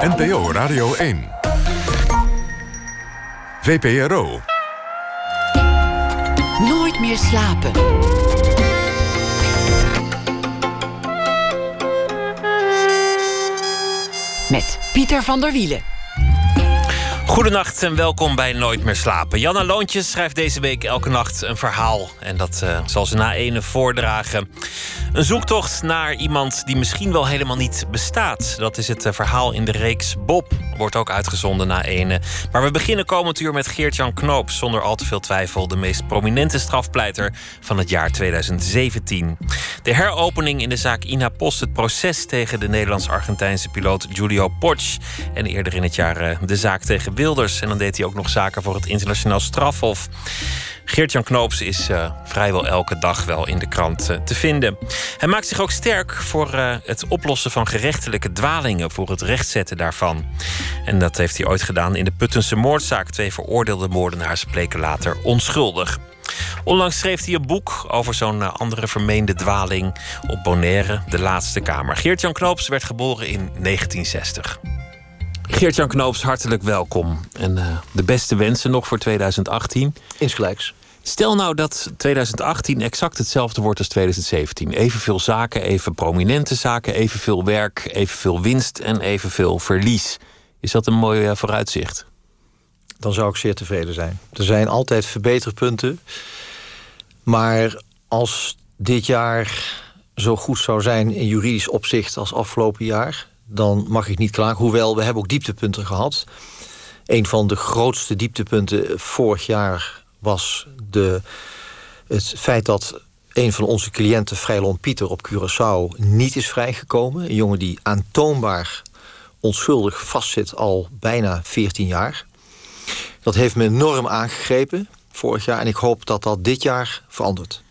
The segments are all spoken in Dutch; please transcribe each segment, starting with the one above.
NPO Radio 1. VPRO. Nooit meer slapen. Met Pieter van der Wielen. Goedenacht en welkom bij Nooit meer slapen. Janna Loontjes schrijft deze week elke nacht een verhaal. En dat uh, zal ze na ene voordragen. Een zoektocht naar iemand die misschien wel helemaal niet bestaat. Dat is het eh, verhaal in de reeks Bob. Wordt ook uitgezonden na ene. Maar we beginnen komend uur met Geert-Jan Knoop. Zonder al te veel twijfel de meest prominente strafpleiter van het jaar 2017. De heropening in de zaak Ina Post. Het proces tegen de Nederlands-Argentijnse piloot Giulio Potsch. En eerder in het jaar eh, de zaak tegen Wilders. En dan deed hij ook nog zaken voor het internationaal strafhof. Geert-Jan Knoops is uh, vrijwel elke dag wel in de krant uh, te vinden. Hij maakt zich ook sterk voor het oplossen van gerechtelijke dwalingen, voor het rechtzetten daarvan. En dat heeft hij ooit gedaan in de Puttense moordzaak. Twee veroordeelde moordenaars bleken later onschuldig. Onlangs schreef hij een boek over zo'n andere vermeende dwaling op Bonaire, de laatste kamer. Geert-Jan Knoops werd geboren in 1960. Geert-Jan Knoops, hartelijk welkom. En uh, de beste wensen nog voor 2018. Insgelijks. Stel nou dat 2018 exact hetzelfde wordt als 2017. Evenveel zaken, even prominente zaken, evenveel werk, evenveel winst en evenveel verlies. Is dat een mooi uh, vooruitzicht? Dan zou ik zeer tevreden zijn. Er zijn altijd verbeterpunten. Maar als dit jaar zo goed zou zijn in juridisch opzicht als afgelopen jaar, dan mag ik niet klagen. Hoewel, we hebben ook dieptepunten gehad. Een van de grootste dieptepunten vorig jaar was de, het feit dat een van onze cliënten, Freilon Pieter, op Curaçao niet is vrijgekomen. Een jongen die aantoonbaar onschuldig vastzit al bijna 14 jaar. Dat heeft me enorm aangegrepen vorig jaar en ik hoop dat dat dit jaar verandert.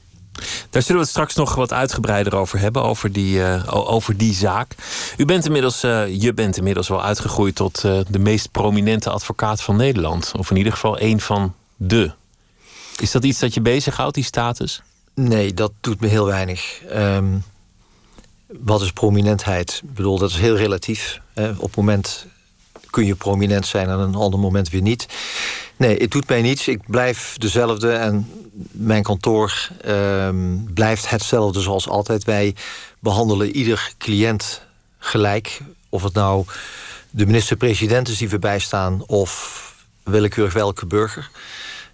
Daar zullen we het straks nog wat uitgebreider over hebben, over die, uh, over die zaak. U bent inmiddels, uh, je bent inmiddels wel uitgegroeid tot uh, de meest prominente advocaat van Nederland. Of in ieder geval één van de. Is dat iets dat je bezighoudt, die status? Nee, dat doet me heel weinig. Um, wat is prominentheid? Ik bedoel, dat is heel relatief. Hè. Op het moment kun je prominent zijn en een ander moment weer niet. Nee, het doet mij niets. Ik blijf dezelfde en mijn kantoor uh, blijft hetzelfde zoals altijd. Wij behandelen ieder cliënt gelijk. Of het nou de minister-president is die we bijstaan... of willekeurig welke burger.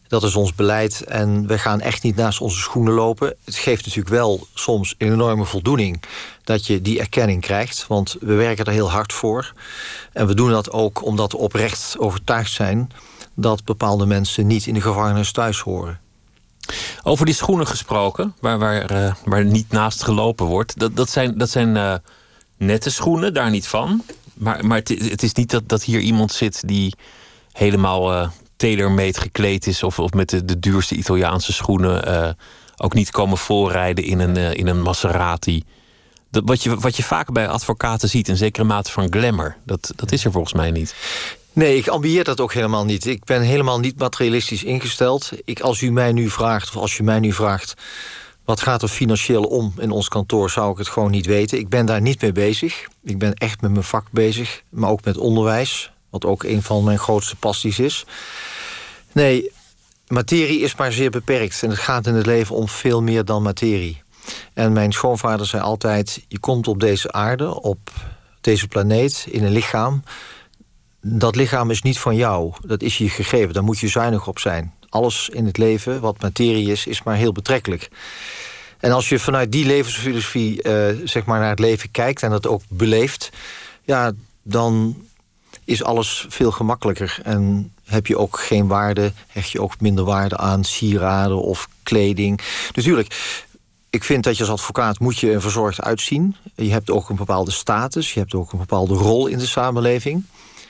Dat is ons beleid en we gaan echt niet naast onze schoenen lopen. Het geeft natuurlijk wel soms een enorme voldoening dat je die erkenning krijgt. Want we werken er heel hard voor. En we doen dat ook omdat we oprecht overtuigd zijn... dat bepaalde mensen niet in de gevangenis thuis horen. Over die schoenen gesproken, waar, waar, uh, waar niet naast gelopen wordt. Dat, dat zijn, dat zijn uh, nette schoenen, daar niet van. Maar, maar het, is niet dat, dat hier iemand zit die helemaal uh, tailor-made gekleed is... of, of met de, de duurste Italiaanse schoenen ook niet komen voorrijden in een, in een Maserati. Dat, wat, je, wat je vaak bij advocaten ziet, een zekere mate van glamour. Dat, dat is er volgens mij niet. Nee, ik ambieer dat ook helemaal niet. Ik ben helemaal niet materialistisch ingesteld. Ik, als u mij nu vraagt, of als je mij nu vraagt... wat gaat er financieel om in ons kantoor, zou ik het gewoon niet weten. Ik ben daar niet mee bezig. Ik ben echt met mijn vak bezig, maar ook met onderwijs... wat ook een van mijn grootste passies is. Nee, materie is maar zeer beperkt. En het gaat in het leven om veel meer dan materie. En mijn schoonvader zei altijd... je komt op deze aarde, op deze planeet, in een lichaam dat lichaam is niet van jou. Dat is je gegeven. Daar moet je zuinig op zijn. Alles in het leven, wat materie is, is maar heel betrekkelijk. En als je vanuit die levensfilosofie uh, zeg maar naar het leven kijkt... en dat ook beleeft, ja, dan is alles veel gemakkelijker. En heb je ook geen waarde, hecht je ook minder waarde aan sieraden of kleding. Natuurlijk, ik vind dat je als advocaat moet je verzorgd uitzien. Je hebt ook een bepaalde status, je hebt ook een bepaalde rol in de samenleving.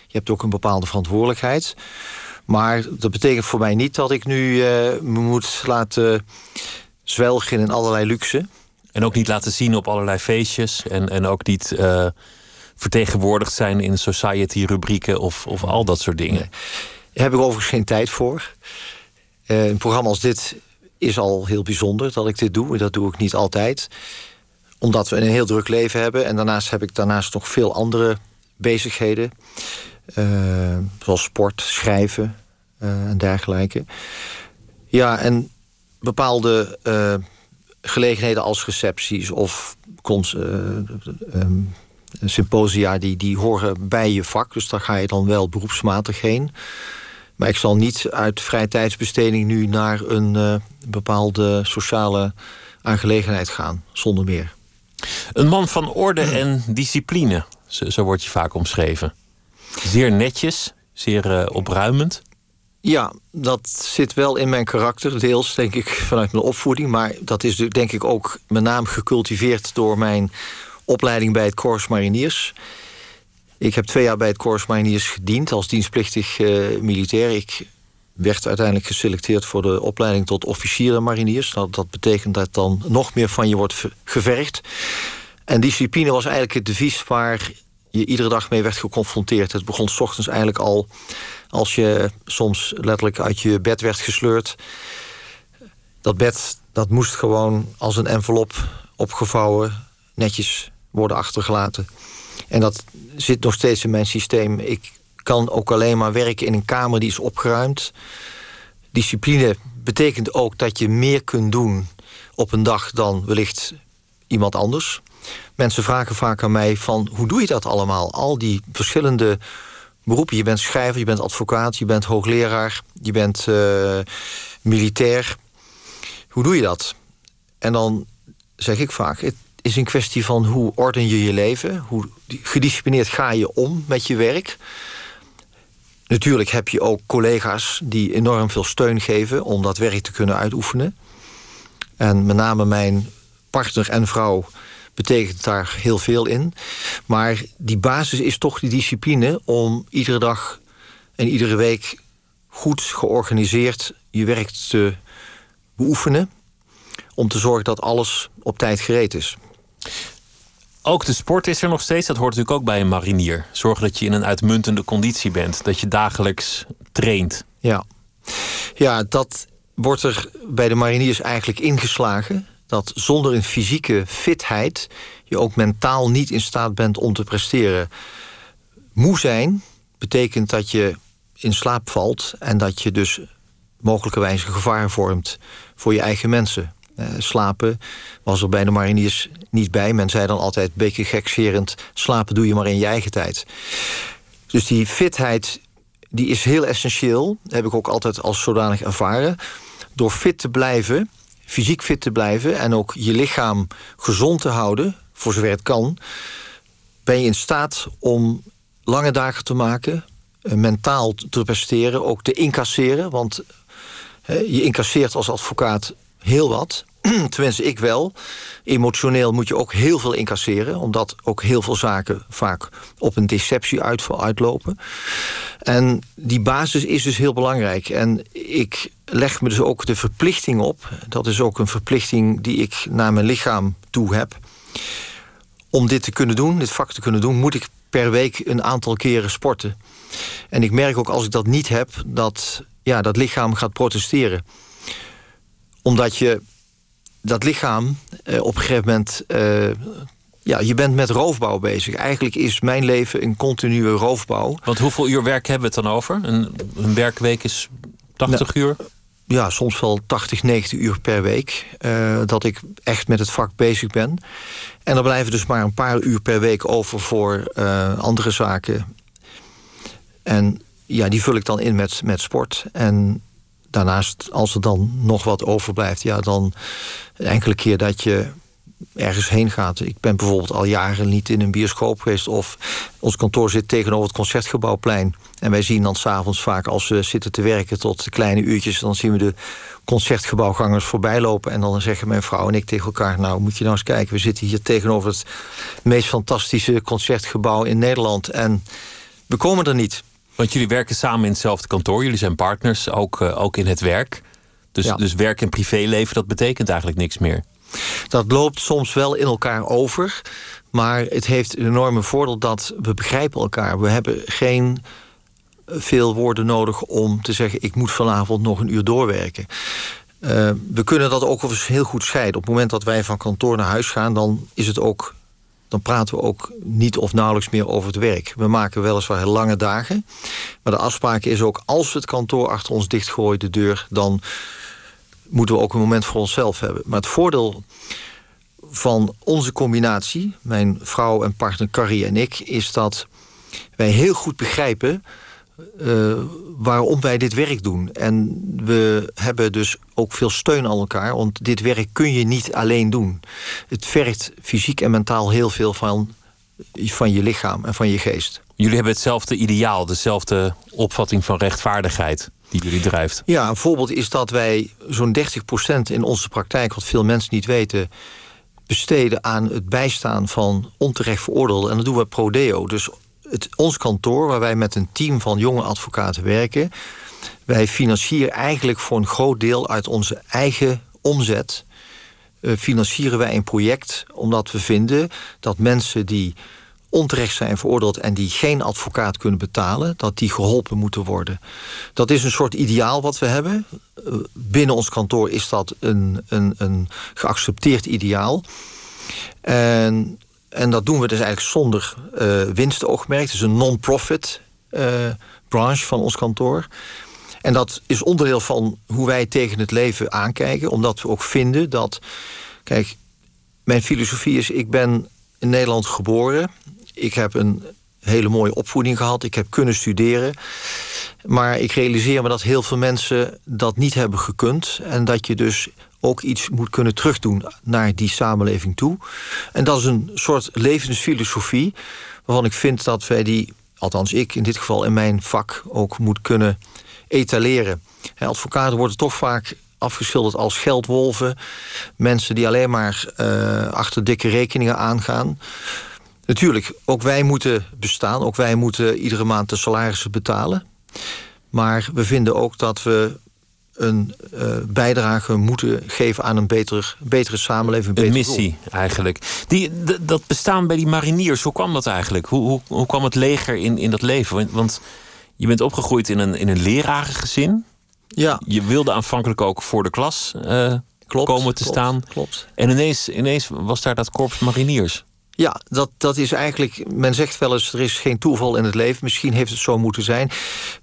Je hebt ook een bepaalde verantwoordelijkheid. Maar dat betekent voor mij niet dat ik nu uh, me moet laten zwelgen in allerlei luxe. En ook niet laten zien op allerlei feestjes. En, en ook niet uh, vertegenwoordigd zijn in society-rubrieken of, of al dat soort dingen. Daar heb ik overigens geen tijd voor. Uh, een programma als dit is al heel bijzonder dat ik dit doe. Dat doe ik niet altijd. Omdat we een heel druk leven hebben. En daarnaast heb ik daarnaast nog veel andere bezigheden. zoals sport, schrijven en dergelijke. Ja, en bepaalde gelegenheden als recepties of ehm, symposia... Die, die horen bij je vak, dus daar ga je dan wel beroepsmatig heen... Maar ik zal niet uit vrije tijdsbesteding nu naar een uh, bepaalde sociale aangelegenheid gaan, zonder meer. Een man van orde en discipline, zo, zo wordt je vaak omschreven. Zeer netjes, zeer uh, opruimend. Ja, dat zit wel in mijn karakter, deels denk ik vanuit mijn opvoeding. Maar dat is denk ik ook met name gecultiveerd door mijn opleiding bij het Corps Mariniers. Ik heb twee jaar bij het Corps Mariniers gediend als dienstplichtig uh, militair. Ik werd uiteindelijk geselecteerd voor de opleiding tot officier mariniers. Dat, dat betekent dat dan nog meer van je wordt gevergd. En discipline was eigenlijk het devies waar je iedere dag mee werd geconfronteerd. Het begon s ochtends eigenlijk al als je soms letterlijk uit je bed werd gesleurd. Dat bed dat moest gewoon als een envelop opgevouwen, netjes worden achtergelaten. En dat zit nog steeds in mijn systeem. Ik kan ook alleen maar werken in een kamer die is opgeruimd. Discipline betekent ook dat je meer kunt doen op een dag dan wellicht iemand anders. Mensen vragen vaak aan mij van hoe doe je dat allemaal? Al die verschillende beroepen. Je bent schrijver, je bent advocaat, je bent hoogleraar, je bent uh, militair. Hoe doe je dat? En dan zeg ik vaak, is een kwestie van hoe orden je je leven. Hoe gedisciplineerd ga je om met je werk. Natuurlijk heb je ook collega's die enorm veel steun geven... om dat werk te kunnen uitoefenen. En met name mijn partner en vrouw betekent daar heel veel in. Maar die basis is toch die discipline om iedere dag en iedere week goed georganiseerd je werk te beoefenen. Om te zorgen dat alles op tijd gereed is. Ook de sport is er nog steeds. Dat hoort natuurlijk ook bij een marinier. Zorg dat je in een uitmuntende conditie bent. Dat je dagelijks traint. Ja, ja dat wordt er bij de mariniers eigenlijk ingeslagen. Dat zonder een fysieke fitheid je ook mentaal niet in staat bent om te presteren. Moe zijn betekent dat je in slaap valt en dat je dus mogelijkerwijs een gevaar vormt voor je eigen mensen. Uh, slapen was er bij de mariniers niet bij. Men zei dan altijd, een beetje gekscherend... slapen doe je maar in je eigen tijd. Dus die fitheid die is heel essentieel. Heb ik ook altijd als zodanig ervaren. Door fit te blijven, fysiek fit te blijven... en ook je lichaam gezond te houden, voor zover het kan... ben je in staat om lange dagen te maken... Eh, mentaal te presteren, ook te incasseren. Want je incasseert als advocaat heel wat. Tenminste, ik wel. Emotioneel moet je ook heel veel incasseren... omdat ook heel veel zaken vaak op een deceptie uitlopen. En die basis is dus heel belangrijk. En ik leg me dus ook de verplichting op... dat is ook een verplichting die ik naar mijn lichaam toe heb... om dit te kunnen doen, dit vak te kunnen doen... moet ik per week een aantal keren sporten. En ik merk ook als ik dat niet heb... dat ja, dat lichaam gaat protesteren omdat je dat lichaam uh, op een gegeven moment... Uh, ja, je bent met roofbouw bezig. Eigenlijk is mijn leven een continue roofbouw. Want hoeveel uur werk hebben we het dan over? Een, een werkweek is 80 nou, uur? Ja, soms wel 80, 90 uur per week. Uh, dat ik echt met het vak bezig ben. En er blijven dus maar een paar uur per week over voor andere zaken. En ja, die vul ik dan in met, met sport. En daarnaast, als er dan nog wat overblijft, ja, dan enkele keer dat je ergens heen gaat. Ik ben bijvoorbeeld al jaren niet in een bioscoop geweest... of ons kantoor zit tegenover het Concertgebouwplein. En wij zien dan s'avonds vaak als we zitten te werken tot kleine uurtjes... dan zien we de Concertgebouwgangers voorbij lopen... en dan zeggen mijn vrouw en ik tegen elkaar... nou, moet je nou eens kijken, we zitten hier tegenover het meest fantastische Concertgebouw in Nederland... en we komen er niet. Want jullie werken samen in hetzelfde kantoor. Jullie zijn partners, ook, uh, ook in het werk. Dus, dus werk en privéleven, dat betekent eigenlijk niks meer. Dat loopt soms wel in elkaar over. Maar het heeft een enorme voordeel dat we begrijpen elkaar. We hebben geen veel woorden nodig om te zeggen... ik moet vanavond nog een uur doorwerken. Uh, we kunnen dat ook eens heel goed scheiden. Op het moment dat wij van kantoor naar huis gaan... dan is het ook dan praten we ook niet of nauwelijks meer over het werk. We maken weliswaar lange dagen. Maar de afspraak is ook, als we het kantoor achter ons dichtgooien, de deur, dan moeten we ook een moment voor onszelf hebben. Maar het voordeel van onze combinatie, mijn vrouw en partner Carrie en ik, is dat wij heel goed begrijpen uh, waarom wij dit werk doen. En we hebben dus ook veel steun aan elkaar, want dit werk kun je niet alleen doen. Het vergt fysiek en mentaal heel veel van, van je lichaam en van je geest. Jullie hebben hetzelfde ideaal, dezelfde opvatting van rechtvaardigheid die jullie drijft. Ja, een voorbeeld is dat wij zo'n 30% in onze praktijk, wat veel mensen niet weten, besteden aan het bijstaan van onterecht veroordeelden. En dat doen we pro deo. Dus het, ons kantoor, waar wij met een team van jonge advocaten werken, wij financieren eigenlijk voor een groot deel uit onze eigen omzet. Uh, financieren wij een project omdat we vinden dat mensen die onterecht zijn veroordeeld en die geen advocaat kunnen betalen, dat die geholpen moeten worden. Dat is een soort ideaal wat we hebben. Eh, binnen ons kantoor is dat een, een, een geaccepteerd ideaal. En en dat doen we dus eigenlijk zonder uh, winstoogmerk. Het is een non-profit uh, branche van ons kantoor. En dat is onderdeel van hoe wij tegen het leven aankijken. Omdat we ook vinden dat... Kijk, mijn filosofie is... ik ben in Nederland geboren. Ik heb een hele mooie opvoeding gehad. Ik heb kunnen studeren. Maar ik realiseer me dat heel veel mensen dat niet hebben gekund. En dat je dus ook iets moet kunnen terugdoen naar die samenleving toe. En dat is een soort levensfilosofie waarvan ik vind dat wij die, althans ik in dit geval in mijn vak, ook moet kunnen etaleren. Advocaten worden toch vaak afgeschilderd als geldwolven. Mensen die alleen maar uh, achter dikke rekeningen aangaan. Natuurlijk, ook wij moeten bestaan. Ook wij moeten iedere maand de salarissen betalen. Maar we vinden ook dat we een uh, bijdrage moeten geven aan een beter, betere samenleving. Een, missie eigenlijk. Die, dat bestaan bij die mariniers, hoe kwam dat eigenlijk? Hoe, hoe, hoe kwam het leger in, in dat leven? Want je bent opgegroeid in een, in een lerarengezin. Ja. Je wilde aanvankelijk ook voor de klas uh, klopt, komen te klopt, staan. Klopt. En ineens, ineens was daar dat korps mariniers. Ja, dat, dat is eigenlijk. Men zegt wel eens: er is geen toeval in het leven. Misschien heeft het zo moeten zijn.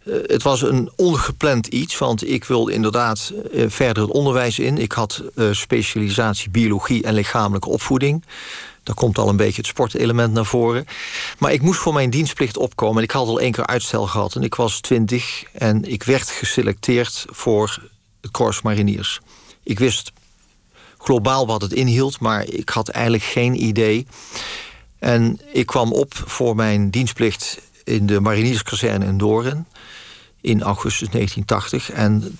Uh, het was een ongepland iets, want ik wilde inderdaad uh, verder het onderwijs in. Ik had uh, specialisatie biologie en lichamelijke opvoeding. Daar komt al een beetje het sportelement naar voren. Maar ik moest voor mijn dienstplicht opkomen. En ik had al één keer uitstel gehad. En ik was twintig en ik werd geselecteerd voor het Corps Mariniers. Ik wist globaal wat het inhield, maar ik had eigenlijk geen idee. En ik kwam op voor mijn dienstplicht in de marinierskazerne in Doren in augustus 1980. En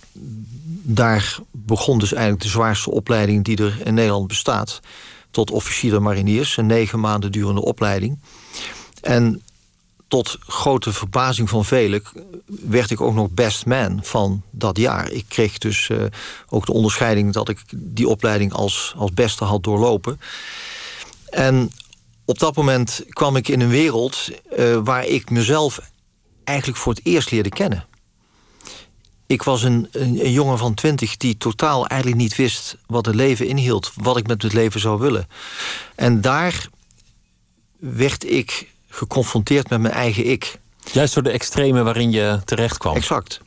daar begon dus eigenlijk de zwaarste opleiding die er in Nederland bestaat. Tot officier mariniers, een negen maanden durende opleiding. En tot grote verbazing van velen werd ik ook nog best man van dat jaar. Ik kreeg dus uh, ook de onderscheiding dat ik die opleiding als, als beste had doorlopen. En op dat moment kwam ik in een wereld uh, waar ik mezelf eigenlijk voor het eerst leerde kennen. Ik was een, een, een, jongen van twintig die totaal eigenlijk niet wist wat het leven inhield, wat ik met het leven zou willen. En daar werd ik geconfronteerd met mijn eigen ik. Juist door de extreme waarin je terecht kwam. Exact.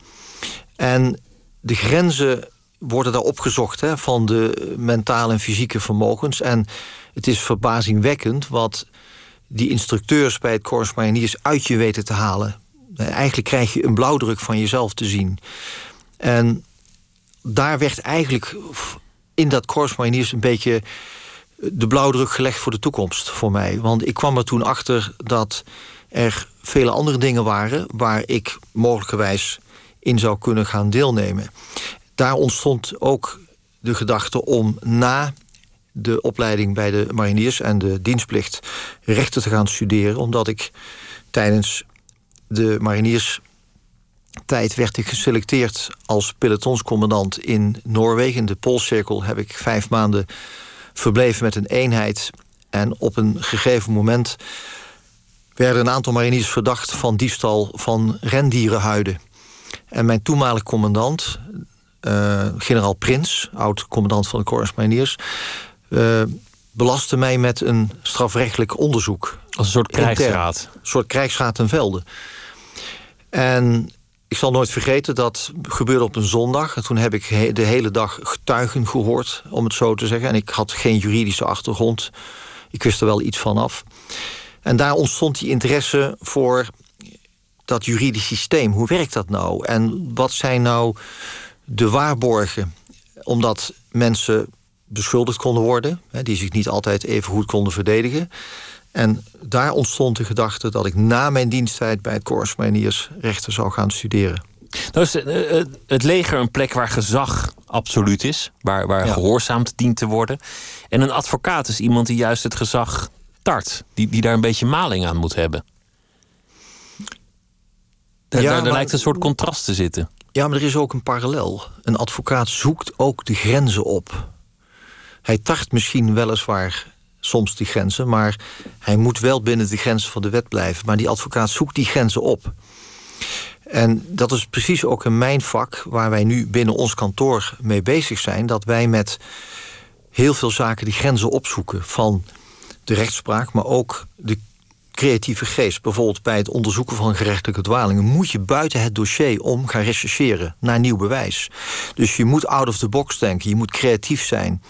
En de grenzen worden daar opgezocht hè, van de mentale en fysieke vermogens. En het is verbazingwekkend wat die instructeurs bij het Corps Mariniers uit je weten te halen. Eigenlijk krijg je een blauwdruk van jezelf te zien. En daar werd eigenlijk in dat Corps Mariniers een beetje de blauwdruk gelegd voor de toekomst voor mij. Want ik kwam er toen achter dat er vele andere dingen waren waar ik mogelijkerwijs in zou kunnen gaan deelnemen. Daar ontstond ook de gedachte om na de opleiding bij de mariniers en de dienstplicht rechten te gaan studeren, omdat ik tijdens de mariniers tijd werd ik geselecteerd als pelotonscommandant in Noorwegen. In de Poolcirkel heb ik vijf maanden verbleven met een eenheid. En op een gegeven moment werden een aantal mariniers verdacht van diefstal van rendierenhuiden. En mijn toenmalig commandant, uh, generaal Prins, oud-commandant van de Corps Mariniers, uh, belastte mij met een strafrechtelijk onderzoek. Als een soort krijgsraad. Een soort krijgsraad ten velde. En ik zal nooit vergeten, dat gebeurde op een zondag. En toen heb ik de hele dag getuigen gehoord, om het zo te zeggen. En ik had geen juridische achtergrond. Ik wist er wel iets van af. En daar ontstond die interesse voor dat juridisch systeem. Hoe werkt dat nou? En wat zijn nou de waarborgen? Omdat mensen beschuldigd konden worden, die zich niet altijd even goed konden verdedigen. En daar ontstond de gedachte dat ik na mijn diensttijd bij het Corps rechten zou gaan studeren. Nou is eh, eh, het leger een plek waar gezag absoluut is, waar, waar gehoorzaamd dient te worden. En een advocaat is iemand die juist het gezag tart, die, die daar een beetje maling aan moet hebben. Daar, ja, daar, lijkt een soort contrast te zitten. Ja, maar er is ook een parallel. Een advocaat zoekt ook de grenzen op. Hij tart misschien weliswaar soms die grenzen, maar hij moet wel binnen de grenzen van de wet blijven. Maar die advocaat zoekt die grenzen op. En dat is precies ook in mijn vak, waar wij nu binnen ons kantoor mee bezig zijn, dat wij met heel veel zaken die grenzen opzoeken van de rechtspraak, maar ook de creatieve geest. Bijvoorbeeld bij het onderzoeken van gerechtelijke dwalingen moet je buiten het dossier om gaan rechercheren naar nieuw bewijs. Dus je moet out of the box denken, je moet creatief zijn.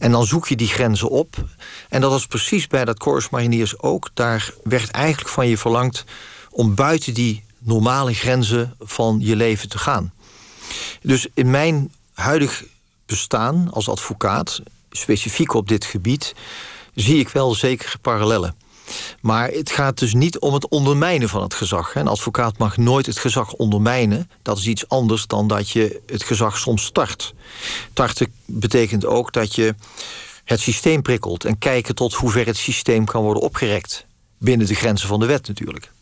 En dan zoek je die grenzen op. En dat was precies bij dat Corps Mariniers ook. Daar werd eigenlijk van je verlangd om buiten die normale grenzen van je leven te gaan. Dus in mijn huidig bestaan als advocaat, specifiek op dit gebied, zie ik wel zekere parallellen. Maar het gaat dus niet om het ondermijnen van het gezag. Een advocaat mag nooit het gezag ondermijnen. Dat is iets anders dan dat je het gezag soms start. Tarten betekent ook dat je het systeem prikkelt... en kijken tot hoe ver het systeem kan worden opgerekt. Binnen de grenzen van de wet natuurlijk.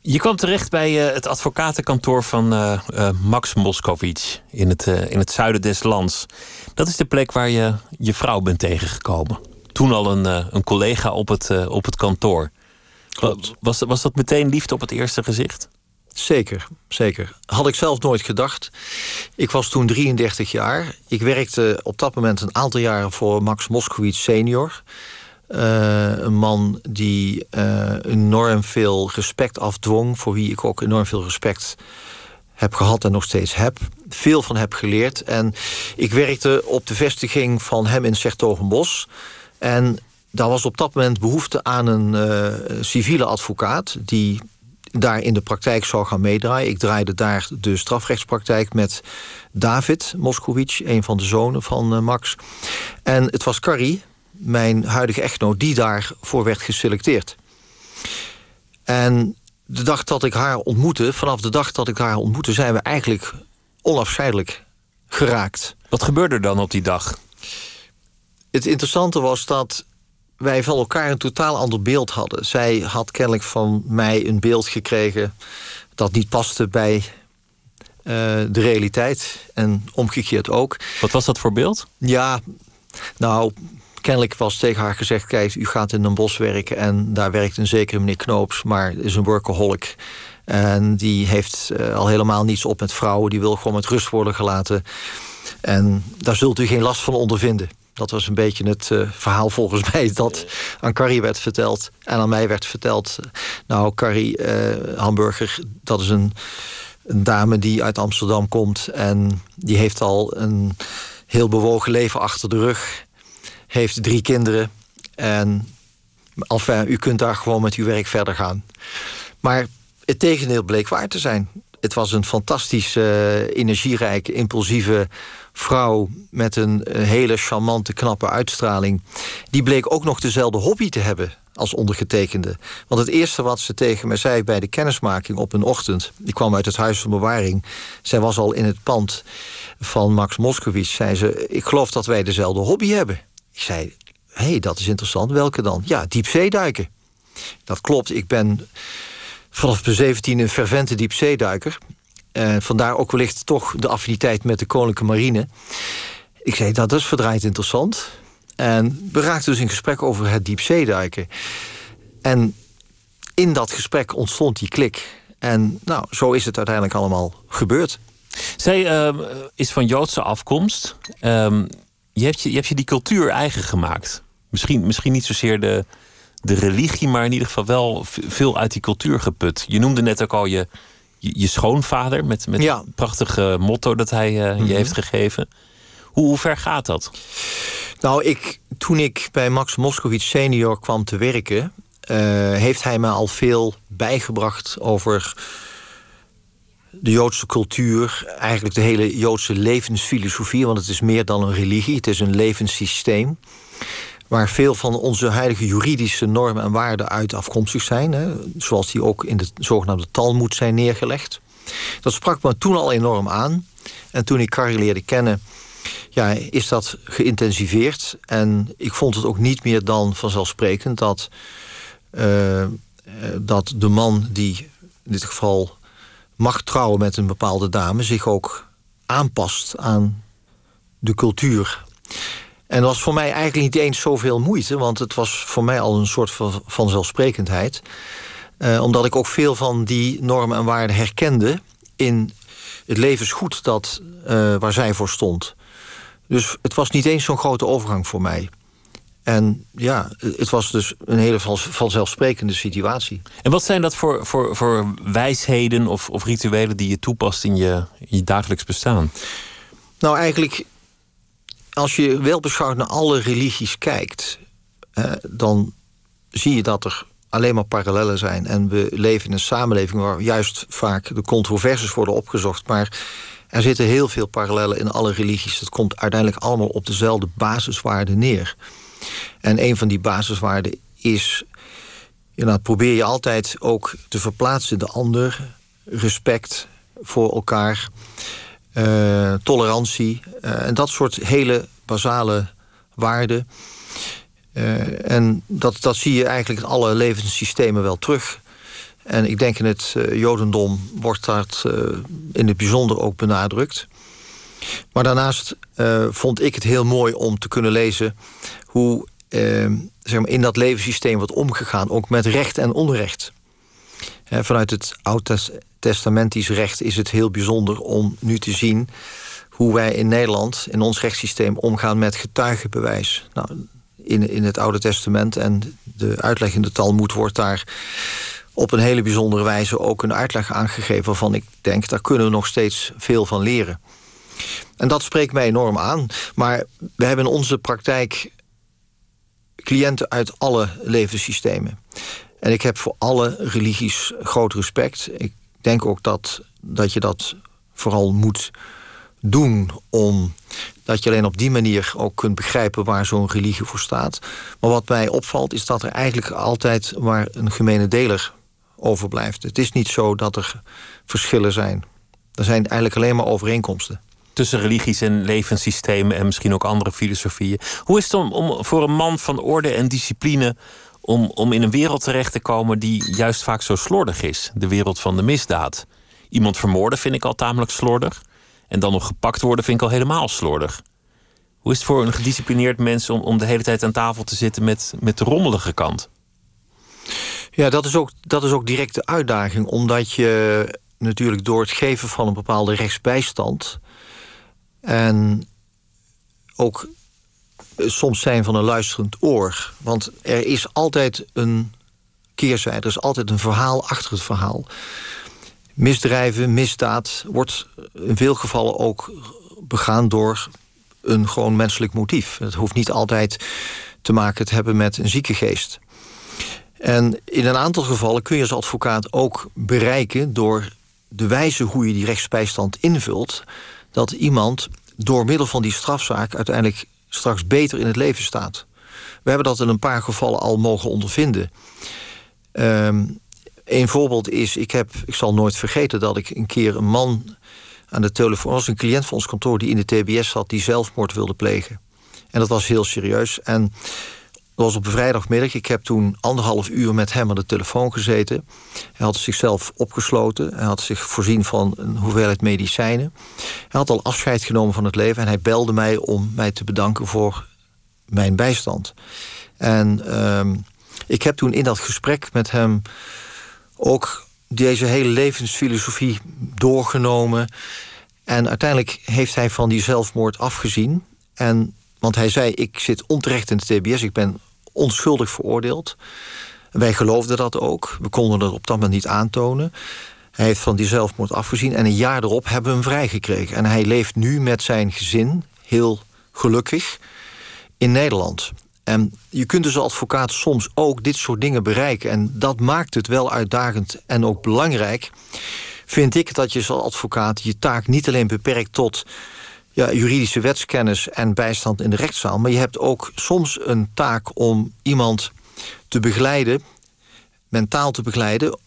Je kwam terecht bij uh, het advocatenkantoor van uh, uh, Max Moskowitz in het, in het zuiden des lands. Dat is de plek waar je je vrouw bent tegengekomen toen al een, eh, een collega op het, eh, op het kantoor. Was, was dat meteen liefde op het eerste gezicht? Zeker, zeker. Had ik zelf nooit gedacht. Ik was toen 33 jaar. Ik werkte op dat moment een aantal jaren voor Max Moskowitz senior. Uh, een man die enorm veel respect afdwong... voor wie ik ook enorm veel respect heb gehad en nog steeds heb. Veel van heb geleerd. En ik werkte op de vestiging van hem in Sertogenbos... En daar was op dat moment behoefte aan een uh, civiele advocaat... die daar in de praktijk zou gaan meedraaien. Ik draaide daar de strafrechtspraktijk met David Moskowitz... een van de zonen van uh, Max. En het was Carrie, mijn huidige echtgenoot... die daarvoor werd geselecteerd. En de dag dat ik haar ontmoette... vanaf de dag dat ik haar ontmoette... zijn we eigenlijk onafscheidelijk geraakt. Wat gebeurde er dan op die dag? Het interessante was dat wij van elkaar een totaal ander beeld hadden. Zij had kennelijk van mij een beeld gekregen dat niet paste bij uh, de realiteit. En omgekeerd ook. Wat was dat voor beeld? Ja, nou, kennelijk was tegen haar gezegd... kijk, u gaat in een bos werken en daar werkt een zekere meneer Knoops... maar is een workaholic. En die heeft uh, al helemaal niets op met vrouwen. Die wil gewoon met rust worden gelaten. En daar zult u geen last van ondervinden. Dat was een beetje het uh, verhaal volgens mij dat aan Carrie werd verteld. En aan mij werd verteld. Nou, Carrie uh, Hamburger, dat is een, een, dame die uit Amsterdam komt. En die heeft al een heel bewogen leven achter de rug. Heeft drie kinderen. En enfin, u kunt daar gewoon met uw werk verder gaan. Maar het tegendeel bleek waar te zijn. Het was een fantastisch uh, energierijke, impulsieve vrouw met een hele charmante, knappe uitstraling. Die bleek ook nog dezelfde hobby te hebben als ondergetekende. Want het eerste wat ze tegen me zei bij de kennismaking op een ochtend... die kwam uit het Huis van Bewaring. Zij was al in het pand van Max Moskowitz. Zei ze, ik geloof dat wij dezelfde hobby hebben. Ik zei, hé, hey, dat is interessant. Welke dan? Ja, diepzeeduiken. Dat klopt, ik ben vanaf mijn 17 een fervente diepzeeduiker. Uh, vandaar ook wellicht toch de affiniteit met de Koninklijke Marine. Ik zei, dat is verdraaid interessant. En we raakten dus in gesprek over het diepzeeduiken. En in dat gesprek ontstond die klik. En nou, zo is het uiteindelijk allemaal gebeurd. Zij uh, is van Joodse afkomst. Uh, je hebt je, je hebt je die cultuur eigen gemaakt. Misschien, misschien niet zozeer de, de religie, maar in ieder geval wel veel uit die cultuur geput. Je noemde net ook al je, je, schoonvader met, met ja. prachtige motto dat hij uh, je mhm. heeft gegeven. Hoe, hoe ver gaat dat? Nou, ik, toen ik bij Max Moskowitz senior kwam te werken, uh, heeft hij me al veel bijgebracht over de Joodse cultuur, eigenlijk de hele Joodse levensfilosofie, want het is meer dan een religie, het is een levenssysteem. Waar veel van onze heilige juridische normen en waarden uit afkomstig zijn, hè, zoals die ook in de zogenaamde Talmud zijn neergelegd. Dat sprak me toen al enorm aan. En toen ik Carrie leerde kennen, ja, is dat geïntensiveerd. En ik vond het ook niet meer dan vanzelfsprekend dat, uh, dat de man die in dit geval mag trouwen met een bepaalde dame, zich ook aanpast aan de cultuur. En dat was voor mij eigenlijk niet eens zoveel moeite, want het was voor mij al een soort van vanzelfsprekendheid. Uh, omdat ik ook veel van die normen en waarden herkende in het levensgoed dat, uh, waar zij voor stond. Dus het was niet eens zo'n grote overgang voor mij. En ja, het was dus een hele vanzelfsprekende situatie. En wat zijn dat voor, voor, voor wijsheden of, of rituelen die je toepast in je, in je dagelijks bestaan? Nou, eigenlijk, als je wel beschouwd naar alle religies kijkt, dan zie je dat er alleen maar parallellen zijn. En we leven in een samenleving waar juist vaak de controversies worden opgezocht. Maar er zitten heel veel parallellen in alle religies. Het komt uiteindelijk allemaal op dezelfde basiswaarden neer. En een van die basiswaarden is... Inderdaad, probeer je altijd ook te verplaatsen in de ander. Respect voor elkaar. Uh, tolerantie. Uh, en dat soort hele basale waarden. Uh, en dat, dat zie je eigenlijk in alle levenssystemen wel terug. En ik denk in het Jodendom wordt dat in het bijzonder ook benadrukt. Maar daarnaast vond ik het heel mooi om te kunnen lezen hoe zeg maar in dat levenssysteem wordt omgegaan, ook met recht en onrecht. Vanuit het oud-testamentisch recht is het heel bijzonder om nu te zien hoe wij in Nederland, in ons rechtssysteem, omgaan met getuigenbewijs. Nou, in, in het Oude Testament en de uitleg in de Talmud wordt daar op een hele bijzondere wijze ook een uitleg aangegeven waarvan ik denk, daar kunnen we nog steeds veel van leren. En dat spreekt mij enorm aan. Maar we hebben in onze praktijk cliënten uit alle levenssystemen. En ik heb voor alle religies groot respect. Ik denk ook dat, dat je dat vooral moet doen om dat je alleen op die manier ook kunt begrijpen waar zo'n religie voor staat. Maar wat mij opvalt is dat er eigenlijk altijd maar een gemene deler overblijft. Het is niet zo dat er verschillen zijn. Er zijn eigenlijk alleen maar overeenkomsten tussen religies en levenssystemen en misschien ook andere filosofieën. Hoe is het om, om voor een man van orde en discipline om, om in een wereld terecht te komen die juist vaak zo slordig is? De wereld van de misdaad. Iemand vermoorden vind ik al tamelijk slordig. En dan nog gepakt worden vind ik al helemaal slordig. Hoe is het voor een gedisciplineerd mens om, om de hele tijd aan tafel te zitten met, met de rommelige kant? Ja, dat is, ook, dat is ook direct de uitdaging, omdat je natuurlijk door het geven van een bepaalde rechtsbijstand en ook soms zijn van een luisterend oor. Want er is altijd een keerzijde, er is altijd een verhaal achter het verhaal. Misdrijven, misdaad wordt in veel gevallen ook begaan door een gewoon menselijk motief. Het hoeft niet altijd te maken te hebben met een zieke geest. En in een aantal gevallen kun je als advocaat ook bereiken door de wijze hoe je die rechtsbijstand invult, dat iemand door middel van die strafzaak uiteindelijk straks beter in het leven staat. We hebben dat in een paar gevallen al mogen ondervinden. Um, een voorbeeld is, ik, heb, ik zal nooit vergeten dat ik een keer een man aan de telefoon was, een cliënt van ons kantoor die in de TBS zat, die zelfmoord wilde plegen. En dat was heel serieus. En dat was op een vrijdagmiddag. Ik heb toen anderhalf uur met hem aan de telefoon gezeten. Hij had zichzelf opgesloten. Hij had zich voorzien van een hoeveelheid medicijnen. Hij had al afscheid genomen van het leven. En hij belde mij om mij te bedanken voor mijn bijstand. En uh, ik heb toen in dat gesprek met hem ook deze hele levensfilosofie doorgenomen. En uiteindelijk heeft hij van die zelfmoord afgezien. En Want hij zei: Ik zit onterecht in de TBS, ik ben onschuldig veroordeeld. Wij geloofden dat ook. We konden dat op dat moment niet aantonen. Hij heeft van die zelfmoord afgezien en een jaar erop hebben we hem vrijgekregen. En hij leeft nu met zijn gezin, heel gelukkig, in Nederland. En je kunt dus als advocaat soms ook dit soort dingen bereiken. En dat maakt het wel uitdagend en ook belangrijk. Vind ik dat je als advocaat je taak niet alleen beperkt tot ja, juridische wetskennis en bijstand in de rechtszaal. Maar je hebt ook soms een taak om iemand te begeleiden, mentaal te begeleiden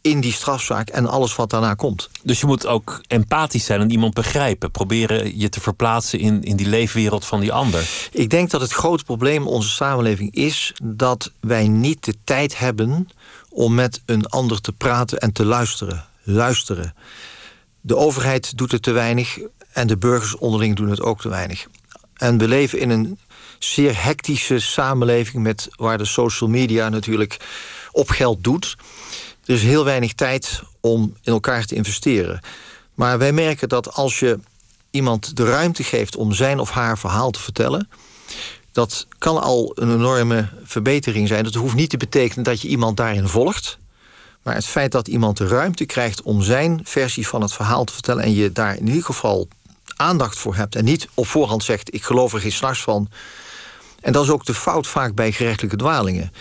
in die strafzaak en alles wat daarna komt. Dus je moet ook empathisch zijn en iemand begrijpen. Proberen je te verplaatsen in, in die leefwereld van die ander. Ik denk dat het grote probleem in onze samenleving is dat wij niet de tijd hebben om met een ander te praten en te luisteren. Luisteren. De overheid doet het te weinig en de burgers onderling doen het ook te weinig. En we leven in een zeer hectische samenleving met waar de social media natuurlijk op geld doet. Er is heel weinig tijd om in elkaar te investeren. Maar wij merken dat als je iemand de ruimte geeft om zijn of haar verhaal te vertellen, dat kan al een enorme verbetering zijn. Dat hoeft niet te betekenen dat je iemand daarin volgt. Maar het feit dat iemand de ruimte krijgt om zijn versie van het verhaal te vertellen en je daar in ieder geval aandacht voor hebt en niet op voorhand zegt: Ik geloof er geen s'nachts van. En dat is ook de fout vaak bij gerechtelijke dwalingen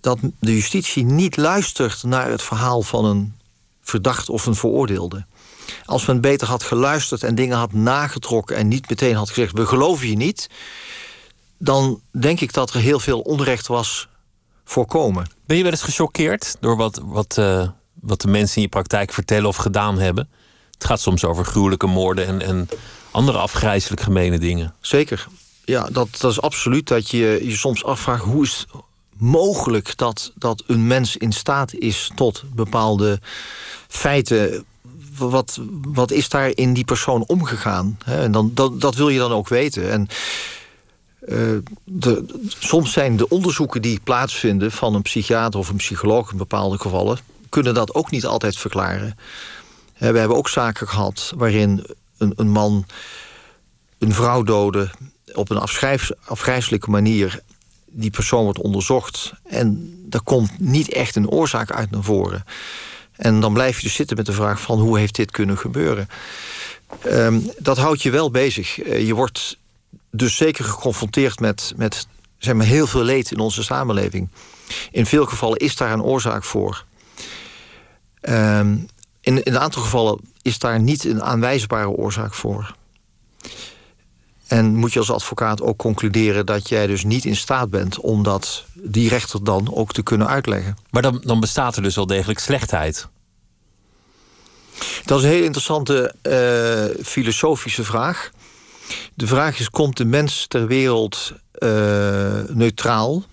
dat de justitie niet luistert naar het verhaal van een verdacht of een veroordeelde. Als men beter had geluisterd en dingen had nagetrokken en niet meteen had gezegd: we geloven je niet, dan denk ik dat er heel veel onrecht was voorkomen. Ben je wel eens gechoqueerd door wat, wat, uh, wat de mensen in je praktijk vertellen of gedaan hebben? Het gaat soms over gruwelijke moorden en, en andere afgrijzelijk gemene dingen. Zeker. Ja, dat, dat is absoluut dat je je soms afvraagt hoe is, mogelijk dat, dat een mens in staat is tot bepaalde feiten. Wat, wat is daar in die persoon omgegaan? En dan, dat, dat wil je dan ook weten. En uh, de, soms zijn de onderzoeken die plaatsvinden van een psychiater of een psycholoog in bepaalde gevallen, kunnen dat ook niet altijd verklaren. We hebben ook zaken gehad waarin een, een man een vrouw doodde op een afgrijzelijke manier die persoon wordt onderzocht en er komt niet echt een oorzaak uit naar voren. En dan blijf je dus zitten met de vraag van hoe heeft dit kunnen gebeuren. Um, dat houdt je wel bezig. Uh, je wordt dus zeker geconfronteerd met, met zeg maar, heel veel leed in onze samenleving. In veel gevallen is daar een oorzaak voor. Um, in, in een aantal gevallen is daar niet een aanwijzbare oorzaak voor. En moet je als advocaat ook concluderen dat jij dus niet in staat bent om dat die rechter dan ook te kunnen uitleggen. Maar dan, dan bestaat er dus wel degelijk slechtheid. Dat is een heel interessante uh, filosofische vraag. De vraag is: komt de mens ter wereld uh, neutraal?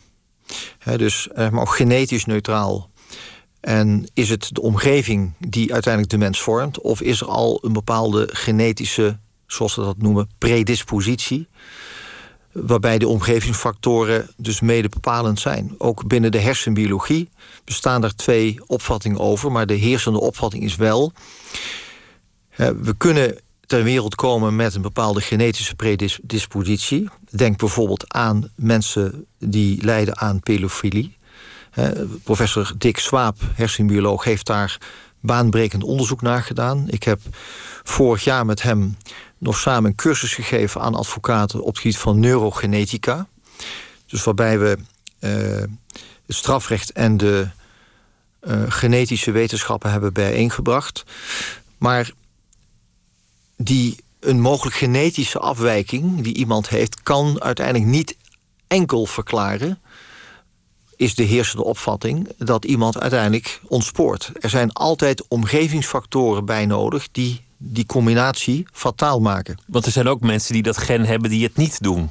He, dus maar ook genetisch neutraal. En is het de omgeving die uiteindelijk de mens vormt? Of is er al een bepaalde genetische zoals ze dat noemen, predispositie. Waarbij de omgevingsfactoren dus mede bepalend zijn. Ook binnen de hersenbiologie bestaan er twee opvattingen over, maar de heersende opvatting is wel. We kunnen ter wereld komen met een bepaalde genetische predispositie. Denk bijvoorbeeld aan mensen die lijden aan pedofilie. Professor Dick Swaap, hersenbioloog, heeft daar baanbrekend onderzoek naar gedaan. Ik heb vorig jaar met hem nog samen een cursus gegeven aan advocaten op het gebied van neurogenetica. Dus waarbij we uh, het strafrecht en de uh, genetische wetenschappen hebben bijeengebracht. Maar die een mogelijk genetische afwijking die iemand heeft, kan uiteindelijk niet enkel verklaren. Is de heersende opvatting dat iemand uiteindelijk ontspoort. Er zijn altijd omgevingsfactoren bij nodig die die combinatie fataal maken. Want er zijn ook mensen die dat gen hebben die het niet doen.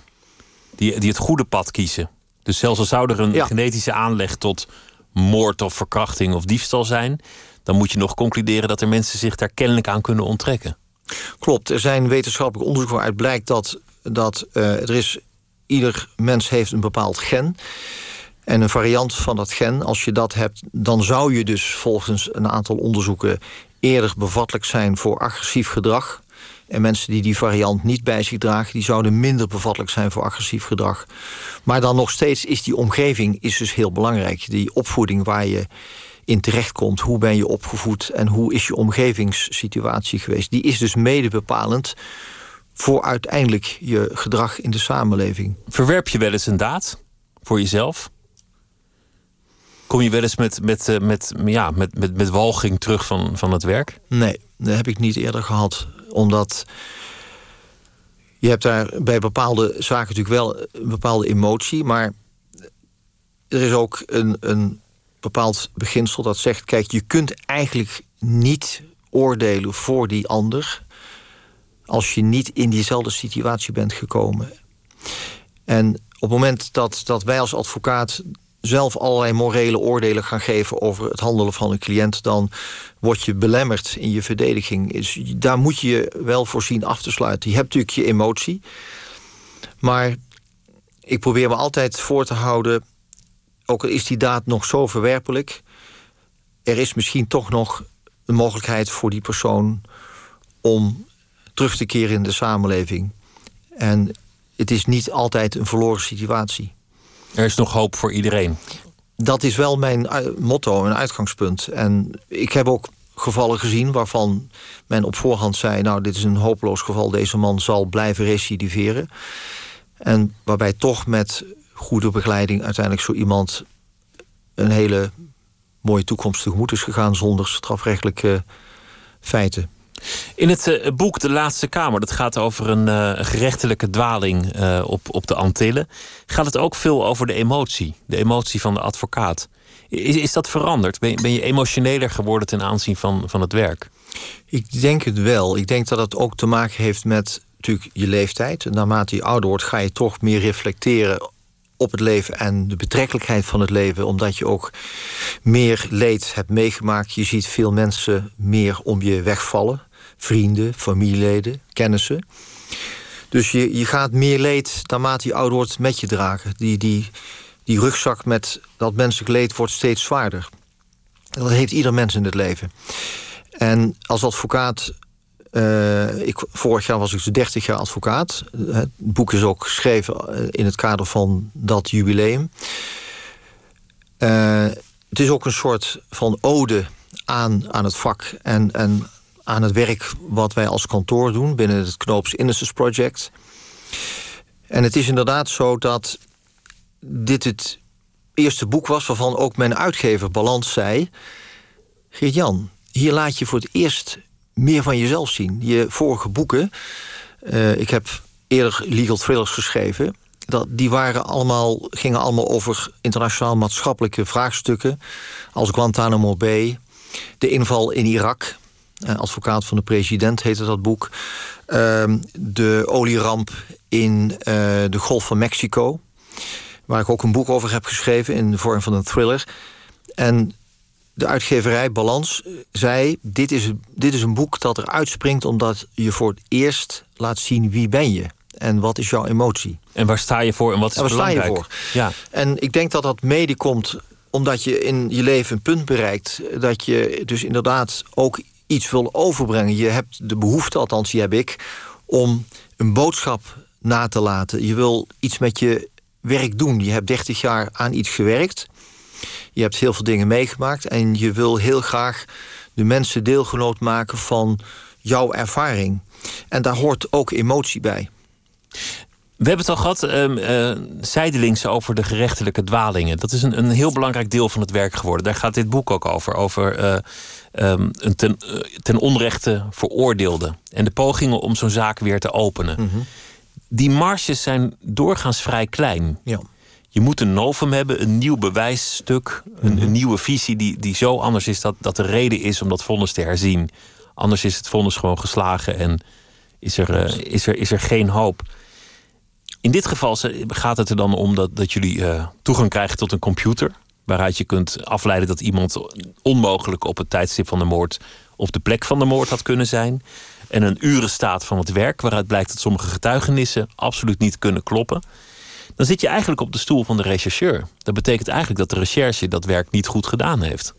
Die, die het goede pad kiezen. Dus zelfs al zou er een genetische aanleg tot moord of verkrachting of diefstal zijn, dan moet je nog concluderen dat er mensen zich daar kennelijk aan kunnen onttrekken. Klopt, er zijn wetenschappelijk onderzoek waaruit blijkt dat, dat uh, er is, ieder mens heeft een bepaald gen. En een variant van dat gen, als je dat hebt, dan zou je dus volgens een aantal onderzoeken eerder bevattelijk zijn voor agressief gedrag. En mensen die die variant niet bij zich dragen, die zouden minder bevattelijk zijn voor agressief gedrag. Maar dan nog steeds is die omgeving is dus heel belangrijk. Die opvoeding waar je in terechtkomt. Hoe ben je opgevoed en hoe is je omgevingssituatie geweest? Die is dus mede bepalend voor uiteindelijk je gedrag in de samenleving. Verwerp je wel eens een daad voor jezelf? Kom je wel eens met, met, eh, met, ja, met, met, met walging terug van, van het werk? Nee, dat heb ik niet eerder gehad. Omdat je hebt daar bij bepaalde zaken natuurlijk wel een bepaalde emotie. Maar er is ook een, een bepaald beginsel dat zegt... kijk, je kunt eigenlijk niet oordelen voor die ander... als je niet in diezelfde situatie bent gekomen. En op het moment dat, dat wij als advocaat zelf allerlei morele oordelen gaan geven over het handelen van een cliënt, dan word je belemmerd in je verdediging. Dus daar moet je je wel voor zien af te sluiten. Je hebt natuurlijk je emotie. Maar ik probeer me altijd voor te houden, ook al is die daad nog zo verwerpelijk, er is misschien toch nog een mogelijkheid voor die persoon om terug te keren in de samenleving. En het is niet altijd een verloren situatie. Er is nog hoop voor iedereen. Dat is wel mijn motto, mijn uitgangspunt. En ik heb ook gevallen gezien waarvan men op voorhand zei... nou, dit is een hopeloos geval, deze man zal blijven recidiveren. En waarbij toch met goede begeleiding uiteindelijk zo iemand... een hele mooie toekomst tegemoet is gegaan zonder strafrechtelijke feiten. In het uh, boek De Laatste Kamer, dat gaat over een uh, gerechtelijke dwaling uh, op, op de Antillen, gaat het ook veel over de emotie, de emotie van de advocaat. Is, is dat veranderd? Ben ben je emotioneler geworden ten aanzien van, van het werk? Ik denk het wel. Ik denk dat het ook te maken heeft met natuurlijk je leeftijd. Naarmate je ouder wordt, ga je toch meer reflecteren op het leven en de betrekkelijkheid van het leven, omdat je ook meer leed hebt meegemaakt. Je ziet veel mensen meer om je wegvallen vrienden, familieleden, kennissen. Dus je, je gaat meer leed naarmate je ouder wordt met je dragen. Die, die, die rugzak met dat menselijk leed wordt steeds zwaarder. Dat heeft ieder mens in het leven. En als advocaat uh, ik, vorig jaar was ik 30 dus jaar advocaat. Het boek is ook geschreven eh, in het kader van dat jubileum. Uh, het is ook een soort van ode aan, aan het vak en, en aan het werk wat wij als kantoor doen binnen het Knoops Innocence Project. En het is inderdaad zo dat dit het eerste boek was waarvan ook mijn uitgever Balans zei: Geert-Jan, hier laat je voor het eerst meer van jezelf zien. Je vorige boeken, uh, ik heb eerder legal thrillers geschreven. Dat, die waren allemaal, gingen allemaal over internationaal maatschappelijke vraagstukken. Als Guantanamo Bay, de inval in Irak. Eh, advocaat van de president heette dat boek. Ehm, de olieramp in uh, de Golf van Mexico. Waar ik ook een boek over heb geschreven in de vorm van een thriller. En de uitgeverij Balans zei: dit is, dit is een boek dat er uitspringt omdat je voor het eerst laat zien wie ben je en wat is jouw emotie. En waar sta je voor en wat is en waar belangrijk? Sta je voor? Ja. En ik denk dat dat mede komt omdat je in je leven een punt bereikt dat je dus inderdaad ook iets wil overbrengen. Je hebt de behoefte, althans die heb ik, om een boodschap na te laten. Je wil iets met je werk doen. Je hebt 30 jaar aan iets gewerkt. Je hebt heel veel dingen meegemaakt en je wil heel graag de mensen deelgenoot maken van jouw ervaring. En daar hoort ook emotie bij. We hebben het al gehad, um, uh, zijdelings, over de gerechtelijke dwalingen. Dat is een, een heel belangrijk deel van het werk geworden. Daar gaat dit boek ook over. Over uh, um, een ten, uh, ten, onrechte veroordeelde. En de pogingen om zo'n zaak weer te openen. Mm -hmm. Die marges zijn doorgaans vrij klein. Ja. Je moet een novum hebben, een nieuw bewijsstuk, een, mm -hmm. een, nieuwe visie die, die zo anders is dat, dat de reden is om dat vonnis te herzien. Anders is het vonnis gewoon geslagen en is er, is er, is er geen hoop. In dit geval gaat het er dan om dat, dat jullie uh, toegang krijgen tot een computer. Waaruit je kunt afleiden dat iemand onmogelijk op het tijdstip van de moord op de plek van de moord had kunnen zijn. En een urenstaat van het werk, waaruit blijkt dat sommige getuigenissen absoluut niet kunnen kloppen. Dan zit je eigenlijk op de stoel van de rechercheur. Dat betekent eigenlijk dat de recherche dat werk niet goed gedaan heeft.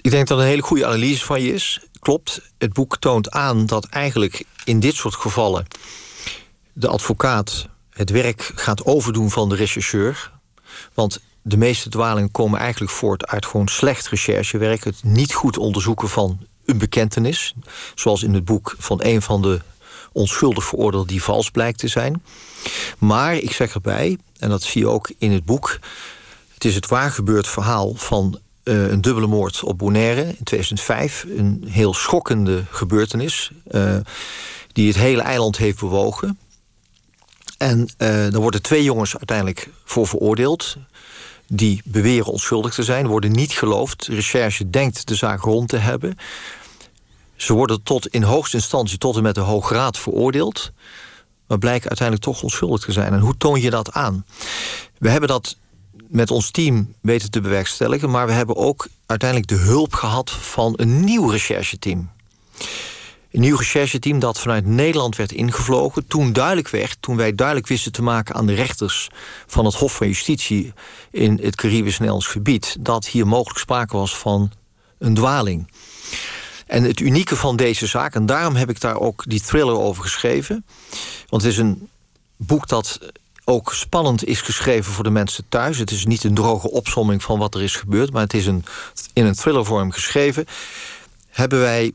Ik denk dat een hele goede analyse van je is. klopt. Het boek toont aan dat eigenlijk in dit soort gevallen de advocaat het werk gaat overdoen van de rechercheur. Want de meeste dwalingen komen eigenlijk voort uit gewoon slecht recherchewerk. Het niet goed onderzoeken van een bekentenis. Zoals in het boek van een van de onschuldig veroordeelden die vals blijkt te zijn. Maar ik zeg erbij, en dat zie je ook in het boek. Het is het waargebeurd verhaal van uh, een dubbele moord op Bonaire in 2005. Een heel schokkende gebeurtenis. Uh, die het hele eiland heeft bewogen. En uh, daar worden twee jongens uiteindelijk voor veroordeeld. Die beweren onschuldig te zijn, worden niet geloofd. De recherche denkt de zaak rond te hebben. Ze worden tot in hoogste instantie tot en met de Hoograad veroordeeld. Maar blijken uiteindelijk toch onschuldig te zijn. En hoe toon je dat aan? We hebben dat met ons team weten te bewerkstelligen. Maar we hebben ook uiteindelijk de hulp gehad van een nieuw rechercheteam. Een nieuw rechercheteam dat vanuit Nederland werd ingevlogen. Toen duidelijk werd, toen wij duidelijk wisten te maken aan de rechters van het Hof van Justitie in het Caribisch-Nederlands gebied, dat hier mogelijk sprake was van een dwaling. En het unieke van deze zaak, en daarom heb ik daar ook die thriller over geschreven. Want het is een boek dat ook spannend is geschreven voor de mensen thuis. Het is niet een droge opsomming van wat er is gebeurd, maar het is een, in een thrillervorm geschreven. Hebben wij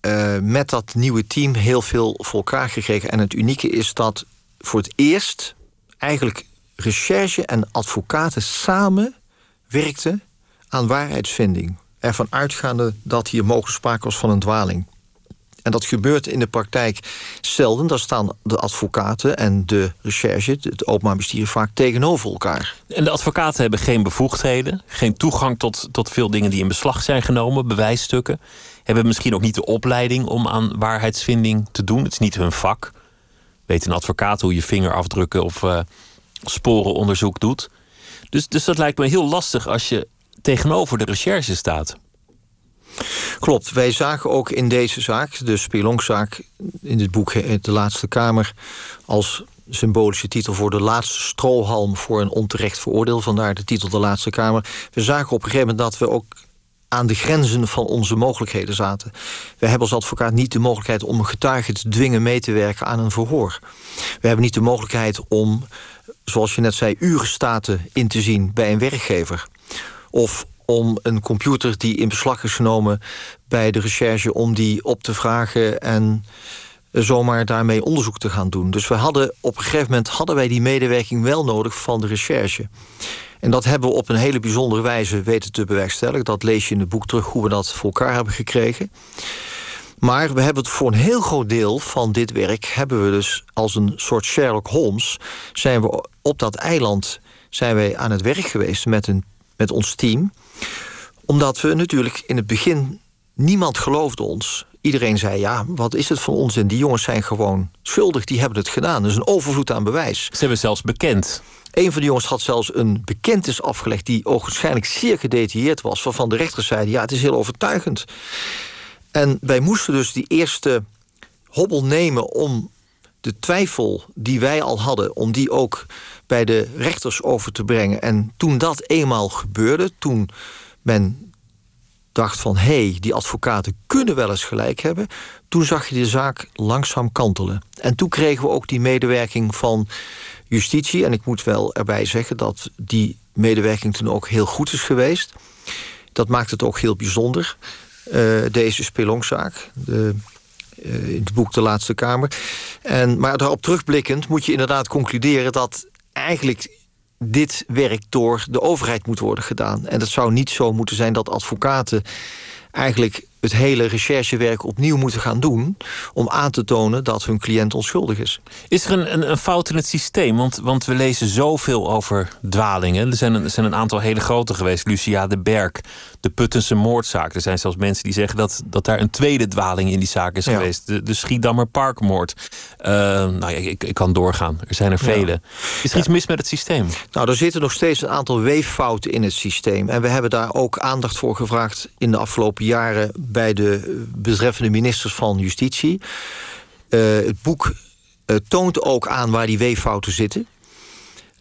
uh, met dat nieuwe team heel veel voor elkaar gekregen. En het unieke is dat voor het eerst eigenlijk recherche en advocaten samen werkten aan waarheidsvinding. Ervan uitgaande dat hier mogelijk sprake was van een dwaling. En dat gebeurt in de praktijk zelden. Daar staan de advocaten en de recherche, het openbaar bestuur, vaak tegenover elkaar. En de advocaten hebben geen bevoegdheden, geen toegang tot, tot veel dingen die in beslag zijn genomen, bewijsstukken. Hebben misschien ook niet de opleiding om aan waarheidsvinding te doen. Het is niet hun vak. Weet een advocaat hoe je vingerafdrukken of uh, sporenonderzoek doet. Dus, dus dat lijkt me heel lastig als je tegenover de recherche staat. Klopt. Wij zagen ook in deze zaak, de Spelonkzaak, in het boek De Laatste Kamer, als symbolische titel voor de laatste strohalm voor een onterecht veroordeel. Vandaar de titel De Laatste Kamer. We zagen op een gegeven moment dat we ook aan de grenzen van onze mogelijkheden zaten. We hebben als advocaat niet de mogelijkheid om een getuige te dwingen mee te werken aan een verhoor. We hebben niet de mogelijkheid om, zoals je net zei, uren staten in te zien bij een werkgever. Of om een computer die in beslag is genomen bij de recherche... om die op te vragen en zomaar daarmee onderzoek te gaan doen. Dus we hadden op een gegeven moment hadden wij die medewerking wel nodig van de recherche. En dat hebben we op een hele bijzondere wijze weten te bewerkstelligen. Dat lees je in het boek terug hoe we dat voor elkaar hebben gekregen. Maar we hebben het voor een heel groot deel van dit werk... hebben we dus als een soort Sherlock Holmes... zijn we op dat eiland zijn wij aan het werk geweest met, een, met ons team omdat we natuurlijk in het begin... niemand geloofde ons. Iedereen zei, ja, wat is het van ons? En die jongens zijn gewoon schuldig, die hebben het gedaan. Dus een overvloed aan bewijs. Ze hebben zelfs bekend. Een van de jongens had zelfs een bekentenis afgelegd... die waarschijnlijk zeer gedetailleerd was... waarvan de rechter zei, ja, het is heel overtuigend. En wij moesten dus die eerste hobbel nemen... om de twijfel die wij al hadden... om die ook bij de rechters over te brengen. En toen dat eenmaal gebeurde, toen men dacht van... hé, hey, die advocaten kunnen wel eens gelijk hebben... toen zag je de zaak langzaam kantelen. En toen kregen we ook die medewerking van justitie. En ik moet wel erbij zeggen dat die medewerking toen ook heel goed is geweest. Dat maakt het ook heel bijzonder, uh, deze spelonkzaak. De, uh, in het boek De Laatste Kamer. En, maar daarop terugblikkend moet je inderdaad concluderen... dat eigenlijk dit werk door de overheid moet worden gedaan. En het zou niet zo moeten zijn dat advocaten eigenlijk het hele recherchewerk opnieuw moeten gaan doen... om aan te tonen dat hun cliënt onschuldig is. Is er een, een, een fout in het systeem? Want, want we lezen zoveel over dwalingen. Er zijn, er zijn een aantal hele grote geweest. Lucia de Berg, de Puttense moordzaak. Er zijn zelfs mensen die zeggen dat, dat daar een tweede dwaling in die zaak is geweest. De, de Schiedammer Parkmoord. Uh, nou, ik, ik kan doorgaan. Er zijn er vele. Is er iets mis met het systeem? Nou, er zitten nog steeds een aantal weeffouten in het systeem. En we hebben daar ook aandacht voor gevraagd in de afgelopen jaren bij de betreffende ministers van Justitie. Uh, het boek uh, toont ook aan waar die weeffouten zitten.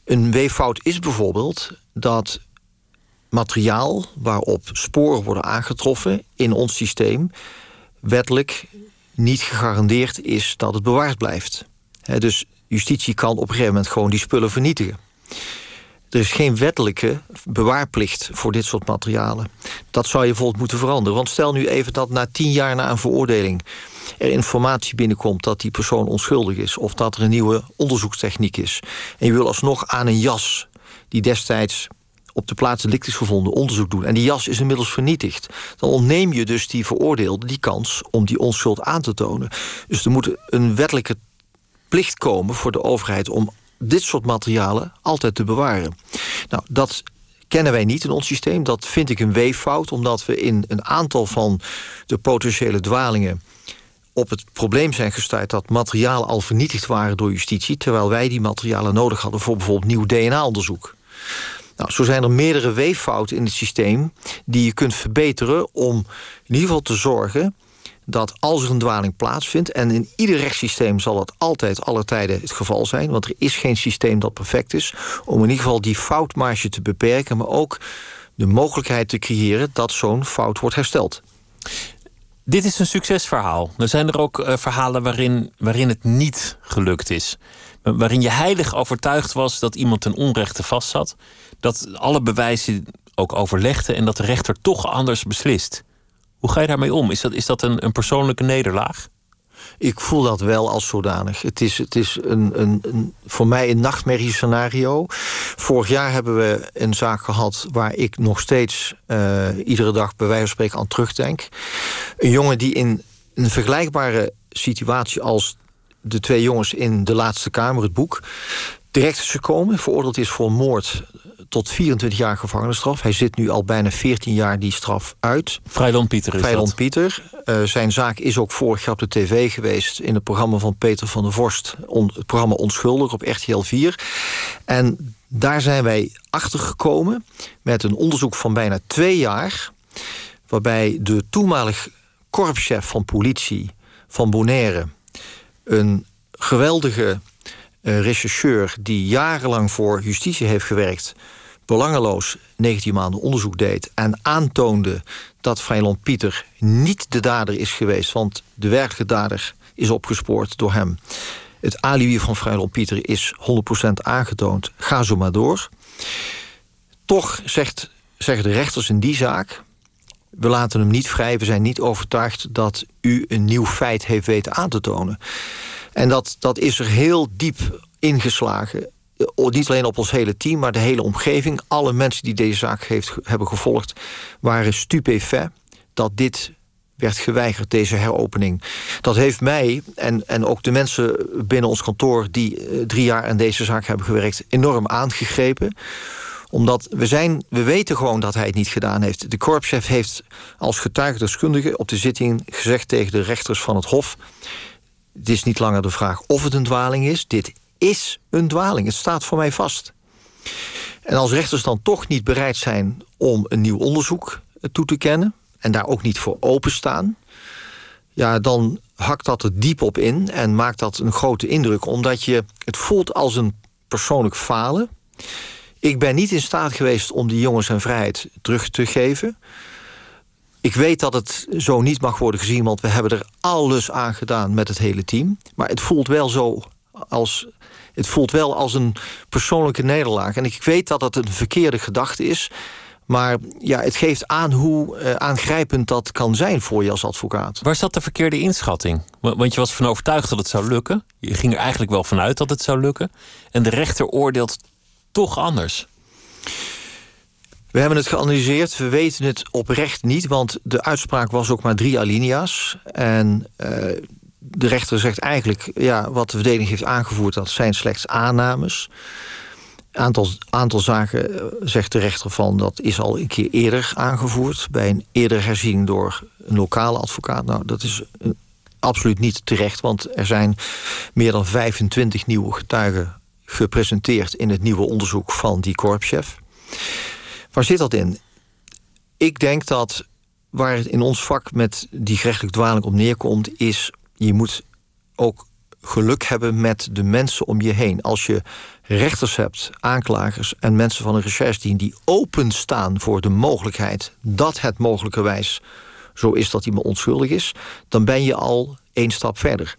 Een weeffout is bijvoorbeeld dat materiaal waarop sporen worden aangetroffen in ons systeem wettelijk niet gegarandeerd is dat het bewaard blijft. dus justitie kan op een gegeven moment gewoon die spullen vernietigen. Er is geen wettelijke bewaarplicht voor dit soort materialen. Dat zou je bijvoorbeeld moeten veranderen. Want stel nu even dat na tien jaar na een veroordeling... er informatie binnenkomt dat die persoon onschuldig is... of dat er een nieuwe onderzoekstechniek is... en je wil alsnog aan een jas die destijds op de plaats delict is gevonden onderzoek doen... en die jas is inmiddels vernietigd... dan ontneem je dus die veroordeelde die kans om die onschuld aan te tonen. Dus er moet een wettelijke plicht komen voor de overheid... om dit soort materialen altijd te bewaren. Nou, dat kennen wij niet in ons systeem. Dat vind ik een weeffout, omdat we in een aantal van de potentiële dwalingen op het probleem zijn gestuurd dat materialen al vernietigd waren door justitie... terwijl wij die materialen nodig hadden voor bijvoorbeeld nieuw DNA-onderzoek. Nou, zo zijn er meerdere weeffouten in het systeem die je kunt verbeteren om in ieder geval te zorgen dat als er een dwaling plaatsvindt... en in ieder rechtssysteem zal dat altijd alle tijden het geval zijn... want er is geen systeem dat perfect is... om in ieder geval die foutmarge te beperken... maar ook de mogelijkheid te creëren dat zo'n fout wordt hersteld. Dit is een succesverhaal. Er zijn er ook uh, verhalen waarin, waarin het niet gelukt is. Waarin je heilig overtuigd was dat iemand ten onrechte vastzat. Dat alle bewijzen ook overlegde en dat de rechter toch anders beslist. Hoe ga je daarmee om? Is dat, is dat een, een persoonlijke nederlaag? Ik voel dat wel als zodanig. Het is, het is een, een, een, voor mij een nachtmerriescenario. Vorig jaar hebben we een zaak gehad waar ik nog steeds uh, iedere dag bij wijze van spreken aan terugdenk. Een jongen die in een vergelijkbare situatie als de twee jongens in de laatste kamer, het boek, direct is gekomen, veroordeeld is voor moord tot 24 jaar gevangenisstraf. Hij zit nu al bijna 14 jaar die straf uit. Vrijland Pieter is Vrijland Pieter. Uh, zijn zaak is ook vorig jaar op de tv geweest... in het programma van Peter van der Vorst. On, het programma Onschuldig op RTL 4. En daar zijn wij achtergekomen met een onderzoek van bijna twee jaar... waarbij de toenmalig korpschef van politie van Bonaire... een geweldige uh, rechercheur die jarenlang voor justitie heeft gewerkt belangeloos 19 maanden onderzoek deed... en aantoonde dat Vrijland Pieter niet de dader is geweest... want de werkelijke dader is opgespoord door hem. Het alibi van Vrijland Pieter is 100% aangetoond. Ga zo maar door. Toch zegt, zeggen de rechters in die zaak... we laten hem niet vrij, we zijn niet overtuigd... dat u een nieuw feit heeft weten aan te tonen. En dat, dat is er heel diep ingeslagen niet alleen op ons hele team, maar de hele omgeving. Alle mensen die deze zaak heeft, hebben gevolgd waren stupefait dat dit werd geweigerd, deze heropening. Dat heeft mij en, en ook de mensen binnen ons kantoor... die eh, drie jaar aan deze zaak hebben gewerkt, enorm aangegrepen omdat we, zijn, we weten gewoon dat hij het niet gedaan heeft. De korpschef heeft als getuigdeskundige op de zitting gezegd tegen de rechters van het Hof... het is niet langer de vraag of het een dwaling is. Dit is een dwaling. Het staat voor mij vast. En als rechters dan toch niet bereid zijn om een nieuw onderzoek toe te kennen... en daar ook niet voor openstaan... ja, dan hakt dat er diep op in en maakt dat een grote indruk... omdat je het voelt als een persoonlijk falen. Ik ben niet in staat geweest om die jongens zijn vrijheid terug te geven... Ik weet dat het zo niet mag worden gezien, want we hebben er alles aan gedaan met het hele team. Maar het voelt wel zo als het voelt wel als een persoonlijke nederlaag. En ik weet dat dat een verkeerde gedachte is. Maar ja, het geeft aan hoe uh, aangrijpend dat kan zijn voor je als advocaat. Waar zat de verkeerde inschatting? Want je was van overtuigd dat het zou lukken. Je ging er eigenlijk wel vanuit dat het zou lukken. En de rechter oordeelt toch anders. We hebben het geanalyseerd. We weten het oprecht niet, want de uitspraak was ook maar drie alinea's. En uh, de rechter zegt eigenlijk, ja, wat de verdediging heeft aangevoerd... dat zijn slechts aannames. Aantal, aantal zaken eh, zegt de rechter van... dat is al een keer eerder aangevoerd... bij een eerder herziening door een lokale advocaat. Nou, dat is eh, absoluut niet terecht... want er zijn meer dan 25 nieuwe getuigen gepresenteerd... in het nieuwe onderzoek van die korpschef. Waar zit dat in? Ik denk dat waar het in ons vak met die gerechtelijk dwaling op neerkomt... is je moet ook geluk hebben met de mensen om je heen. Als je rechters hebt, aanklagers en mensen van een recherche die openstaan voor de mogelijkheid dat het mogelijkerwijs zo is dat iemand onschuldig is, dan ben je al één stap verder.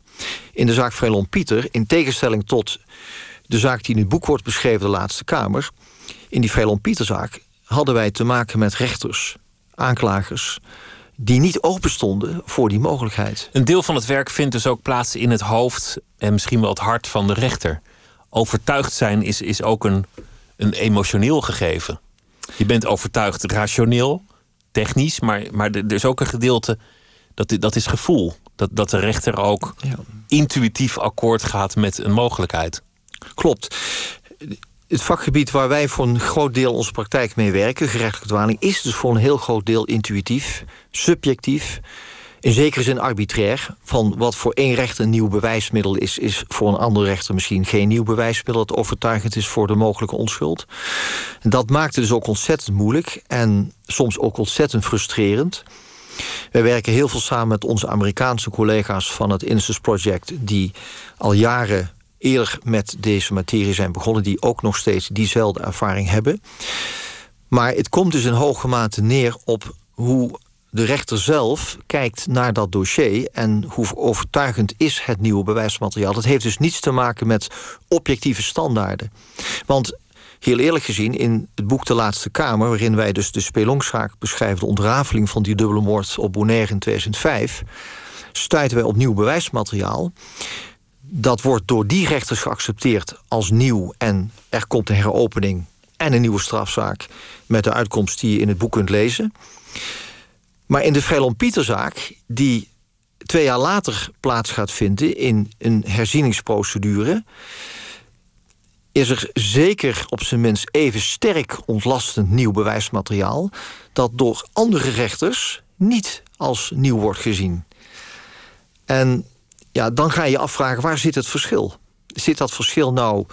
In de zaak Vrelon Pieter, in tegenstelling tot de zaak die in het boek wordt beschreven, de Laatste Kamer, in die Vrelon Pieterzaak hadden wij te maken met rechters, aanklagers, die niet open stonden voor die mogelijkheid. Een deel van het werk vindt dus ook plaats in het hoofd en misschien wel het hart van de rechter. Overtuigd zijn is, is ook een, een emotioneel gegeven. Je bent overtuigd rationeel, technisch, maar, maar er is ook een gedeelte dat, dat is gevoel. Dat, dat de rechter ook ja. intuïtief akkoord gaat met een mogelijkheid. Klopt. Het vakgebied waar wij voor een groot deel onze praktijk mee werken, gerechtelijke dwaling, is dus voor een heel groot deel intuïtief, subjectief, in zekere zin arbitrair. Van wat voor één rechter een nieuw bewijsmiddel is, is voor een andere rechter misschien geen nieuw bewijsmiddel dat overtuigend is voor de mogelijke onschuld. Dat maakt het dus ook ontzettend moeilijk en soms ook ontzettend frustrerend. Wij werken heel veel samen met onze Amerikaanse collega's van het Innocence Project, die al jaren eerder met deze materie zijn begonnen, die ook nog steeds diezelfde ervaring hebben. Maar het komt dus in hoge mate neer op hoe de rechter zelf kijkt naar dat dossier en hoe overtuigend is het nieuwe bewijsmateriaal. Dat heeft dus niets te maken met objectieve standaarden. Want heel eerlijk gezien, in het boek De Laatste Kamer, waarin wij dus de spelongszaak beschrijven, de ontrafeling van die dubbele moord op Bonaire in 2005, stuiten wij op nieuw bewijsmateriaal. Dat wordt door die rechters geaccepteerd als nieuw en er komt een heropening en een nieuwe strafzaak met de uitkomst die je in het boek kunt lezen. Maar in de Vrelon Pieterzaak, die twee jaar later plaats gaat vinden in een herzieningsprocedure, is er zeker op zijn minst even sterk ontlastend nieuw bewijsmateriaal dat door andere rechters niet als nieuw wordt gezien. En ja, dan ga je je afvragen waar zit het verschil? Zit dat verschil nou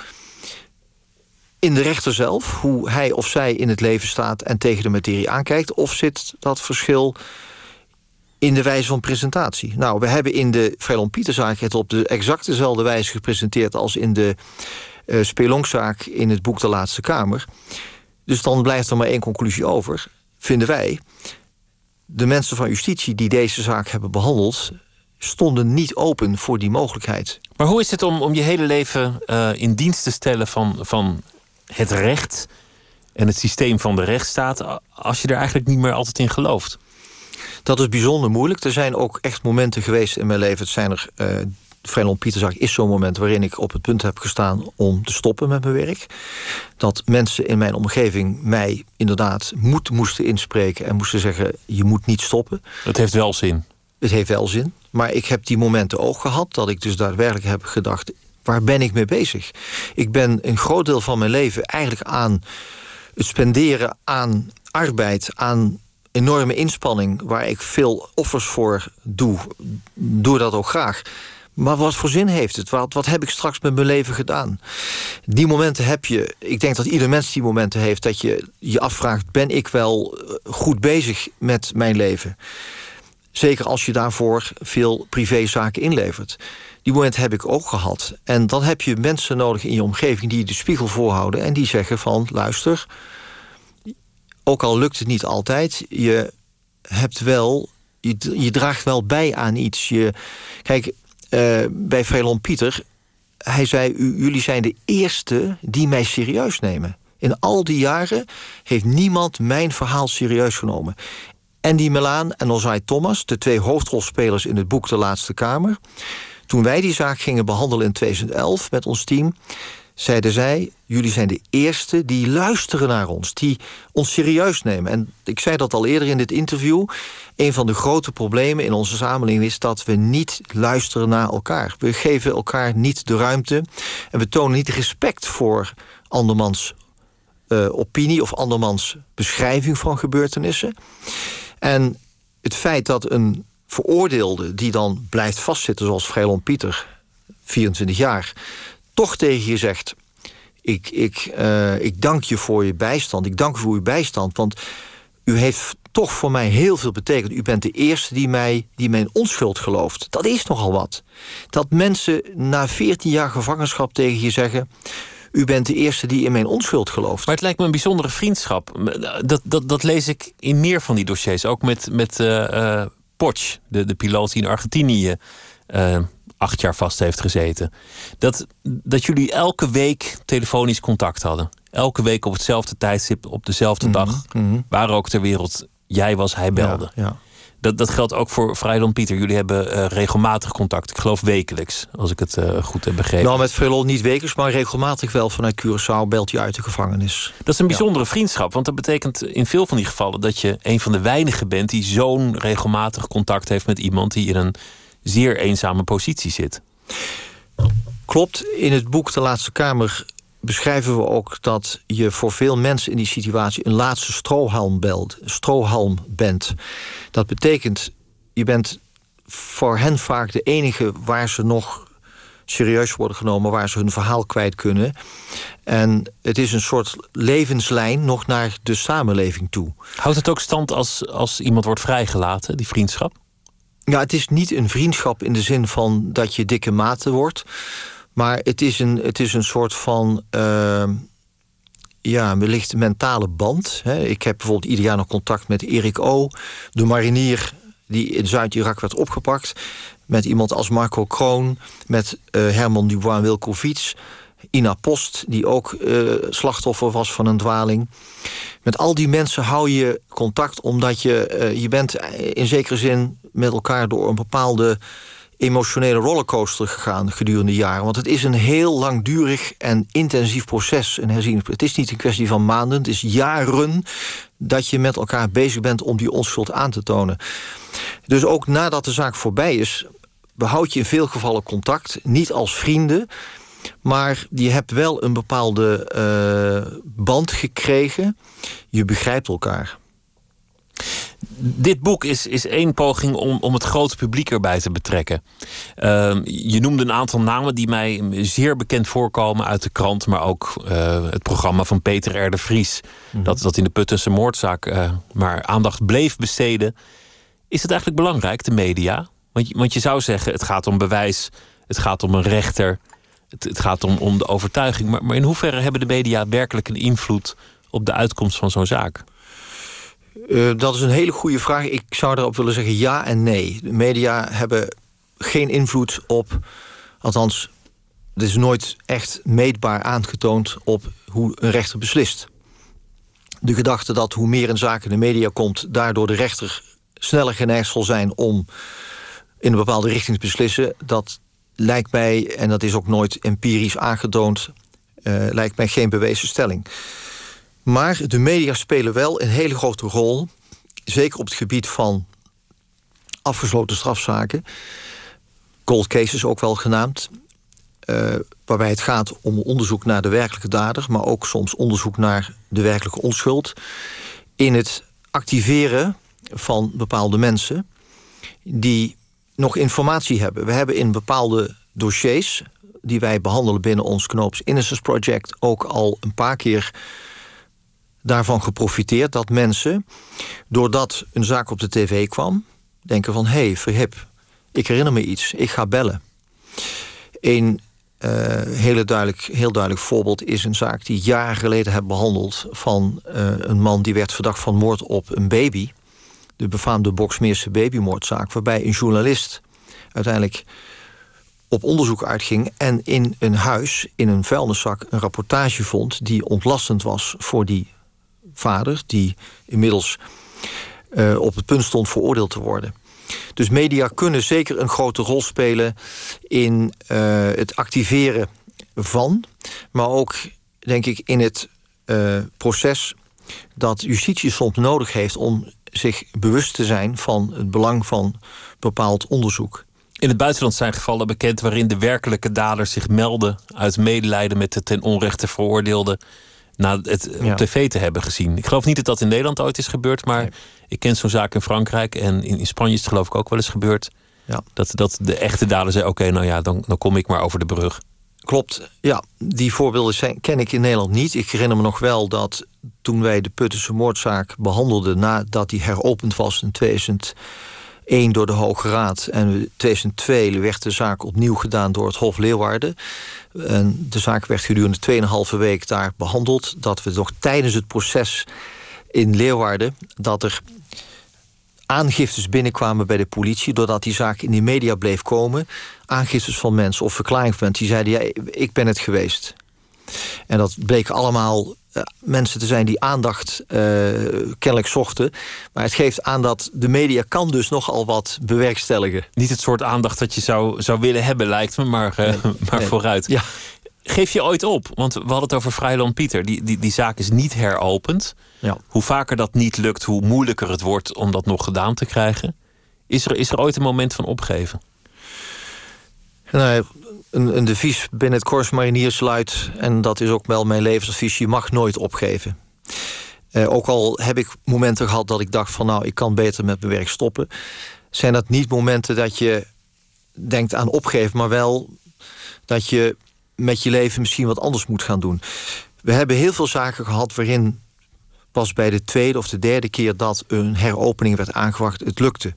in de rechter zelf, hoe hij of zij in het leven staat en tegen de materie aankijkt, of zit dat verschil in de wijze van presentatie? Nou, we hebben in de Vrelon Pieterzaak het op de exact dezelfde wijze gepresenteerd als in de uh, Spelonkzaak in het boek De Laatste Kamer. Dus dan blijft er maar één conclusie over, vinden wij. De mensen van justitie die deze zaak hebben behandeld, stonden niet open voor die mogelijkheid. Maar hoe is het om, om je hele leven uh, in dienst te stellen van, van het recht en het systeem van de rechtsstaat als je er eigenlijk niet meer altijd in gelooft? Dat is bijzonder moeilijk. Er zijn ook echt momenten geweest in mijn leven. Het zijn er. Uh, Vrijland Pieterzak is zo'n moment waarin ik op het punt heb gestaan om te stoppen met mijn werk. Dat mensen in mijn omgeving mij inderdaad moed moesten inspreken en moesten zeggen: je moet niet stoppen. Het heeft wel zin. Het heeft wel zin. Maar ik heb die momenten ook gehad dat ik dus daadwerkelijk heb gedacht: waar ben ik mee bezig? Ik ben een groot deel van mijn leven eigenlijk aan het spenderen aan arbeid, aan enorme inspanning, waar ik veel offers voor doe, doe dat ook graag. Maar wat voor zin heeft het? Wat, wat heb ik straks met mijn leven gedaan? Die momenten heb je. Ik denk dat ieder mens die momenten heeft. Dat je je afvraagt: ben ik wel eh, goed bezig met mijn leven? Zeker als je daarvoor veel privézaken inlevert. Die moment heb ik ook gehad. En dan heb je mensen nodig in je omgeving die je de spiegel voorhouden en die zeggen van luister, ook al lukt het niet altijd, je hebt wel, je, draagt wel bij aan iets. Je, kijk, uh, bij Vrelon Pieter, hij zei, jullie zijn de eerste die mij serieus nemen. In al die jaren heeft niemand mijn verhaal serieus genomen. Andy Melaan en Ozai Thomas, de twee hoofdrolspelers in het boek De Laatste Kamer. Toen wij die zaak gingen behandelen in 2011 met ons team, zeiden zij: Jullie zijn de eerste die luisteren naar ons, die ons serieus nemen. En ik zei dat al eerder in dit interview. Een van de grote problemen in onze samenleving is dat we niet luisteren naar elkaar. We geven elkaar niet de ruimte en we tonen niet respect voor andermans uh, opinie of andermans beschrijving van gebeurtenissen. En het feit dat een veroordeelde die dan blijft vastzitten, zoals Vrelon Pieter, 24 jaar, toch tegen je zegt: ik, ik, uh, ik dank je voor je bijstand, ik dank u voor uw bijstand, want u heeft toch voor mij heel veel betekend. U bent de eerste die, mij, die mijn onschuld gelooft. Dat is nogal wat. Dat mensen na 14 jaar gevangenschap tegen je zeggen: u bent de eerste die in mijn onschuld gelooft. Maar het lijkt me een bijzondere vriendschap. Dat, dat, dat lees ik in meer van die dossiers. Ook met, met uh, de, de piloot die in Argentinië uh, acht jaar vast heeft gezeten. Dat, dat jullie elke week telefonisch contact hadden. Elke week op hetzelfde tijdstip, op dezelfde Mhm, dag. Waar ook ter wereld jij was, hij belde. Ja, ja. Dat, dat geldt ook voor Vrijland Pieter. Jullie hebben uh, regelmatig contact. Ik geloof wekelijks, als ik het uh, goed heb begrepen. Nou, met Vrelol niet wekelijks, maar regelmatig wel vanuit Curaçao belt hij uit de gevangenis. Dat is een bijzondere ja. vriendschap. Want dat betekent in veel van die gevallen dat je een van de weinigen bent die zo'n regelmatig contact heeft met iemand die in een zeer eenzame positie zit. Klopt. In het boek De Laatste Kamer beschrijven we ook dat je voor veel mensen in die situatie een laatste strohalm, belt, strohalm bent. Dat betekent, je bent voor hen vaak de enige waar ze nog serieus worden genomen, waar ze hun verhaal kwijt kunnen. En het is een soort levenslijn nog naar de samenleving toe. Houdt het ook stand als, als iemand wordt vrijgelaten, die vriendschap? Ja, het is niet een vriendschap in de zin van dat je dikke maten wordt. Maar het is een, het is een soort van. Uh, ja, wellicht mentale band. Ik heb bijvoorbeeld ieder jaar nog contact met Erik O., de marinier die in Zuid-Irak werd opgepakt. Met iemand als Marco Kroon, met uh, Herman Dubois Wilkowitz. Ina Post, die ook uh, slachtoffer was van een dwaling. Met al die mensen hou je contact omdat je, uh, je bent in zekere zin met elkaar door een bepaalde emotionele rollercoaster gegaan gedurende jaren. Want het is een heel langdurig en intensief proces, een herziening. Het is niet een kwestie van maanden, het is jaren dat je met elkaar bezig bent om die onschuld aan te tonen. Dus ook nadat de zaak voorbij is, behoud je in veel gevallen contact. Niet als vrienden, maar je hebt wel een bepaalde uh, band gekregen. Je begrijpt elkaar. Dit boek is, is één poging om, om het grote publiek erbij te betrekken. Uh, je noemde een aantal namen die mij zeer bekend voorkomen uit de krant, maar ook uh, het programma van Peter R. de Vries, mm -hmm. dat, dat in de Puttense moordzaak uh, maar aandacht bleef besteden. Is het eigenlijk belangrijk, de media? Want, want je zou zeggen, het gaat om bewijs, het gaat om een rechter, het, het gaat om, om de overtuiging. Maar, maar in hoeverre hebben de media werkelijk een invloed op de uitkomst van zo'n zaak? Uh, dat is een hele goede vraag. Ik zou daarop willen zeggen ja en nee. De media hebben geen invloed op, althans, het is nooit echt meetbaar aangetoond op hoe een rechter beslist. De gedachte dat hoe meer een zaak in de media komt, daardoor de rechter sneller geneigd zal zijn om in een bepaalde richting te beslissen, dat lijkt mij, en dat is ook nooit empirisch aangetoond, uh, lijkt mij geen bewezen stelling. Maar de media spelen wel een hele grote rol. Zeker op het gebied van afgesloten strafzaken. Cold cases ook wel genaamd. Uh, waarbij het gaat om onderzoek naar de werkelijke dader... maar ook soms onderzoek naar de werkelijke onschuld. In het activeren van bepaalde mensen... die nog informatie hebben. We hebben in bepaalde dossiers... die wij behandelen binnen ons Knoops Innocence Project... ook al een paar keer daarvan geprofiteerd dat mensen, doordat een zaak op de tv kwam, denken van hé, hey, verhip, ik herinner me iets, ik ga bellen. Een uh, hele duidelijk, heel duidelijk voorbeeld is een zaak die jaren geleden heb behandeld van uh, een man die werd verdacht van moord op een baby. De befaamde Boksmeerse babymoordzaak, waarbij een journalist uiteindelijk op onderzoek uitging en in een huis, in een vuilniszak, een rapportage vond die ontlastend was voor die vader, die inmiddels uh, op het punt stond veroordeeld te worden. Dus media kunnen zeker een grote rol spelen in uh, het activeren van, maar ook, denk ik, in het uh, proces dat justitie soms nodig heeft om zich bewust te zijn van het belang van bepaald onderzoek. In het buitenland zijn gevallen bekend waarin de werkelijke daders zich melden uit medelijden met de ten onrechte veroordeelde na het ja. op tv te hebben gezien. Ik geloof niet dat dat in Nederland ooit is gebeurd, maar nee. ik ken zo'n zaak in Frankrijk en in, in, Spanje is het geloof ik ook wel eens gebeurd. Ja. Dat, dat de echte dader zei: Oké, okay, nou ja, dan, dan kom ik maar over de brug. Klopt, ja. Die voorbeelden zijn, ken ik in Nederland niet. Ik herinner me nog wel dat toen wij de Puttense moordzaak behandelden... nadat die heropend was in 2001 door de Hoge Raad. En in 2002 werd de zaak opnieuw gedaan door het Hof Leeuwarden. En de zaak werd gedurende 2,5 week daar behandeld. Dat we nog tijdens het proces in Leeuwarden... dat er aangiftes binnenkwamen bij de politie... doordat die zaak in de media bleef komen. Aangiftes van mensen of verklaringen van mensen... die zeiden, ja, ik ben het geweest. En dat bleek allemaal mensen te zijn die aandacht uh, kennelijk zochten. Maar het geeft aan dat de media kan dus nogal wat bewerkstelligen. Niet het soort aandacht dat je zou, zou willen hebben, lijkt me, maar, uh, nee, maar nee. vooruit. Ja. Geef je ooit op? Want we hadden het over Vrijland Pieter. Die, die, die zaak is niet heropend. Ja. Hoe vaker dat niet lukt, hoe moeilijker het wordt om dat nog gedaan te krijgen. Is er, is er ooit een moment van opgeven? Nee, een, devies binnen het Korps Mariniers luidt... en dat is ook wel mijn levensadvies, je mag nooit opgeven. Uh, ook al heb ik momenten gehad dat ik dacht van... nou, ik kan beter met mijn werk stoppen... zijn dat niet momenten dat je denkt aan opgeven... maar wel dat je met je leven misschien wat anders moet gaan doen. We hebben heel veel zaken gehad waarin... pas bij de tweede of de derde keer dat een heropening werd aangewacht... het lukte.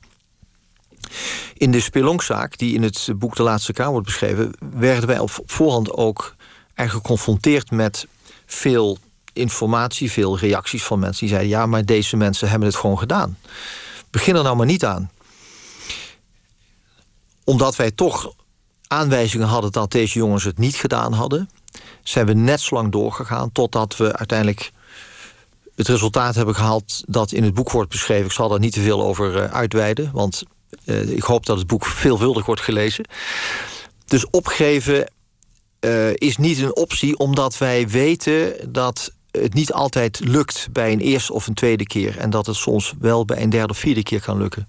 In de spelonkzaak, die in het boek De Laatste Kamer wordt beschreven... werden wij op voorhand ook eigenlijk geconfronteerd met veel informatie... veel reacties van mensen die zeiden... ja, maar deze mensen hebben het gewoon gedaan. Begin er nou maar niet aan. Omdat wij toch aanwijzingen hadden dat deze jongens het niet gedaan hadden... zijn we net zo lang doorgegaan totdat we uiteindelijk het resultaat hebben gehaald... dat in het boek wordt beschreven. Ik zal daar niet te veel over uitweiden, want uh, ik hoop dat het boek veelvuldig wordt gelezen. Dus opgeven uh, is niet een optie, omdat wij weten dat het niet altijd lukt bij een eerste of een tweede keer. En dat het soms wel bij een derde of vierde keer kan lukken.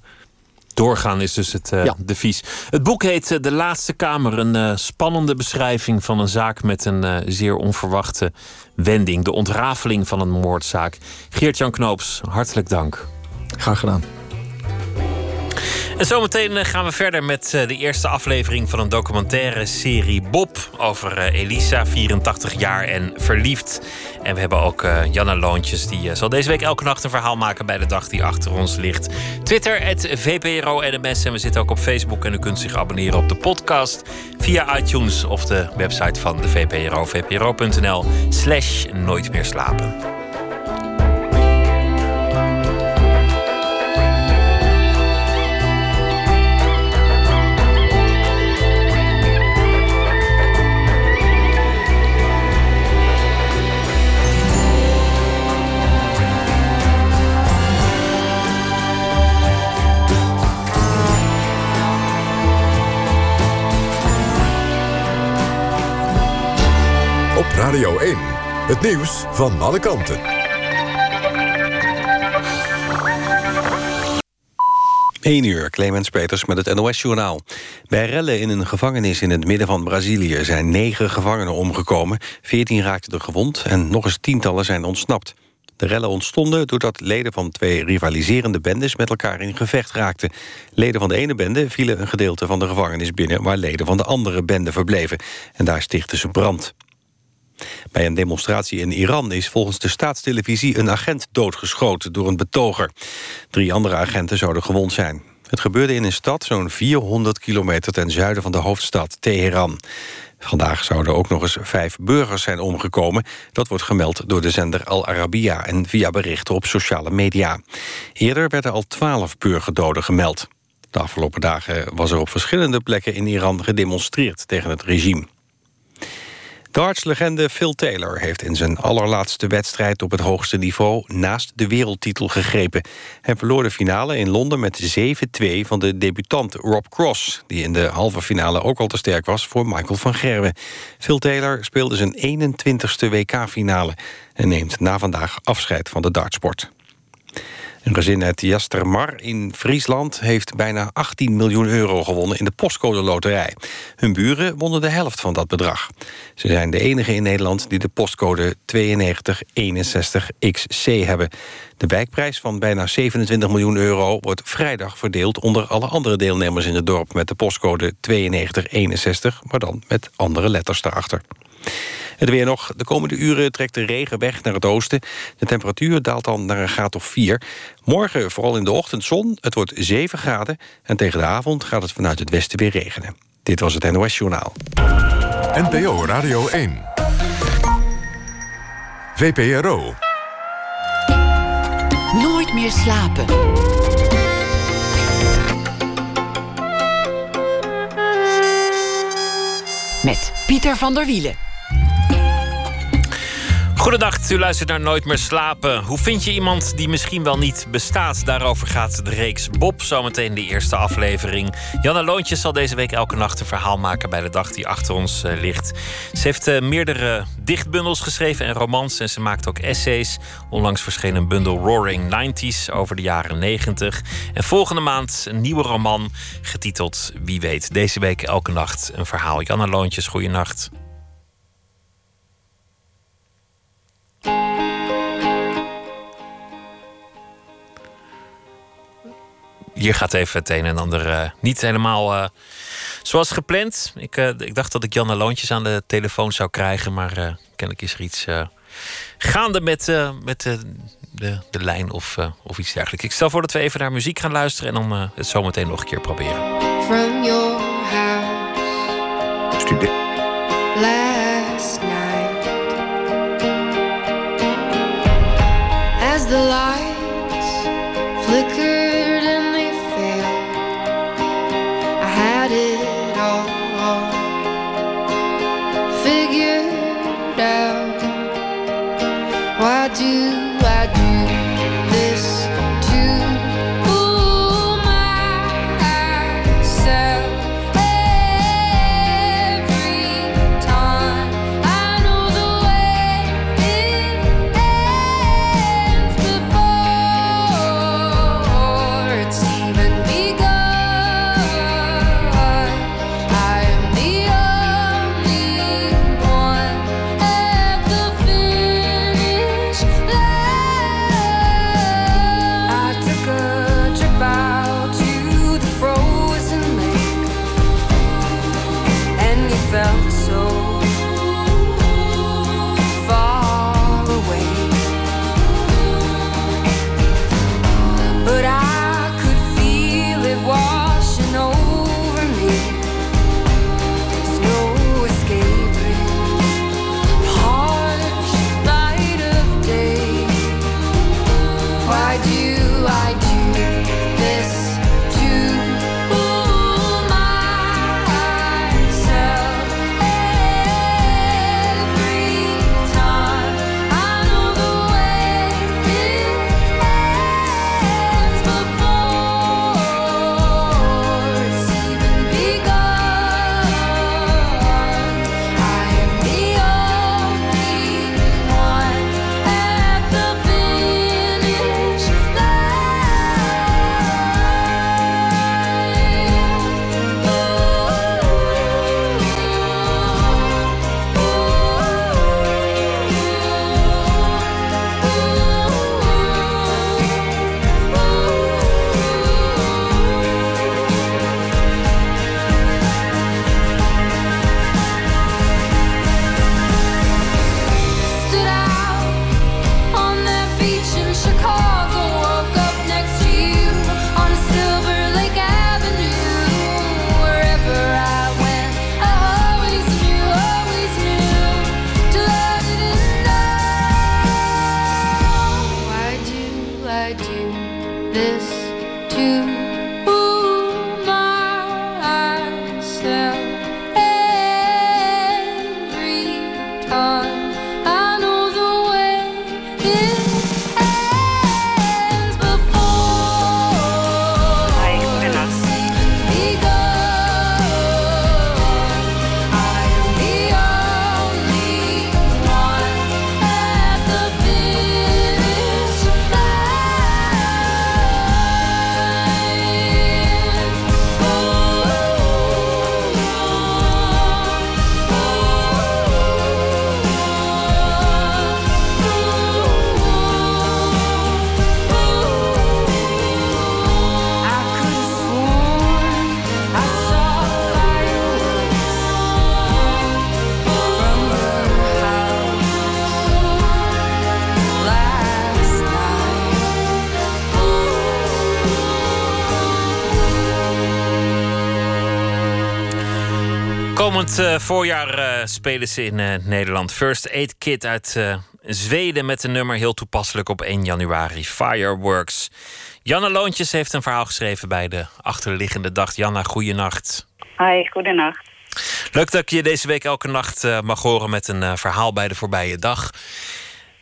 Doorgaan is dus het uh, ja. devies. Het boek heet uh, De Laatste Kamer. Een uh, spannende beschrijving van een zaak met een zeer onverwachte wending. De ontrafeling van een moordzaak. Geert-Jan Knoops, hartelijk dank. Graag gedaan. En zometeen gaan we verder met de eerste aflevering van een documentaire serie Bob over Elisa, 84 jaar en verliefd. En we hebben ook Janna Loontjes, die zal deze week elke nacht een verhaal maken bij de dag die achter ons ligt. Twitter, het VPRO-NMS. En we zitten ook op Facebook en u kunt zich abonneren op de podcast via iTunes of de website van de VPRO, vpro.nl slash nooit meer slapen. Radio 1. Het nieuws van alle kanten. 1 uur, Clemens Peters met het NOS-journaal. Bij rellen in een gevangenis in het midden van Brazilië... zijn negen gevangenen omgekomen, 14 raakten er gewond... en nog eens tientallen zijn ontsnapt. De rellen ontstonden doordat leden van twee rivaliserende bendes... met elkaar in gevecht raakten. Leden van de ene bende vielen een gedeelte van de gevangenis binnen... waar leden van de andere bende verbleven. En daar stichtten ze brand. Bij een demonstratie in Iran is volgens de staatstelevisie... een agent doodgeschoten door een betoger. Drie andere agenten zouden gewond zijn. Het gebeurde in een stad zo'n 400 kilometer ten zuiden van de hoofdstad Teheran. Vandaag zouden ook nog eens vijf burgers zijn omgekomen. Dat wordt gemeld door de zender Al Arabiya en via berichten op sociale media. Eerder werden al twaalf burgerdoden gemeld. De afgelopen dagen was er op verschillende plekken in Iran gedemonstreerd tegen het regime. Dartslegende Phil Taylor heeft in zijn allerlaatste wedstrijd op het hoogste niveau naast de wereldtitel gegrepen. Hij verloor de finale in Londen met 7-2 van de debutant Rob Cross, die in de halve finale ook al te sterk was voor Michael van Gerwen. Phil Taylor speelde zijn 21ste WK-finale en neemt na vandaag afscheid van de dartsport. Een gezin uit Jastermar in Friesland heeft bijna 18 miljoen euro gewonnen in de postcode loterij. Hun buren wonnen de helft van dat bedrag. Ze zijn de enige in Nederland die de postcode 9261XC hebben. De wijkprijs van bijna 27 miljoen euro wordt vrijdag verdeeld onder alle andere deelnemers in het dorp met de postcode 9261, maar dan met andere letters daarachter. Het weer nog. De komende uren trekt de regen weg naar het oosten. De temperatuur daalt dan naar een graad of 4. Morgen vooral in de ochtend zon. Het wordt 7 graden. En tegen de avond gaat het vanuit het westen weer regenen. Dit was het NOS Journaal. NPO Radio 1. VPRO. Nooit meer slapen. Met Pieter van der Wielen. Goedendag, u luistert naar Nooit meer slapen. Hoe vind je iemand die misschien wel niet bestaat? Daarover gaat de reeks Bob, zometeen de eerste aflevering. Janne Loontjes zal deze week elke nacht een verhaal maken bij de dag die achter ons uh, ligt. Ze heeft uh, meerdere dichtbundels geschreven en romans en ze maakt ook essays. Onlangs verscheen een bundel Roaring 90s over de jaren 90. En volgende maand een nieuwe roman getiteld Wie weet. Deze week elke nacht een verhaal. Janne Loontjes, goeienacht. Hier gaat even het een en ander uh, niet helemaal uh, zoals gepland. Ik, uh, ik, dacht dat ik Janne Loontjes aan de telefoon zou krijgen, maar kennelijk is er iets gaande met, met de, de, lijn of, of iets dergelijks. Ik stel voor dat we even naar muziek gaan luisteren en dan het zometeen nog een keer proberen. From your house. Studie. Last night. As the lights flicker. Uh, voorjaar uh, spelen ze in uh, Nederland. First Aid Kit uit Zweden met een nummer heel toepasselijk op 1 januari. Fireworks. Janna Loontjes heeft een verhaal geschreven bij de achterliggende dag. Janna, goeienacht. Hi, goedenacht. Leuk dat ik je deze week elke nacht mag horen met een verhaal bij de voorbije dag.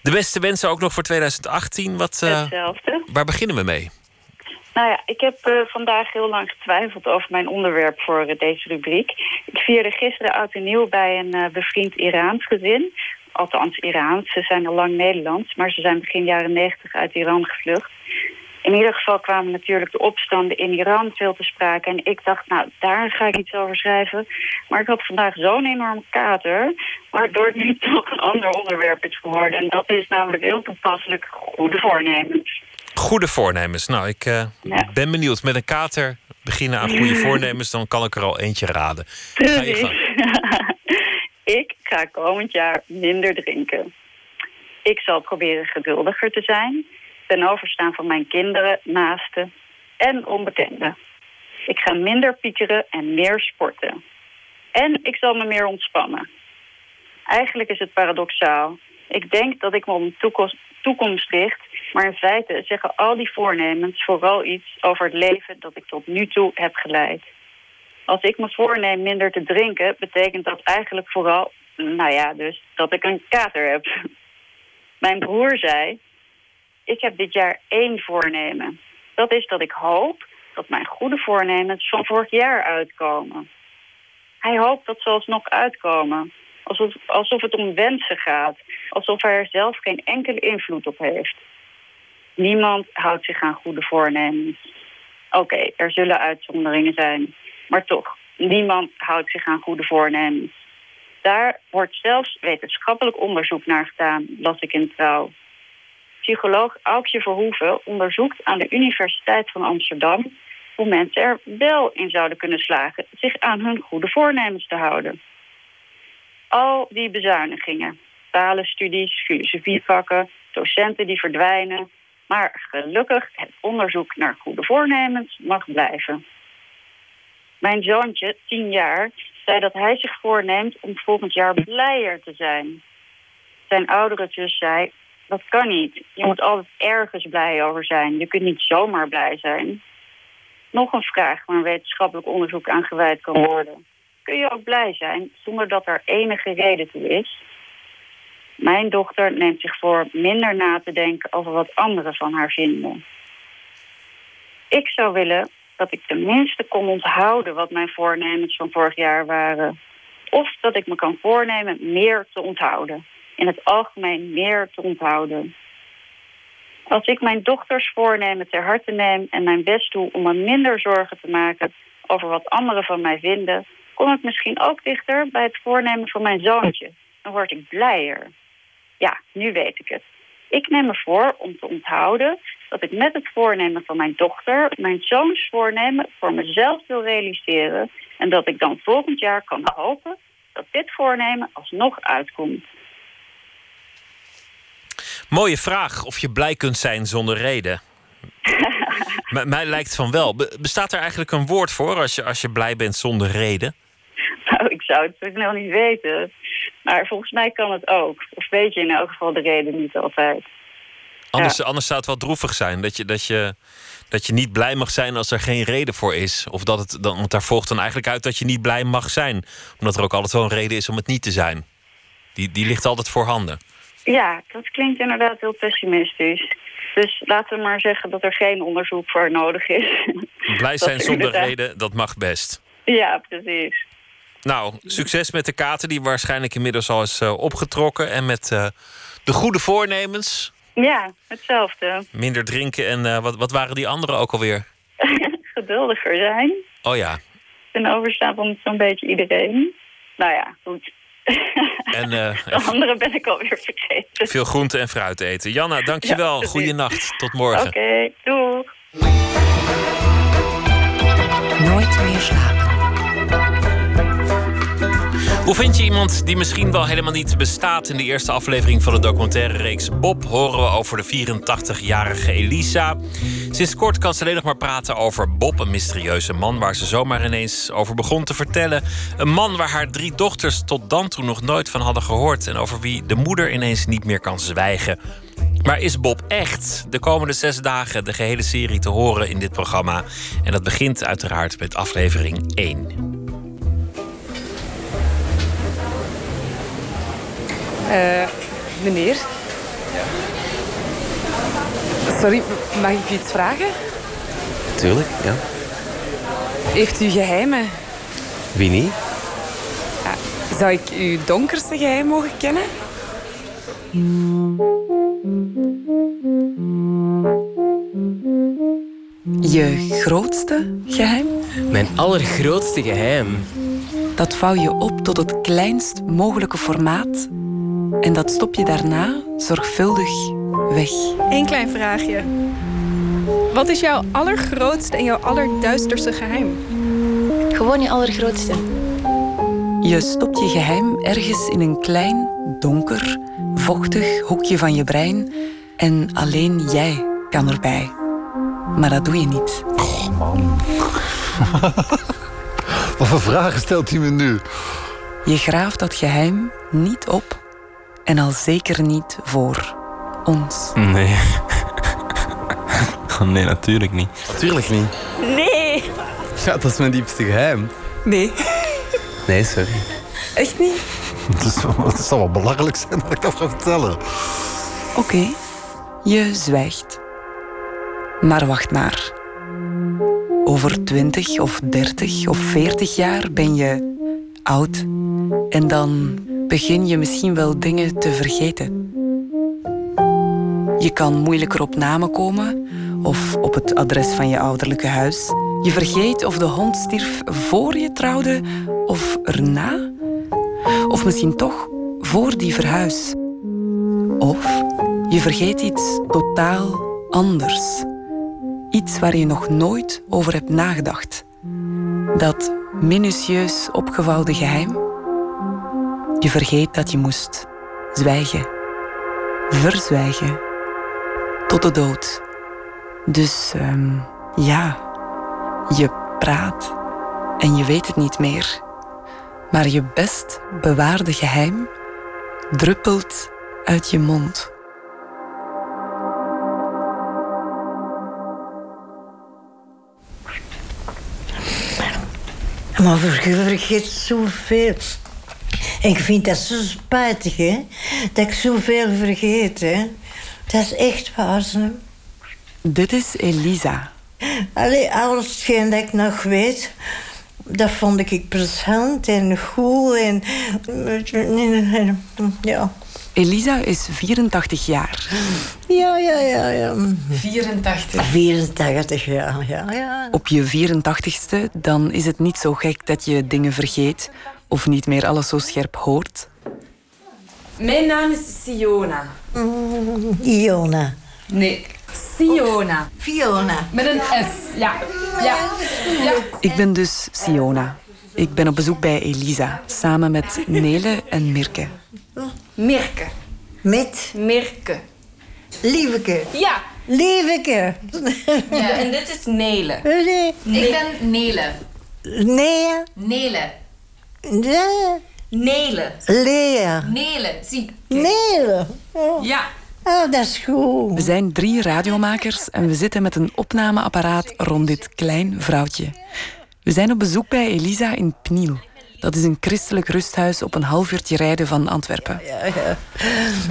De beste wensen ook nog voor 2018. Wat, Hetzelfde. Waar beginnen we mee? Nou ja, ik heb uh, vandaag heel lang getwijfeld over mijn onderwerp voor uh, deze rubriek. Ik vierde gisteren oud en nieuw bij een uh, bevriend Iraans gezin. Althans Iraans, ze zijn al lang Nederlands, maar ze zijn begin jaren negentig uit Iran gevlucht. In ieder geval kwamen natuurlijk de opstanden in Iran veel te sprake. En ik dacht, nou, daar ga ik iets over schrijven. Maar ik had vandaag zo'n enorme kater... waardoor het nu toch een ander onderwerp is geworden. En dat is namelijk heel toepasselijk goede voornemens. Goede voornemens. Nou, ik uh, ja. ben benieuwd. Met een kater beginnen aan goede voornemens, dan kan ik er al eentje raden. Ga gang. ik ga komend jaar minder drinken. Ik zal proberen geduldiger te zijn, ten overstaan van mijn kinderen, naasten en onbekenden. Ik ga minder piekeren en meer sporten. En ik zal me meer ontspannen. Eigenlijk is het paradoxaal. Ik denk dat ik me om toekomst, toekomst richt, maar in feite zeggen al die voornemens vooral iets over het leven dat ik tot nu toe heb geleid. Als ik me voorneem minder te drinken, betekent dat eigenlijk vooral, nou ja, dus dat ik een kater heb. Mijn broer zei: Ik heb dit jaar één voornemen. Dat is dat ik hoop dat mijn goede voornemens van vorig jaar uitkomen. Hij hoopt dat ze alsnog uitkomen. Alsof, alsof het om wensen gaat. Alsof hij er zelf geen enkele invloed op heeft. Niemand houdt zich aan goede voornemens. Oké, er zullen uitzonderingen zijn. Maar toch, niemand houdt zich aan goede voornemens. Daar wordt zelfs wetenschappelijk onderzoek naar gedaan, las ik in Trouw. Psycholoog Aukje Verhoeven onderzoekt aan de Universiteit van Amsterdam... hoe mensen er wel in zouden kunnen slagen zich aan hun goede voornemens te houden. Al die bezuinigingen, talenstudies, filosofievakken, docenten die verdwijnen... Maar gelukkig, het onderzoek naar goede voornemens mag blijven. Mijn zoontje, tien jaar, zei dat hij zich voorneemt om volgend jaar blijer te zijn. Zijn oudere zus zei, dat kan niet. Je moet altijd ergens blij over zijn. Je kunt niet zomaar blij zijn. Nog een vraag waar een wetenschappelijk onderzoek aan gewijd kan worden. Kun je ook blij zijn zonder dat er enige reden toe is? Mijn dochter neemt zich voor minder na te denken over wat anderen van haar vinden. Ik zou willen dat ik tenminste kon onthouden wat mijn voornemens van vorig jaar waren. Of dat ik me kan voornemen meer te onthouden. In het algemeen meer te onthouden. Als ik mijn dochters voornemen ter harte neem en mijn best doe om me minder zorgen te maken over wat anderen van mij vinden, kom ik misschien ook dichter bij het voornemen van mijn zoontje. Dan word ik blijer. Ja, nu weet ik het. Ik neem me voor om te onthouden dat ik met het voornemen van mijn dochter mijn zoons voornemen voor mezelf wil realiseren en dat ik dan volgend jaar kan hopen dat dit voornemen alsnog uitkomt. Mooie vraag of je blij kunt zijn zonder reden. mij lijkt van wel. Bestaat er eigenlijk een woord voor als je, als je blij bent zonder reden? Nou, ik zou het nog niet weten. Maar volgens mij kan het ook. Of weet je in elk geval de reden niet altijd. Anders, anders zou het wel droevig zijn. Dat je, dat, je, dat je niet blij mag zijn als er geen reden voor is. Of dat het dan, want daar volgt dan eigenlijk uit dat je niet blij mag zijn. Omdat er ook altijd wel een reden is om het niet te zijn. Die, die ligt altijd voorhanden. Ja, dat klinkt inderdaad heel pessimistisch. Dus laten we maar zeggen dat er geen onderzoek voor nodig is. Blij zijn zonder reden, dat mag best. Ja, precies. Nou, succes met de kater, die waarschijnlijk inmiddels al is uh, opgetrokken. En met uh, de goede voornemens. Ja, hetzelfde. Minder drinken en uh, wat, wat waren die anderen ook alweer? Geduldiger zijn. Oh ja. Ten overstaan van zo'n beetje iedereen. Nou ja, goed. En, de andere ben ik alweer vergeten. Veel groente en fruit eten. Janna, dankjewel. Ja, Goeienacht. Tot morgen. Oké, okay, doeg. Nooit meer slapen. Hoe vind je iemand die misschien wel helemaal niet bestaat? In de eerste aflevering van de documentaire reeks Bob horen we over de 84-jarige Elisa. Sinds kort kan ze alleen nog maar praten over Bob, een mysterieuze man waar ze zomaar ineens over begon te vertellen. Een man waar haar drie dochters tot dan toe nog nooit van hadden gehoord en over wie de moeder ineens niet meer kan zwijgen. Maar is Bob echt de komende zes dagen de gehele serie te horen in dit programma? En dat begint uiteraard met aflevering 1. Meneer? Ja. Sorry, mag ik u iets vragen? Tuurlijk, ja. Heeft u geheimen? Wie niet? Ja, zou ik uw donkerste geheim mogen kennen? Je grootste geheim? Mijn allergrootste geheim. Dat vouw je op tot het kleinst mogelijke formaat en dat stop je daarna zorgvuldig weg. Eén klein vraagje. Wat is jouw allergrootste en jouw allerduisterste geheim? Gewoon je allergrootste. Je stopt je geheim ergens in een klein, donker, vochtig hoekje van je brein en alleen jij kan erbij. Maar dat doe je niet. Oh man. Wat voor vragen stelt hij me nu? Je graaft dat geheim niet op en al zeker niet voor ons. Nee. nee, natuurlijk niet. Natuurlijk niet. Nee. Ja, dat is mijn diepste geheim. Nee. Nee, sorry. Echt niet? Het, is, het zal wel belachelijk zijn dat ik dat ga vertellen. Oké, je zwijgt. Maar wacht maar. Over 20 of 30 of 40 jaar ben je oud. En dan begin je misschien wel dingen te vergeten. Je kan moeilijker op namen komen of op het adres van je ouderlijke huis. Je vergeet of de hond stierf voor je trouwde of erna. Of misschien toch voor die verhuis. Of je vergeet iets totaal anders. Iets waar je nog nooit over hebt nagedacht. Dat minutieus opgevouwde geheim je vergeet dat je moest zwijgen. Verzwijgen. Tot de dood. Dus um, ja, je praat en je weet het niet meer. Maar je best bewaarde geheim druppelt uit je mond. Maar vergeet zoveel. En ik vind dat zo spijtig, hè. Dat ik zoveel vergeet, hè. Dat is echt waar, hè. Dit is Elisa. Allee, alles dat ik nog weet... Dat vond ik plezant en goed en... Ja. Elisa is 84 jaar. Ja, ja, ja, ja. 84. 84, ja, ja, ja. Op je 84ste, dan is het niet zo gek dat je dingen vergeet of niet meer alles zo scherp hoort? Mijn naam is Siona. Mm, Iona. Nee, Siona. Fiona. Met een S, ja. ja. ja. Ik ben dus Siona. Ik ben op bezoek bij Elisa, samen met Nele en Mirke. Mirke. Met? Mirke. Lieveke. Ja. Lieveke. Ja, en dit is Nele. Nee. Ik ben Nele. Nee. Nele. Ja. Nele. Lea. Nele, zie. Nele. Oh. Ja. Oh, dat is goed. We zijn drie radiomakers en we zitten met een opnameapparaat rond dit klein vrouwtje. We zijn op bezoek bij Elisa in Pniel. Dat is een christelijk rusthuis op een half uurtje rijden van Antwerpen. Ja, ja.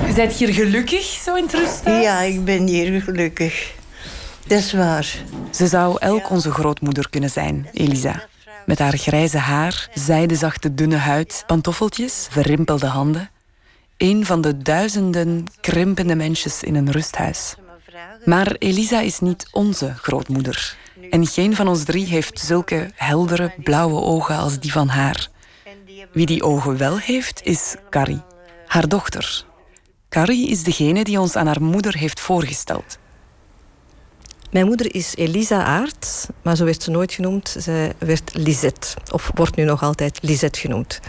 Je bent hier gelukkig, zo in het rusthuis? Ja, ik ben hier gelukkig. Dat is waar. Ze zou elk onze grootmoeder kunnen zijn, Elisa. Met haar grijze haar, zijdezachte dunne huid, pantoffeltjes, verrimpelde handen. Een van de duizenden krimpende mensjes in een rusthuis. Maar Elisa is niet onze grootmoeder. En geen van ons drie heeft zulke heldere, blauwe ogen als die van haar. Wie die ogen wel heeft, is Carrie, haar dochter. Carrie is degene die ons aan haar moeder heeft voorgesteld. Mijn moeder is Elisa Aert, maar zo werd ze nooit genoemd. Zij werd Lisette, of wordt nu nog altijd Lisette genoemd.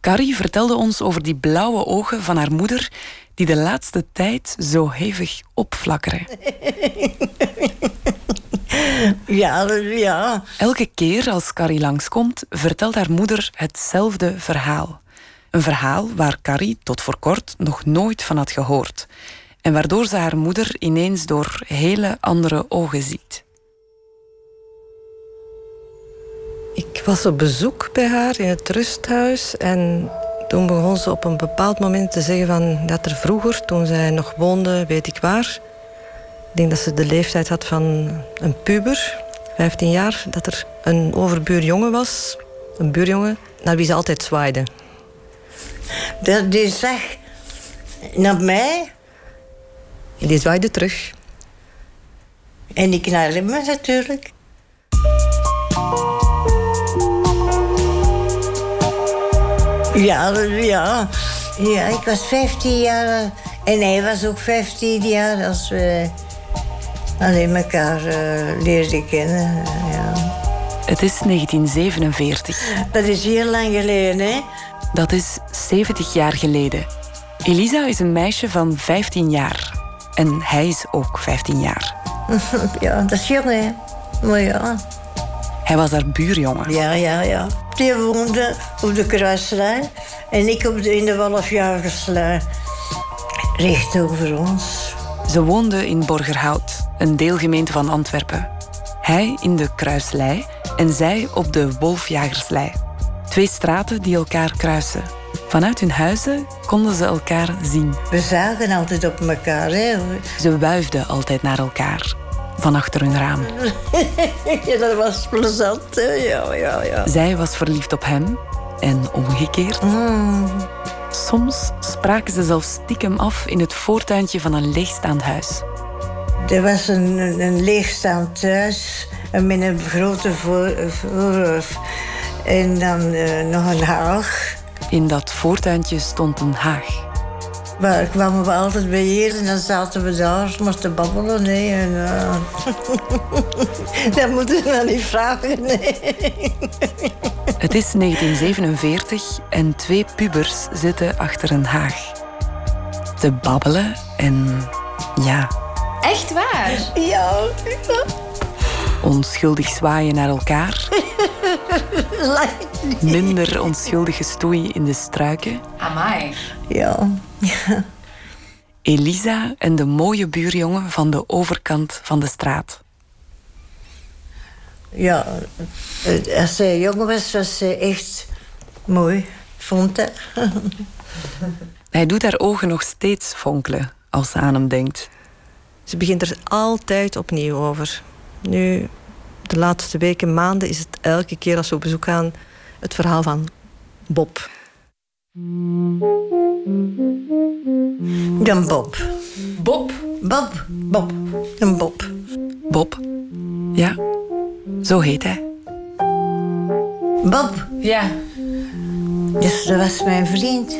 Carrie vertelde ons over die blauwe ogen van haar moeder, die de laatste tijd zo hevig opflakkeren. Ja, ja. Elke keer als Carrie langskomt, vertelt haar moeder hetzelfde verhaal. Een verhaal waar Carrie tot voor kort nog nooit van had gehoord. En waardoor ze haar moeder ineens door hele andere ogen ziet. Ik was op bezoek bij haar in het rusthuis en toen begon ze op een bepaald moment te zeggen van dat er vroeger, toen zij nog woonde, weet ik waar, ik denk dat ze de leeftijd had van een puber, 15 jaar, dat er een overbuurjongen was, een buurjongen, naar wie ze altijd zwaaide. Dat die zag naar mij. En die zwaaide terug. En ik naar hem natuurlijk. Ja, ja. Ja, ik was 15 jaar en hij was ook 15 jaar als we alleen elkaar uh, leerden kennen. Ja. Het is 1947. Dat is heel lang geleden, hè? Dat is 70 jaar geleden. Elisa is een meisje van 15 jaar. En hij is ook 15 jaar. Ja, dat is jong, hè? Maar ja. Hij was haar buurjongen. Ja, ja, ja. Die woonde op de Kruislijn en ik op de, in de Wolfjagerslijn. Recht over ons. Ze woonden in Borgerhout, een deelgemeente van Antwerpen. Hij in de Kruislei en zij op de Wolfjagerslei. Twee straten die elkaar kruisen. Vanuit hun huizen konden ze elkaar zien. We zagen altijd op elkaar, hè? Ze wuifden altijd naar elkaar. Van achter hun raam. ja, dat was plezant, hè? Ja, ja, ja. Zij was verliefd op hem en omgekeerd. Mm. Soms spraken ze zelfs stiekem af in het voortuintje van een leegstaand huis. Er was een, een, leegstaand thuis met een grote voor, voorhof. En dan uh, nog een haag. In dat voortuintje stond een haag. Maar kwamen we altijd bij hier en dan zaten we daar maar te babbelen. Nee. En, uh... dat moeten we dan niet vragen. Nee. Het is 1947 en twee pubers zitten achter een haag. Te babbelen en ja. Echt waar? Ja. Onschuldig zwaaien naar elkaar. Minder onschuldige stoei in de struiken. Amai. Ja. ja. Elisa en de mooie buurjongen van de overkant van de straat. Ja, als zij jong was, was ze echt mooi, vond hij. Hij doet haar ogen nog steeds fonkelen als ze aan hem denkt. Ze begint er altijd opnieuw over. Nu, de laatste weken, maanden, is het elke keer als we op bezoek gaan het verhaal van Bob. Dan Bob. Bob? Bob. Bob. Een Bob. Bob? Ja, zo heet hij. Bob. Ja. Dus dat was mijn vriend.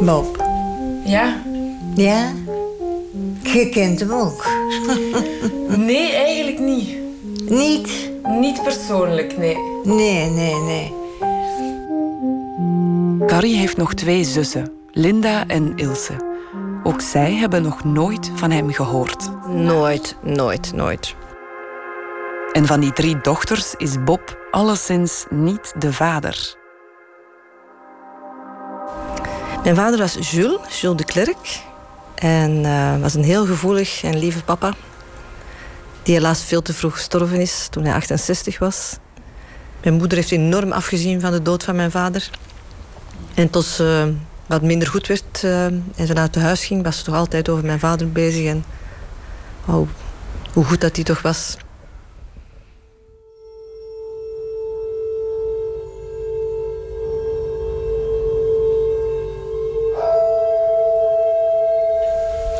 Bob. Ja? Ja? Je kent hem ook. nee, eigenlijk niet. Niet? Niet persoonlijk, nee. Nee, nee, nee. Carrie heeft nog twee zussen, Linda en Ilse. Ook zij hebben nog nooit van hem gehoord. Nooit, nooit, nooit. En van die drie dochters is Bob alleszins niet de vader. Mijn vader was Jules, Jules de Klerk. En uh, was een heel gevoelig en lieve papa. Die helaas veel te vroeg gestorven is toen hij 68 was. Mijn moeder heeft enorm afgezien van de dood van mijn vader. En tot ze wat minder goed werd uh, en ze naar het huis ging, was ze toch altijd over mijn vader bezig. En oh, hoe goed dat hij toch was.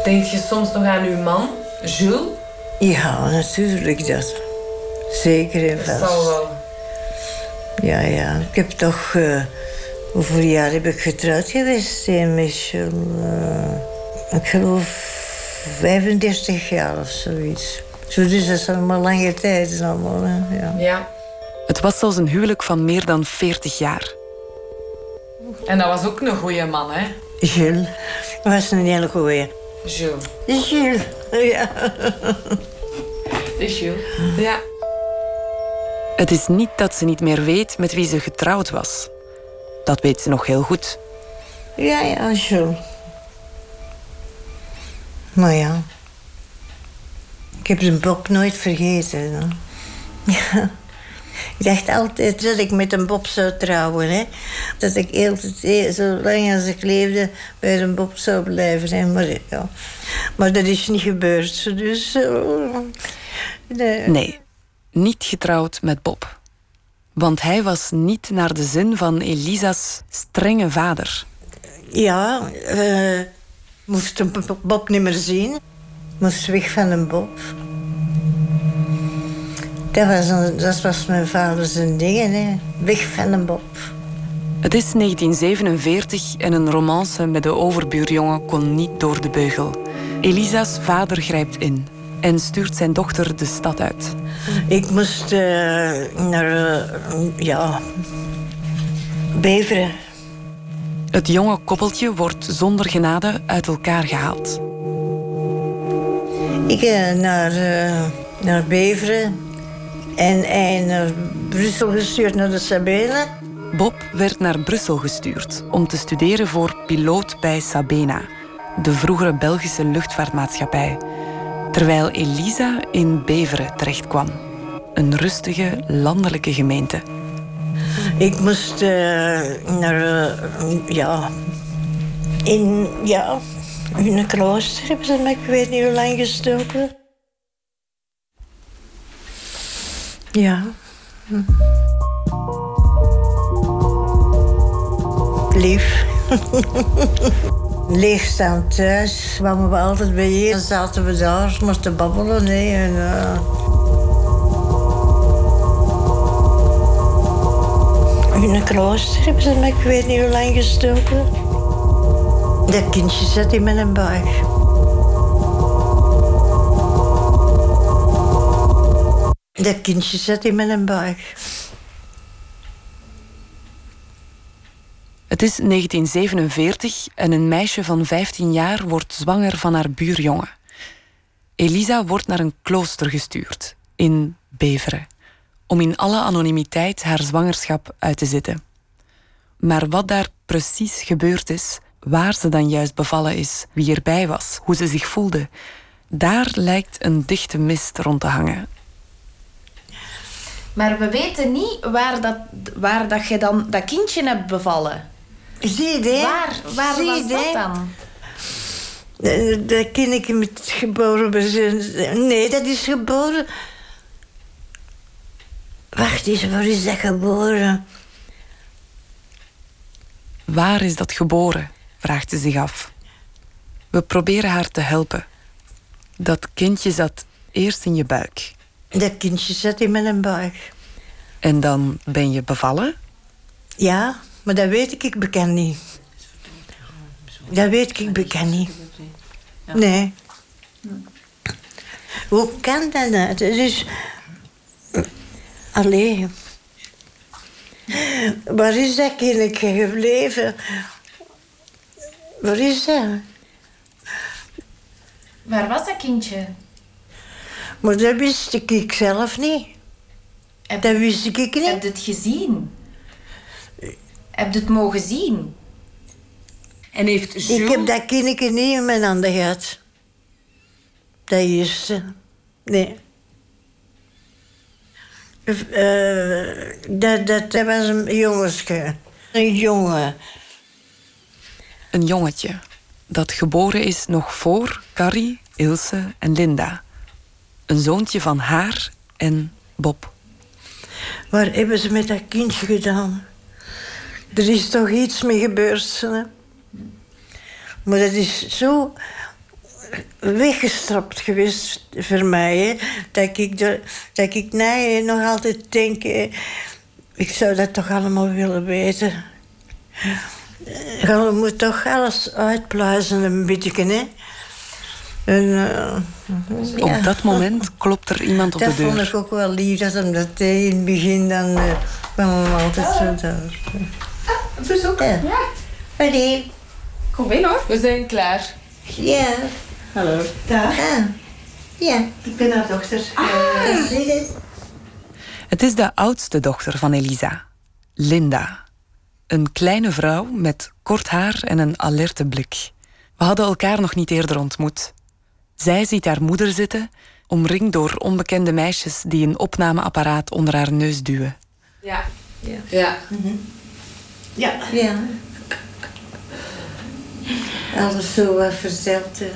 Denk je soms nog aan uw man, Jules? Ja, natuurlijk dat. Zeker en vast. Dat zal wel. Ja, ja. Ik heb toch... Uh, hoeveel jaar heb ik getrouwd geweest, hè, Michel? Uh, ik geloof 35 jaar of zoiets. Zo dus dat is allemaal lange tijd. Allemaal, hè? Ja. ja. Het was zelfs een huwelijk van meer dan 40 jaar. En dat was ook een goeie man, hè? Jules. Dat was een hele goeie. Jules. Jules. Ja. Is Jules. Ja. Het is niet dat ze niet meer weet met wie ze getrouwd was. Dat weet ze nog heel goed. Ja, ja, Jules. Maar ja. Ik heb zijn Bob nooit vergeten. Hè. Ja. Ik dacht altijd dat ik met een Bob zou trouwen. Hè. Dat ik altijd, zolang als ik leefde, bij een Bob zou blijven. Hè. Maar, ja. maar dat is niet gebeurd. Dus, uh, nee. Nee, niet getrouwd met Bob. Want hij was niet naar de zin van Elisa's strenge vader. Ja, uh, moest een Bob niet meer zien. Moest weg van een Bob. Dat was, een, dat was mijn vader zijn ding, hè. weg van een Bob. Het is 1947 en een romance met de overbuurjongen kon niet door de beugel. Elisa's vader grijpt in en stuurt zijn dochter de stad uit. Ik moest uh, naar, uh, ja, Beveren. Het jonge koppeltje wordt zonder genade uit elkaar gehaald. Ik uh, naar, naar Beveren en naar Brussel gestuurd naar de Sabena. Bob werd naar Brussel gestuurd om te studeren voor piloot bij Sabena, de vroegere Belgische luchtvaartmaatschappij. Terwijl Elisa in Beveren terechtkwam, een rustige landelijke gemeente. Ik moest uh, naar, uh, ja, in, ja, in een klooster hebben ze me, ik weet niet hoe lang gestoken. Ja. Hm. Lief. Leegstaand thuis kwamen we altijd bij je. Dan zaten we daar, moesten babbelen. Nee, en, uh... In een klooster hebben ze me, ik weet niet hoe lang gestoken. Dat kindje zat in mijn buik. Dat kindje zat in mijn buik. Het is 1947 en een meisje van 15 jaar wordt zwanger van haar buurjongen. Elisa wordt naar een klooster gestuurd, in Beveren, om in alle anonimiteit haar zwangerschap uit te zitten. Maar wat daar precies gebeurd is, waar ze dan juist bevallen is, wie erbij was, hoe ze zich voelde, daar lijkt een dichte mist rond te hangen. Maar we weten niet waar dat, waar dat je dan dat kindje hebt bevallen. Zie je Waar, waar Zie was je dat dan? Dat kindje met geboren Nee, dat is geboren... Wacht eens, waar is dat geboren? Waar is dat geboren? vraagt ze zich af. We proberen haar te helpen. Dat kindje zat eerst in je buik. Dat kindje zat in mijn buik. En dan ben je bevallen? Ja, maar dat weet ik, ik bekend niet. Dat weet ik bekend niet. Nee. Hoe kan dat nou? Het is... Allee. Waar is dat kindje gebleven? Waar is dat? Waar was dat kindje? Maar dat wist ik zelf niet. Heb, dat wist ik niet. Heb je het gezien? Heb je het mogen zien? En heeft Jules... Ik heb dat kindje niet in mijn handen gehad. Dat eerste. Nee. Uh, dat, dat, dat was een jongensje. Een jongen. Een jongetje. Dat geboren is nog voor Carrie, Ilse en Linda. Een zoontje van haar en Bob. Waar hebben ze met dat kindje gedaan? Er is toch iets mee gebeurd, hè? Maar dat is zo weggestrapt geweest voor mij. Hè? Dat, ik de, dat ik nee, nog altijd denk... Ik zou dat toch allemaal willen weten. Je moet toch alles uitpluizen een beetje, hè? En, uh, Op ja. dat moment klopt er iemand op dat de deur. Dat vond ik ook wel lief, dat hem dat deed in het begin. Dan uh, kwam hem altijd zo daar. Een bezoek? Ja. Allee. Kom binnen hoor. We zijn klaar. Ja. Hallo. Dag. Ja. Ik ben haar dochter. Ah. Het is de oudste dochter van Elisa, Linda. Een kleine vrouw met kort haar en een alerte blik. We hadden elkaar nog niet eerder ontmoet. Zij ziet haar moeder zitten, omringd door onbekende meisjes die een opnameapparaat onder haar neus duwen. Ja. Ja. Ja. Ja. Ja. Alles zo wat verteld. eh.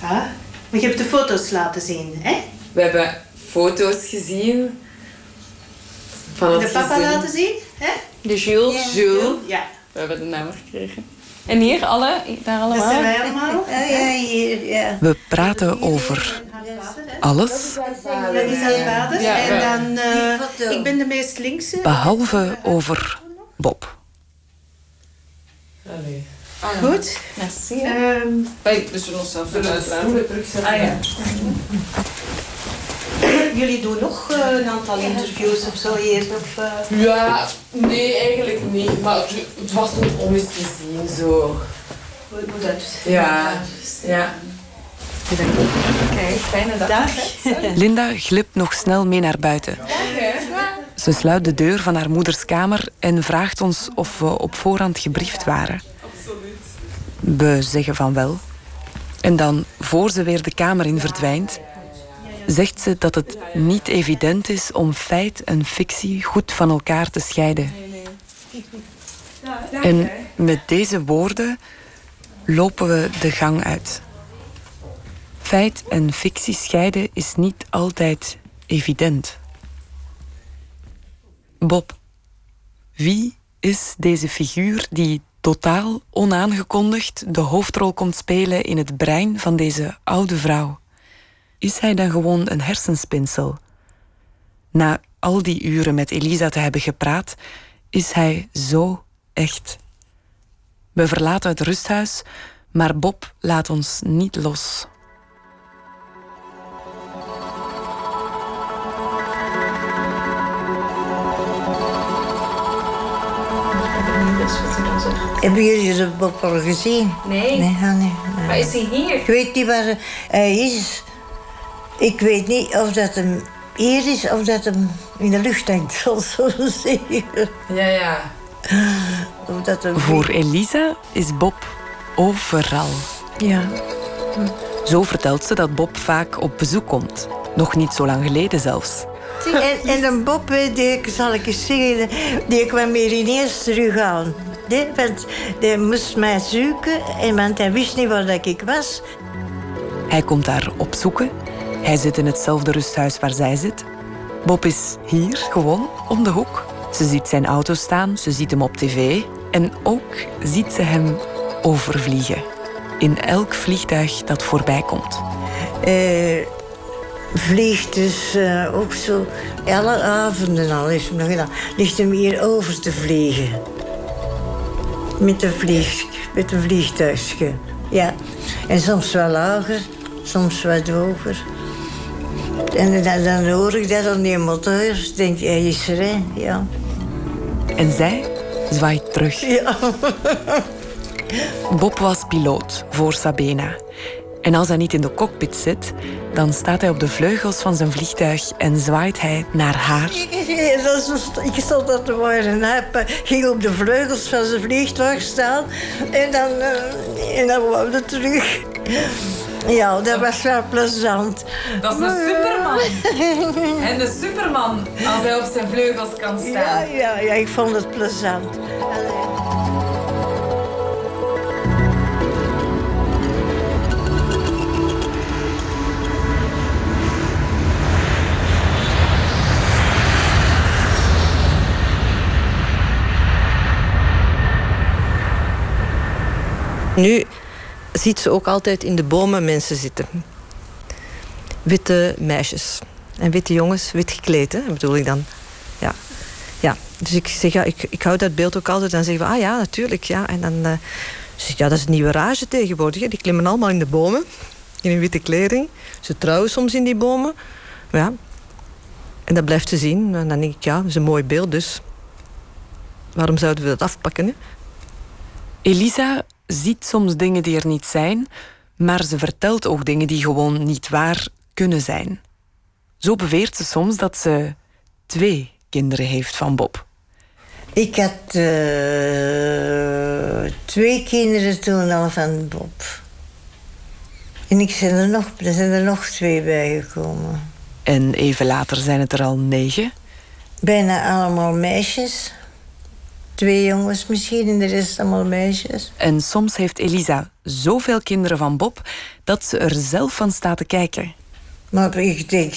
Ja. Maar je hebt de foto's laten zien, hè? We hebben foto's gezien. Van het de papa gezin. laten zien, hè? De Jules. Jules. Ja. We hebben de naam gekregen. En hier alle, daar allemaal. Dat zijn wij allemaal. Ah, ja, hier, ja. We praten over alles, Dat is haar vader. Ja, en dan, eh, ik ben de meest linkse. behalve over Bob. Allee. Goed. Merci. Ehm, Wij dus we ons zelf stoelen terugzetten. Ah ja. Jullie doen nog eh, een aantal interviews of zo hier? Of, eh, Ja, nee, eigenlijk niet. Maar het, was om eens te zien, zo. hoe dat? Ja. Ja. Kijk, fijne dag. Dag. Linda glipt nog snel mee naar buiten. Ze sluit de deur van haar moeders kamer en vraagt ons of we op voorhand gebriefd waren. We zeggen van wel. En dan, voor ze weer de kamer in verdwijnt, zegt ze dat het niet evident is om feit en fictie goed van elkaar te scheiden. En met deze woorden lopen we de gang uit. Feit en fictie scheiden is niet altijd evident. Bob, wie is deze figuur die totaal onaangekondigd de hoofdrol komt spelen in het brein van deze oude vrouw? Is hij dan gewoon een hersenspinsel? Na al die uren met Elisa te hebben gepraat, is hij zo echt. We verlaten het rusthuis, maar Bob laat ons niet los. Hebben jullie de Bob al gezien? Nee. Nee, ah, nee, nee. Maar is hij hier? Ik weet niet waar hij is. Ik weet niet of dat hem hier is of dat hem in de lucht hangt, zal zo zeggen. Ja, ja. Of dat hem... Voor Elisa is Bob overal. Ja. Zo vertelt ze dat Bob vaak op bezoek komt. Nog niet zo lang geleden zelfs. En, en een Bob, die, zal ik eens zeggen, die kwam hier ineens terug aan. Nee, want hij moest mij zoeken, en, want hij wist niet waar dat ik was. Hij komt daar opzoeken. Hij zit in hetzelfde rusthuis waar zij zit. Bob is hier, gewoon, om de hoek. Ze ziet zijn auto staan, ze ziet hem op tv. En ook ziet ze hem overvliegen. In elk vliegtuig dat voorbij komt. Eh, vliegt dus eh, ook zo, alle avonden al is gedaan, ligt hem hier over te vliegen. Met een, vlieg, met vliegtuigje. Ja. En soms wel lager, soms wat hoger. En dan, dan hoor ik dat aan die motor. Ik denk, hij is er, hè. Ja. En zij zwaait terug. Ja. Bob was piloot voor Sabena. En als hij niet in de cockpit zit, dan staat hij op de vleugels van zijn vliegtuig en zwaait hij naar haar. Dat ik stond dat te worden. En hij pa- ging op de vleugels van zijn vliegtuig staan. En dan, eh, en dan wou hij terug. Ja, dat was wel plezant. Dat is een superman. En een superman als hij op zijn vleugels kan Ja, staan. ja, ja, ik vond het plezant. Nu ziet ze ook altijd in de bomen mensen zitten. Witte meisjes. En witte jongens, wit gekleed, hè, bedoel ik dan. Ja. ja. Dus ik zeg, ja, ik, ik hou dat beeld ook altijd. Dan zeggen we, ah ja, natuurlijk. Ja. En dan eh, zeg ja, dat is een nieuwe rage tegenwoordig. Die klimmen allemaal in de bomen. In een witte kleding. Ze trouwen soms in die bomen. Ja. En dat blijft ze zien. En dan denk ik, ja, dat is een mooi beeld dus. Waarom zouden we dat afpakken? Hè? Elisa ziet soms dingen die er niet zijn, maar ze vertelt ook dingen die gewoon niet waar kunnen zijn. Zo beweert ze soms dat ze twee kinderen heeft van Bob. Ik had uh, twee kinderen toen al van Bob. En ik zijn er, nog, er zijn er nog twee bijgekomen. En even later zijn het er al negen? Bijna allemaal meisjes. Twee jongens misschien en de rest allemaal meisjes. En soms heeft Elisa zoveel kinderen van Bob dat ze er zelf van staat te kijken. Maar ik denk,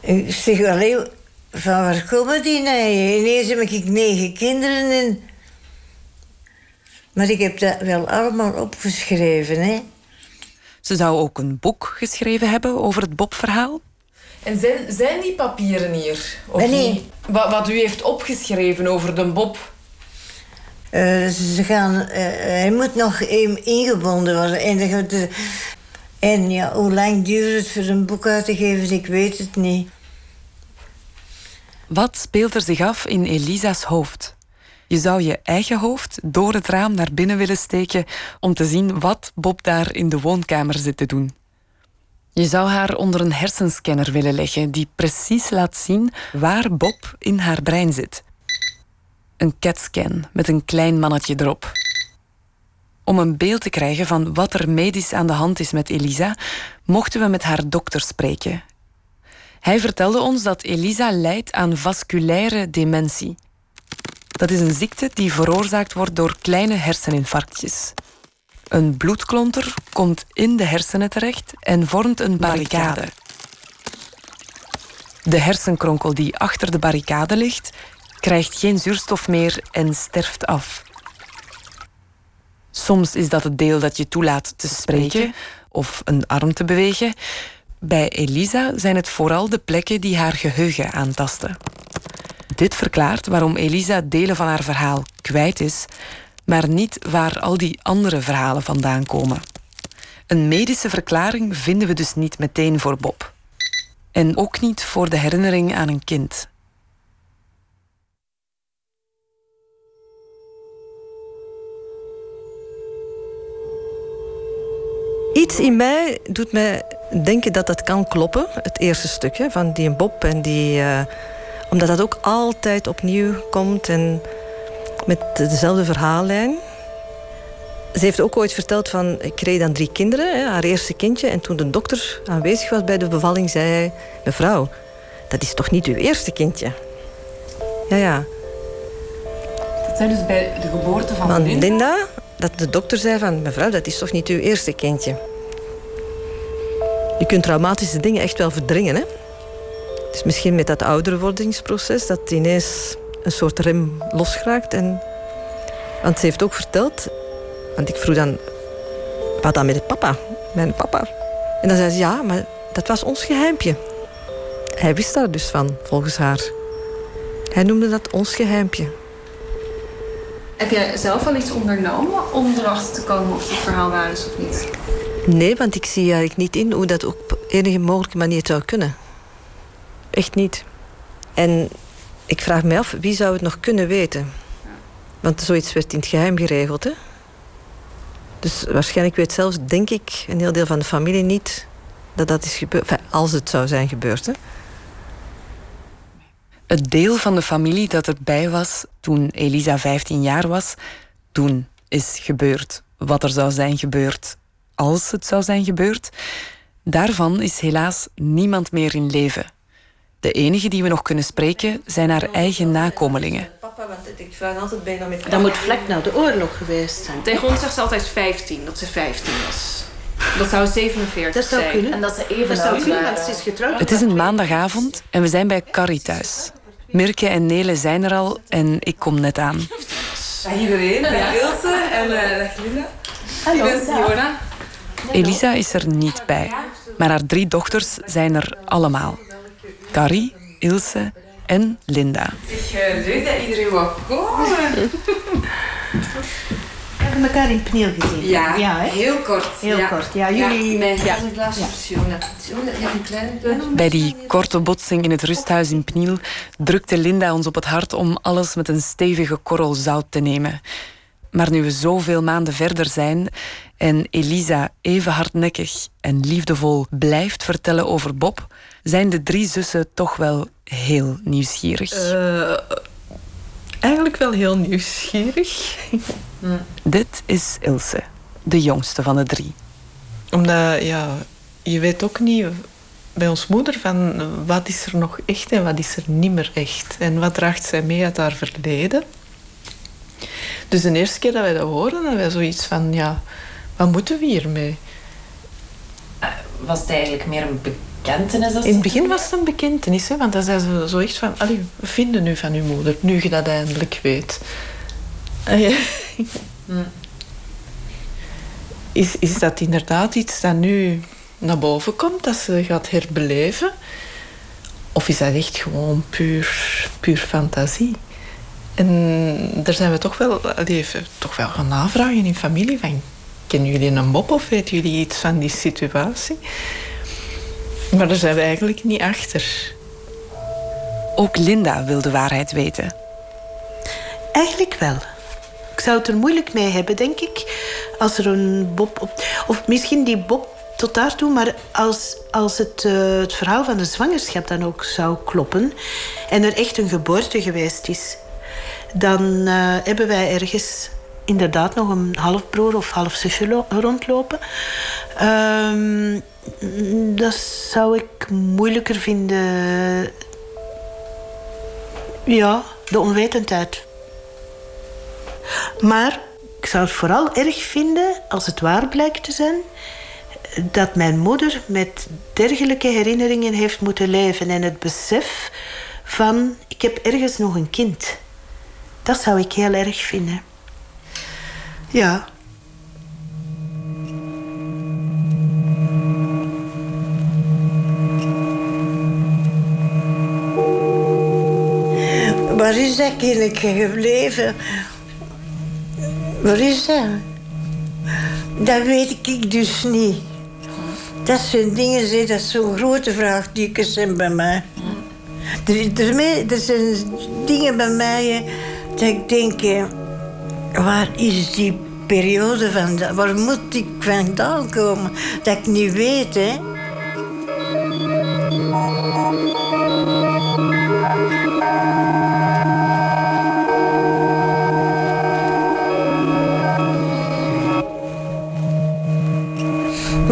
ik zeg alleen, van waar komen die nou? Ineens heb ik negen kinderen en... Maar ik heb dat wel allemaal opgeschreven, hè. Ze zou ook een boek geschreven hebben over het Bob-verhaal. En zijn, zijn die papieren hier? Of nee. niet? Wat, wat u heeft opgeschreven over de Bob? Uh, ze gaan, uh, hij moet nog ingebonden worden. En, de, en ja, hoe lang duurt het voor een boek uit te geven, ik weet het niet. Wat speelt er zich af in Elisa's hoofd? Je zou je eigen hoofd door het raam naar binnen willen steken om te zien wat Bob daar in de woonkamer zit te doen. Je zou haar onder een hersenscanner willen leggen die precies laat zien waar Bob in haar brein zit. Een CAT-scan met een klein mannetje erop. Om een beeld te krijgen van wat er medisch aan de hand is met Elisa, mochten we met haar dokter spreken. Hij vertelde ons dat Elisa lijdt aan vasculaire dementie. Dat is een ziekte die veroorzaakt wordt door kleine herseninfarctjes. Een bloedklonter komt in de hersenen terecht en vormt een barricade. De hersenkronkel die achter de barricade ligt, krijgt geen zuurstof meer en sterft af. Soms is dat het deel dat je toelaat te spreken of een arm te bewegen. Bij Elisa zijn het vooral de plekken die haar geheugen aantasten. Dit verklaart waarom Elisa delen van haar verhaal kwijt is, maar niet waar al die andere verhalen vandaan komen. Een medische verklaring vinden we dus niet meteen voor Bob. En ook niet voor de herinnering aan een kind. Iets in mij doet mij denken dat dat kan kloppen. Het eerste stukje van die Bob en die. Uh, omdat dat ook altijd opnieuw komt en met dezelfde verhaallijn. Ze heeft ook ooit verteld van, ik kreeg dan drie kinderen, hè, haar eerste kindje. En toen de dokter aanwezig was bij de bevalling, zei hij... Mevrouw, dat is toch niet uw eerste kindje? Ja, ja. Dat zijn dus bij de geboorte van, van Linda? Linda? Dat de dokter zei van, mevrouw, dat is toch niet uw eerste kindje? Je kunt traumatische dingen echt wel verdringen, hè? Het is misschien met dat ouderwordingsproces dat ineens een soort rem losgeraakt. En... Want ze heeft ook verteld... Want ik vroeg dan... Wat dan met papa? Mijn papa. En dan zei ze, ja, maar dat was ons geheimpje. Hij wist daar dus van, volgens haar. Hij noemde dat ons geheimpje. Heb jij zelf al iets ondernomen om erachter te komen of het verhaal waar is of niet? Nee, want ik zie eigenlijk niet in hoe dat op enige mogelijke manier zou kunnen. Echt niet. En ik vraag me af, wie zou het nog kunnen weten? Want zoiets werd in het geheim geregeld, hè? Dus waarschijnlijk weet zelfs, denk ik, een heel deel van de familie niet dat dat is gebeurd. Als het zou zijn gebeurd, hè? Het deel van de familie dat erbij was toen Elisa 15 jaar was, toen is gebeurd wat er zou zijn gebeurd als het zou zijn gebeurd. Daarvan is helaas niemand meer in leven. De enige die we nog kunnen spreken zijn haar eigen nakomelingen. Papa, want ik vraag altijd bijna met Dat moet vlak na de oorlog geweest zijn. Tegen ons zegt ze altijd 15, dat ze 15 was. Dat zou 47 Dat zou zijn. kunnen. En dat ze even Dat zou kunnen, waren. want ze is getrouwd. Het is een maandagavond en we zijn bij Carrie thuis. Mirke en Nele zijn er al en ik kom net aan. Dag iedereen, dag Ilse en uh, dag Linda. Hallo, Ik ben Siona. Elisa is er niet bij, maar haar drie dochters zijn er allemaal. Carrie, Ilse en Linda. Zeg, leuk dat iedereen wou komen. hebben elkaar in Pniel gezien. Ja, hè? heel kort. Heel Ja. kort. Ja, jullie... Nee, ja. een glas Ja. ja, Bij die korte botsing in het rusthuis in Pniel drukte Linda ons op het hart om alles met een stevige korrel zout te nemen. Maar nu we zoveel maanden verder zijn en Elisa even hardnekkig en liefdevol blijft vertellen over Bob, zijn de drie zussen toch wel heel nieuwsgierig. Eh, eigenlijk wel heel nieuwsgierig. Dit is Ilse, de jongste van de drie. Omdat, ja, je weet ook niet bij ons moeder van wat is er nog echt en wat is er niet meer echt. En wat draagt zij mee uit haar verleden. Dus de eerste keer dat wij dat hoorden, hadden wij zoiets van, ja, wat moeten we hiermee? Was het eigenlijk meer een bekentenis? In het begin was het een bekentenis, hè, want dan zei ze zo echt van... Allee, we vinden nu van uw moeder, nu je dat eindelijk weet. Ja. Is, is dat inderdaad iets dat nu naar boven komt, dat ze gaat herbeleven? Of is dat echt gewoon puur, puur fantasie? En daar zijn we toch wel, even, toch wel gaan navragen in familie van... Kennen jullie een Bob of weten jullie iets van die situatie? Maar daar zijn we eigenlijk niet achter. Ook Linda wil de waarheid weten. Eigenlijk wel. Ik zou het er moeilijk mee hebben, denk ik. Als er een Bob... Op, of misschien die Bob tot daartoe, maar als, als het, eh, het verhaal van de zwangerschap dan ook zou kloppen... en er echt een geboorte geweest is... dan eh, hebben wij ergens inderdaad nog een halfbroer of halfzusje lo- rondlopen. Ehm, dat zou ik moeilijker vinden... Ja, de onwetendheid. Maar ik zou het vooral erg vinden als het waar blijkt te zijn dat mijn moeder met dergelijke herinneringen heeft moeten leven en het besef van ik heb ergens nog een kind. Dat zou ik heel erg vinden. Ja. Waar is dat kindje gebleven? Waar is dat? Dat weet ik dus niet. Dat zijn dingen, dat zo'n grote vraagtekens zijn bij mij. Er, zijn dingen bij mij dat ik denk... Waar is die periode vandaan? Waar moet ik vandaan komen? Dat ik niet weet, hè?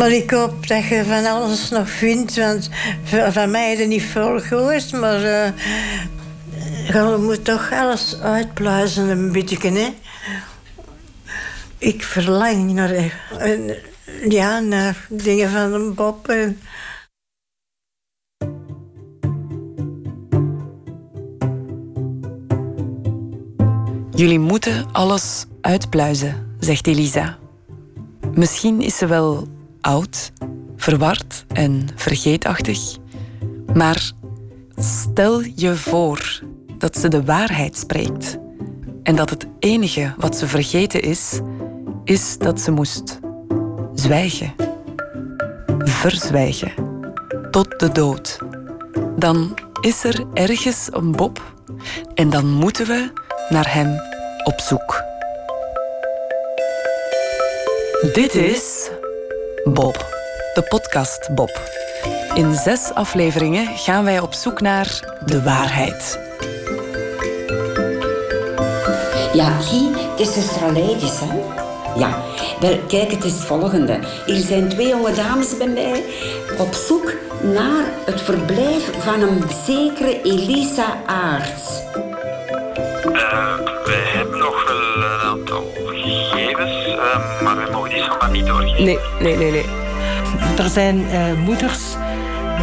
Ik hoop dat je van alles nog vindt, want van mij is niet veel gehoord, maar eh, je moet toch alles uitpluizen een beetje, hè? Ik verlang naar, eh, ja, naar dingen van een Bob. Jullie moeten alles uitpluizen, zegt Elisa. Misschien is ze wel oud, verward en vergeetachtig. Maar stel je voor dat ze de waarheid spreekt. En dat het enige wat ze vergeten is, is dat ze moest zwijgen. Verzwijgen. Tot de dood. Dan is er ergens een Bob en dan moeten we naar hem op zoek. Dit is Bob, de podcast Bob. In zes afleveringen gaan wij op zoek naar de waarheid. Ja, Guy, het is dus Raleidis, hè? Ja, wel, kijk, het is het volgende. Er zijn twee jonge dames bij mij op zoek naar het verblijf van een zekere Elisa Aarts. Eh, Nee, nee, nee, nee. Er zijn eh, moeders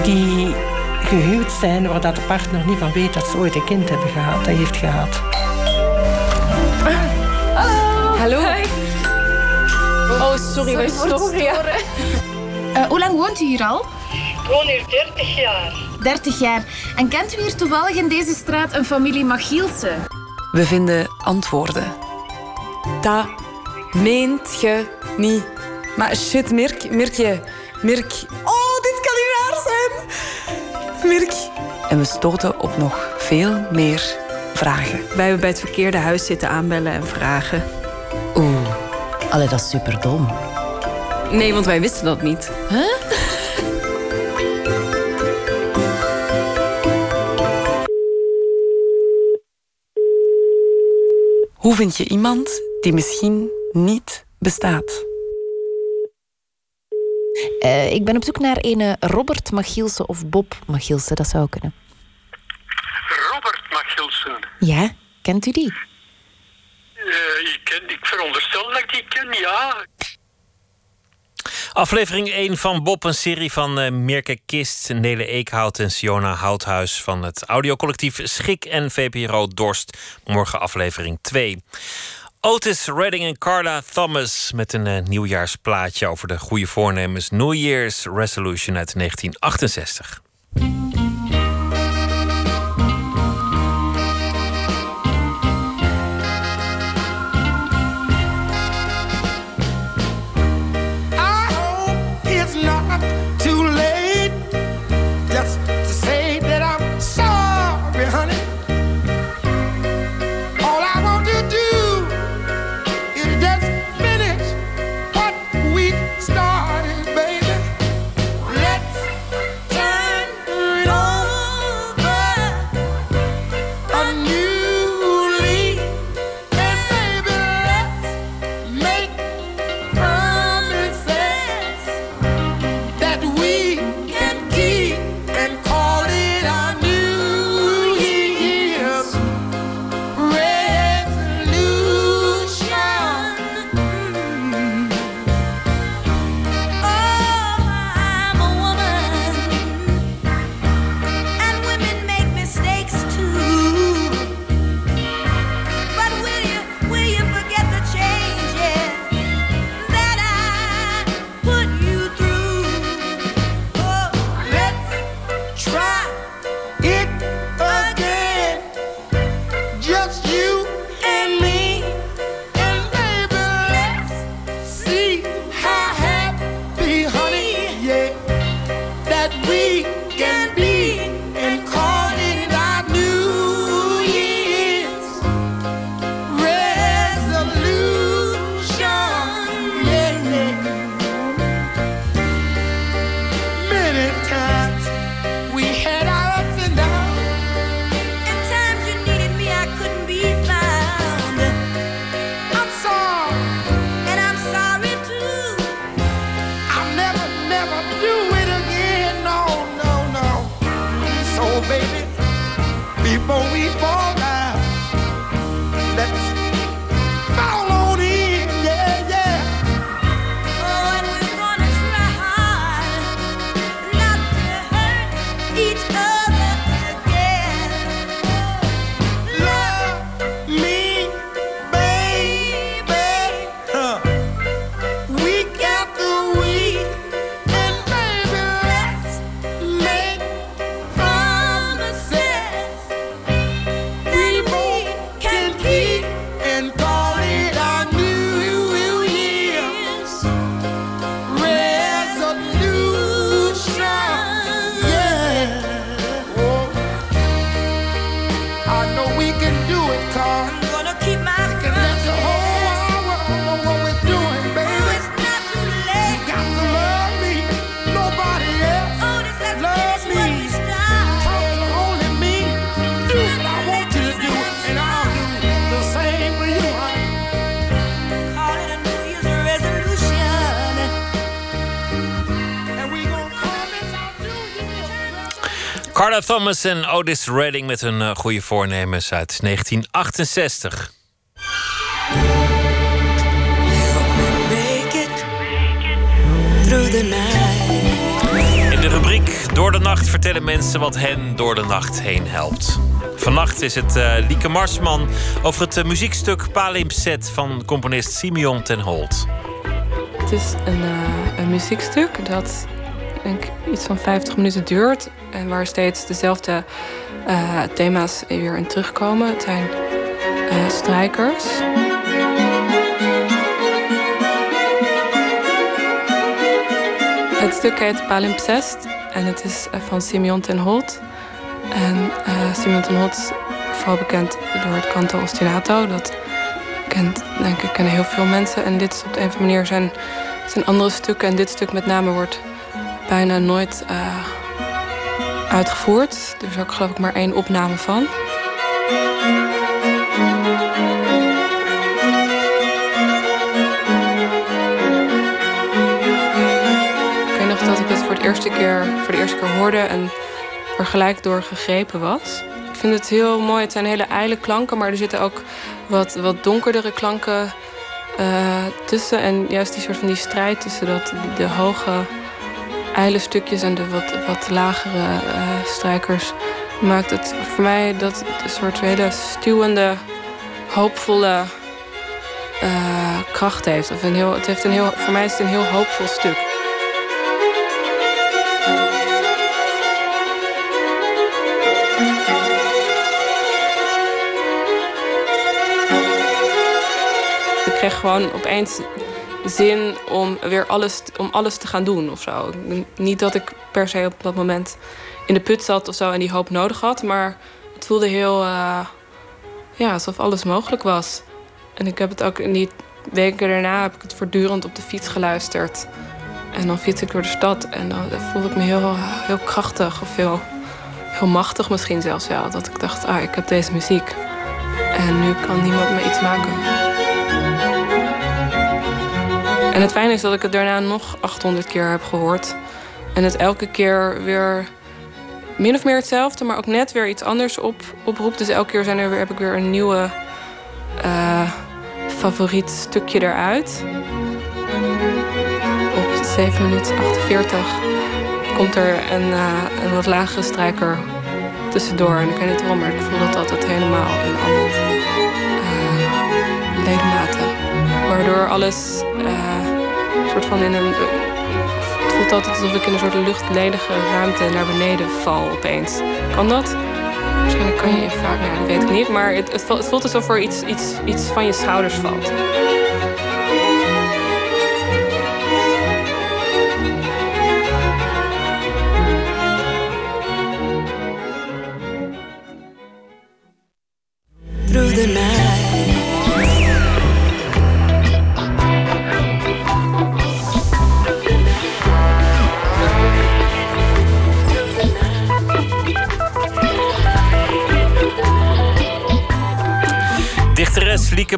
die gehuwd zijn waar dat de partner niet van weet dat ze ooit een kind hebben gehad, dat heeft gehad. Hallo. Oh, sorry, wij het storen. Eh, hoe lang woont u hier al? Ik woon hier 30 jaar. 30 jaar. En kent u hier toevallig in deze straat een familie Machielsen? We vinden antwoorden. Dat Meent je niet? Maar shit, Mirk, Mirkje, Mirk. Oh, dit kan niet raar zijn. Mirk. En we stoten op nog veel meer vragen. Wij hebben bij het verkeerde huis zitten aanbellen en vragen. Oeh, allee, dat is super dom. Nee, want wij wisten dat niet. Huh? Hoe vind je iemand die misschien niet bestaat? Eh, ik ben op zoek naar een eh, Robert Machielsen of Bob Machielsen. Dat zou kunnen. Robert Machilsen. Ja, kent u die? Eh, ik, ken, ik veronderstel dat ik die ken, ja. Aflevering 1 van Bob, een serie van eh Mirke Kist, Nele Eekhout en Siona Houthuis van het audiocollectief Schik en VPRO Dorst. Morgen aflevering 2. Otis Redding en Carla Thomas met een eh, nieuwjaarsplaatje over de goede voornemens New Year's Resolution uit 1968. I know we can do it, Carl. Carla Thomas en Otis Redding met hun eh, goede voornemens uit 1968. Through the night. In de rubriek Door de Nacht vertellen mensen wat hen door de nacht heen helpt. Vannacht is het eh, Lieke Marsman over het eh, muziekstuk Palimpsest van componist Simeon ten Holt. Het is een, eh, een muziekstuk dat denk ik, iets van 50 minuten duurt. En waar steeds dezelfde eh, thema's weer in terugkomen. Het zijn uh, strijkers. Het stuk heet Palimpsest en het is eh, van Simeon ten Holt. En Simeon ten Holt is vooral bekend door het canto ostinato. Dat kent, denk ik, kennen heel veel mensen. En dit is op de een of andere manier zijn, zijn andere stukken. En dit stuk met name wordt bijna nooit uh, uitgevoerd. Er is ook geloof ik maar één opname van. Ik weet nog dat ik het voor, het eerste keer, voor de eerste keer hoorde en er gelijk door gegrepen was. Ik vind het heel mooi. Het zijn hele ijle klanken, maar er zitten ook wat, wat donkerdere klanken eh, tussen. En juist die soort van die strijd tussen dat, de hoge ijle stukjes en de wat, wat lagere eh, strijkers maakt het voor mij dat een soort hele stuwende, hoopvolle eh, kracht heeft. Of een heel, het heeft een heel, voor mij is het een heel hoopvol stuk. Ik kreeg gewoon opeens zin om weer alles, om alles te gaan doen of zo. Niet dat ik per se op dat moment in de put zat of zo en die hoop nodig had, maar het voelde heel eh, ja, alsof alles mogelijk was. En ik heb het ook in die weken daarna heb ik het voortdurend op de fiets geluisterd. En dan fiets ik door de stad en dan voelde ik me heel, heel krachtig of heel, heel machtig misschien zelfs wel. Dat ik dacht, ah, ik heb deze muziek. En nu kan niemand me iets maken. En het fijne is dat ik het daarna nog 800 keer heb gehoord. En het elke keer weer min of meer hetzelfde, maar ook net weer iets anders op, oproept. Dus elke keer zijn er weer, heb ik weer een nieuwe eh, favoriet stukje eruit. Op 7 minuten 48 komt er een, eh, een wat lagere strijker tussendoor. En ik weet niet waarom, maar ik voel dat altijd helemaal in alle eh, ledematen. Waardoor alles eh, soort van in een. Het voelt altijd alsof ik in een soort luchtledige ruimte naar beneden val opeens. Kan dat? Waarschijnlijk kan je vaak, nou, dat weet ik niet. Maar het, het voelt alsof er iets, iets, iets van je schouders valt.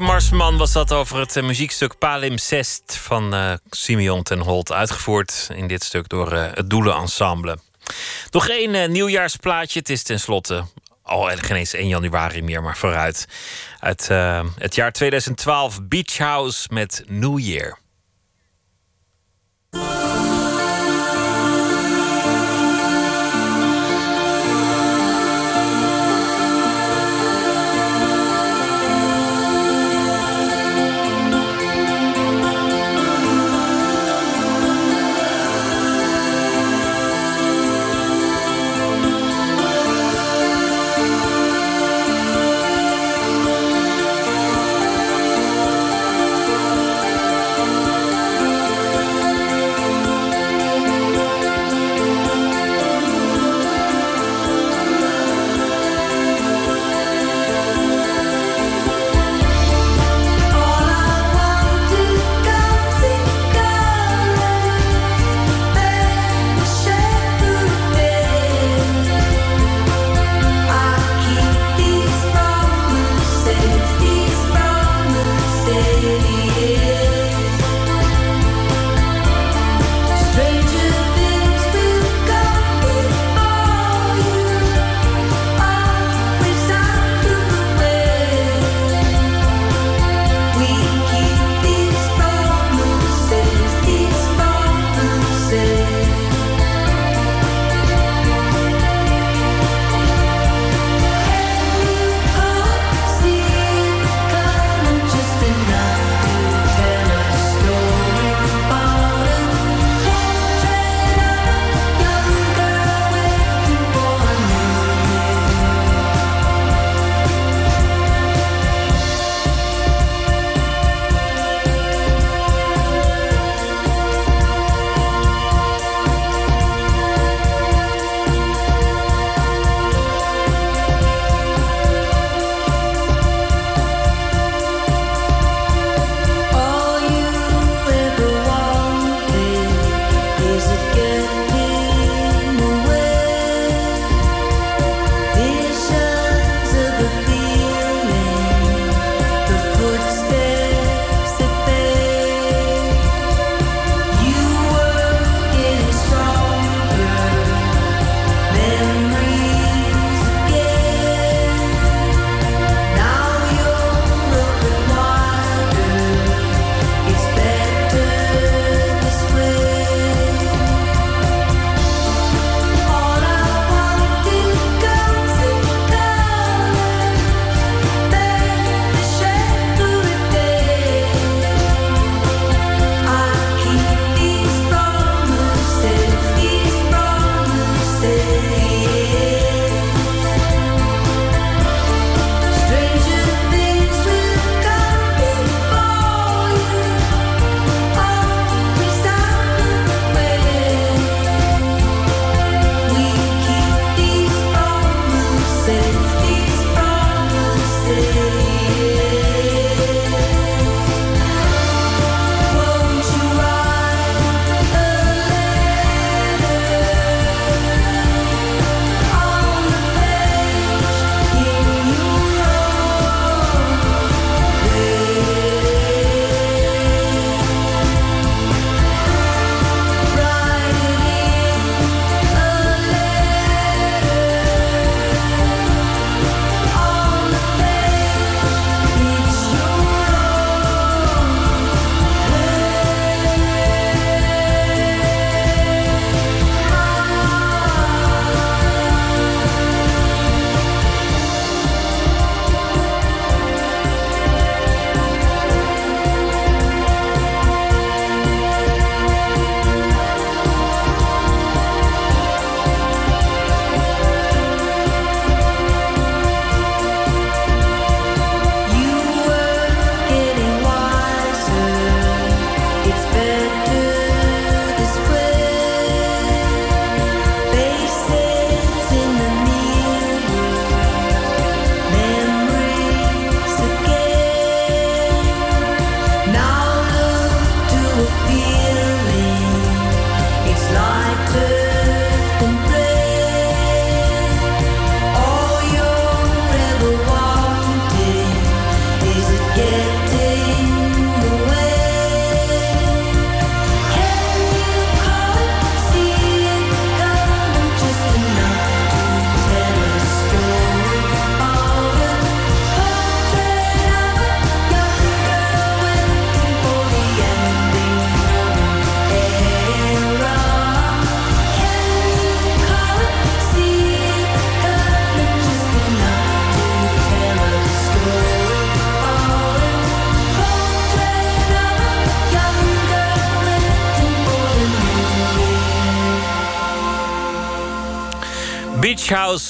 Marsman was dat over het eh, muziekstuk Palimpsest van eh Simeon ten Holt. Uitgevoerd in dit stuk door eh, het Doelenensemble. Nog eh, nieuwjaarsplaatje. Het is tenslotte al geen eens 1 januari meer, maar vooruit. Uit het jaar 2012 Beach House met New Year.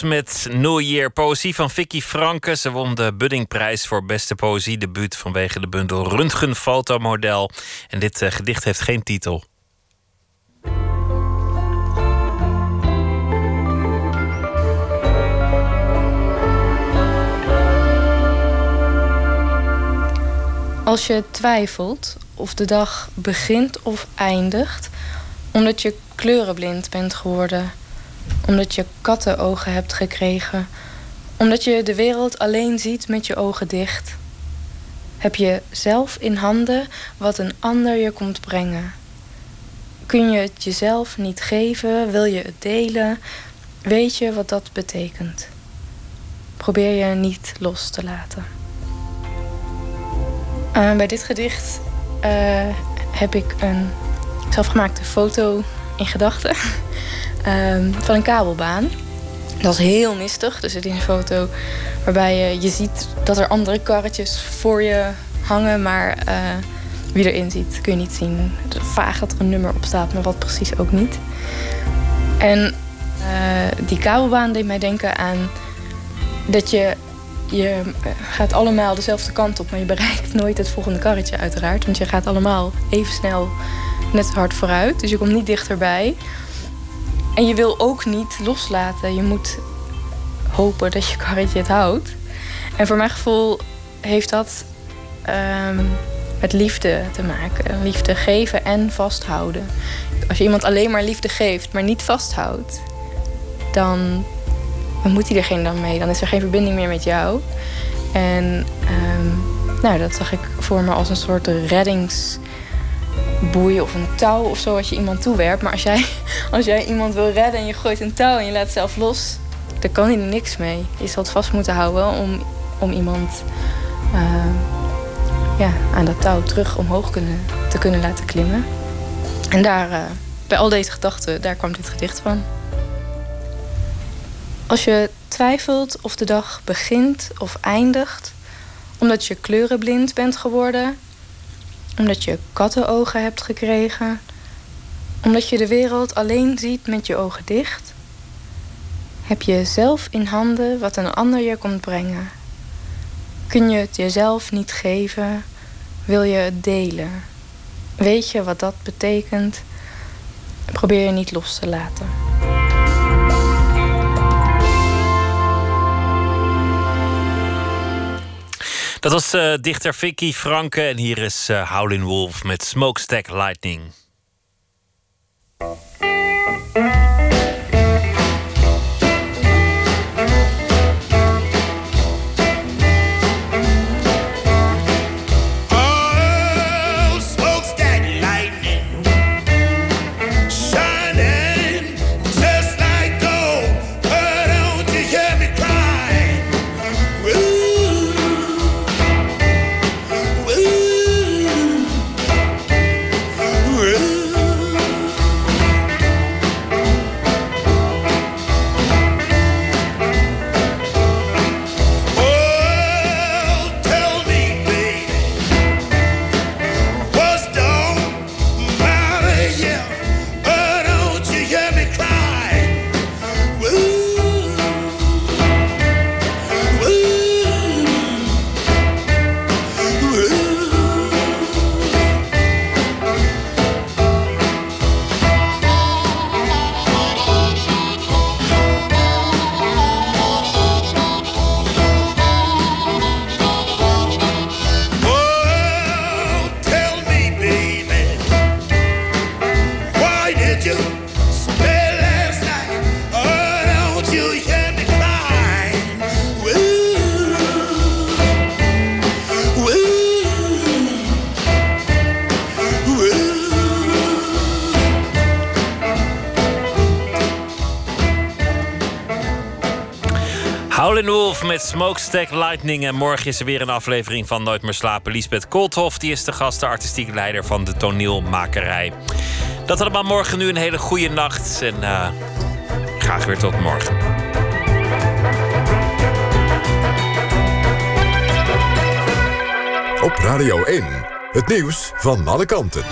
Met New Year. Poëzie van Vicky Franke. Ze won de Buddingprijs voor beste poëziedebuut vanwege de bundel Röntgen Fotomodel. En dit eh, gedicht heeft geen titel. Als je twijfelt of de dag begint of eindigt, omdat je kleurenblind bent geworden, omdat je kattenogen hebt gekregen, omdat je de wereld alleen ziet met je ogen dicht, heb je zelf in handen wat een ander je komt brengen. Kun je het jezelf niet geven, wil je het delen, weet je wat dat betekent. Probeer je niet los te laten. Uh, bij dit gedicht uh, heb ik een zelfgemaakte foto in gedachten uh, van een kabelbaan. Dat is heel mistig, dus het is een foto waarbij je, ziet dat er andere karretjes voor je hangen, maar uh, wie erin zit kun je niet zien. Vaag dat er een nummer op staat, maar wat precies ook niet. En die kabelbaan deed mij denken aan dat je je gaat allemaal dezelfde kant op, maar je bereikt nooit het volgende karretje uiteraard. Want je gaat allemaal even snel net hard vooruit. Dus je komt niet dichterbij. En je wil ook niet loslaten. Je moet hopen dat je karretje het houdt. En voor mijn gevoel heeft dat um, met liefde te maken. Liefde geven en vasthouden. Als je iemand alleen maar liefde geeft, maar niet vasthoudt, dan dan er geen dan mee. Dan is er geen verbinding meer met jou. En um, nou, dat zag ik voor me als een soort reddingsboei of een touw of zo als je iemand toewerpt. Maar als jij, als jij iemand wil redden en je gooit een touw en je laat zelf los, dan kan hij niks mee. Je zal het vast moeten houden om, om iemand uh, ja, aan dat touw terug omhoog kunnen, te kunnen laten klimmen. En daar, uh, bij al deze gedachten, daar kwam dit gedicht van. Als je twijfelt of de dag begint of eindigt, omdat je kleurenblind bent geworden, omdat je kattenogen hebt gekregen, omdat je de wereld alleen ziet met je ogen dicht, heb je zelf in handen wat een ander je komt brengen. Kun je het jezelf niet geven, wil je het delen. Weet je wat dat betekent? Probeer je niet los te laten. Dat was uh, dichter Vicky Franke en hier is uh, Howlin' Wolf met Smokestack Lightning. Smokestack Lightning. En morgen is er weer een aflevering van Nooit meer slapen. Lisbeth Koolthof die is de gast, de artistiek leider van de toneelmakerij. Dat allemaal morgen nu een hele goede nacht. En uh, graag weer tot morgen. Op Radio 1, het nieuws van alle kanten.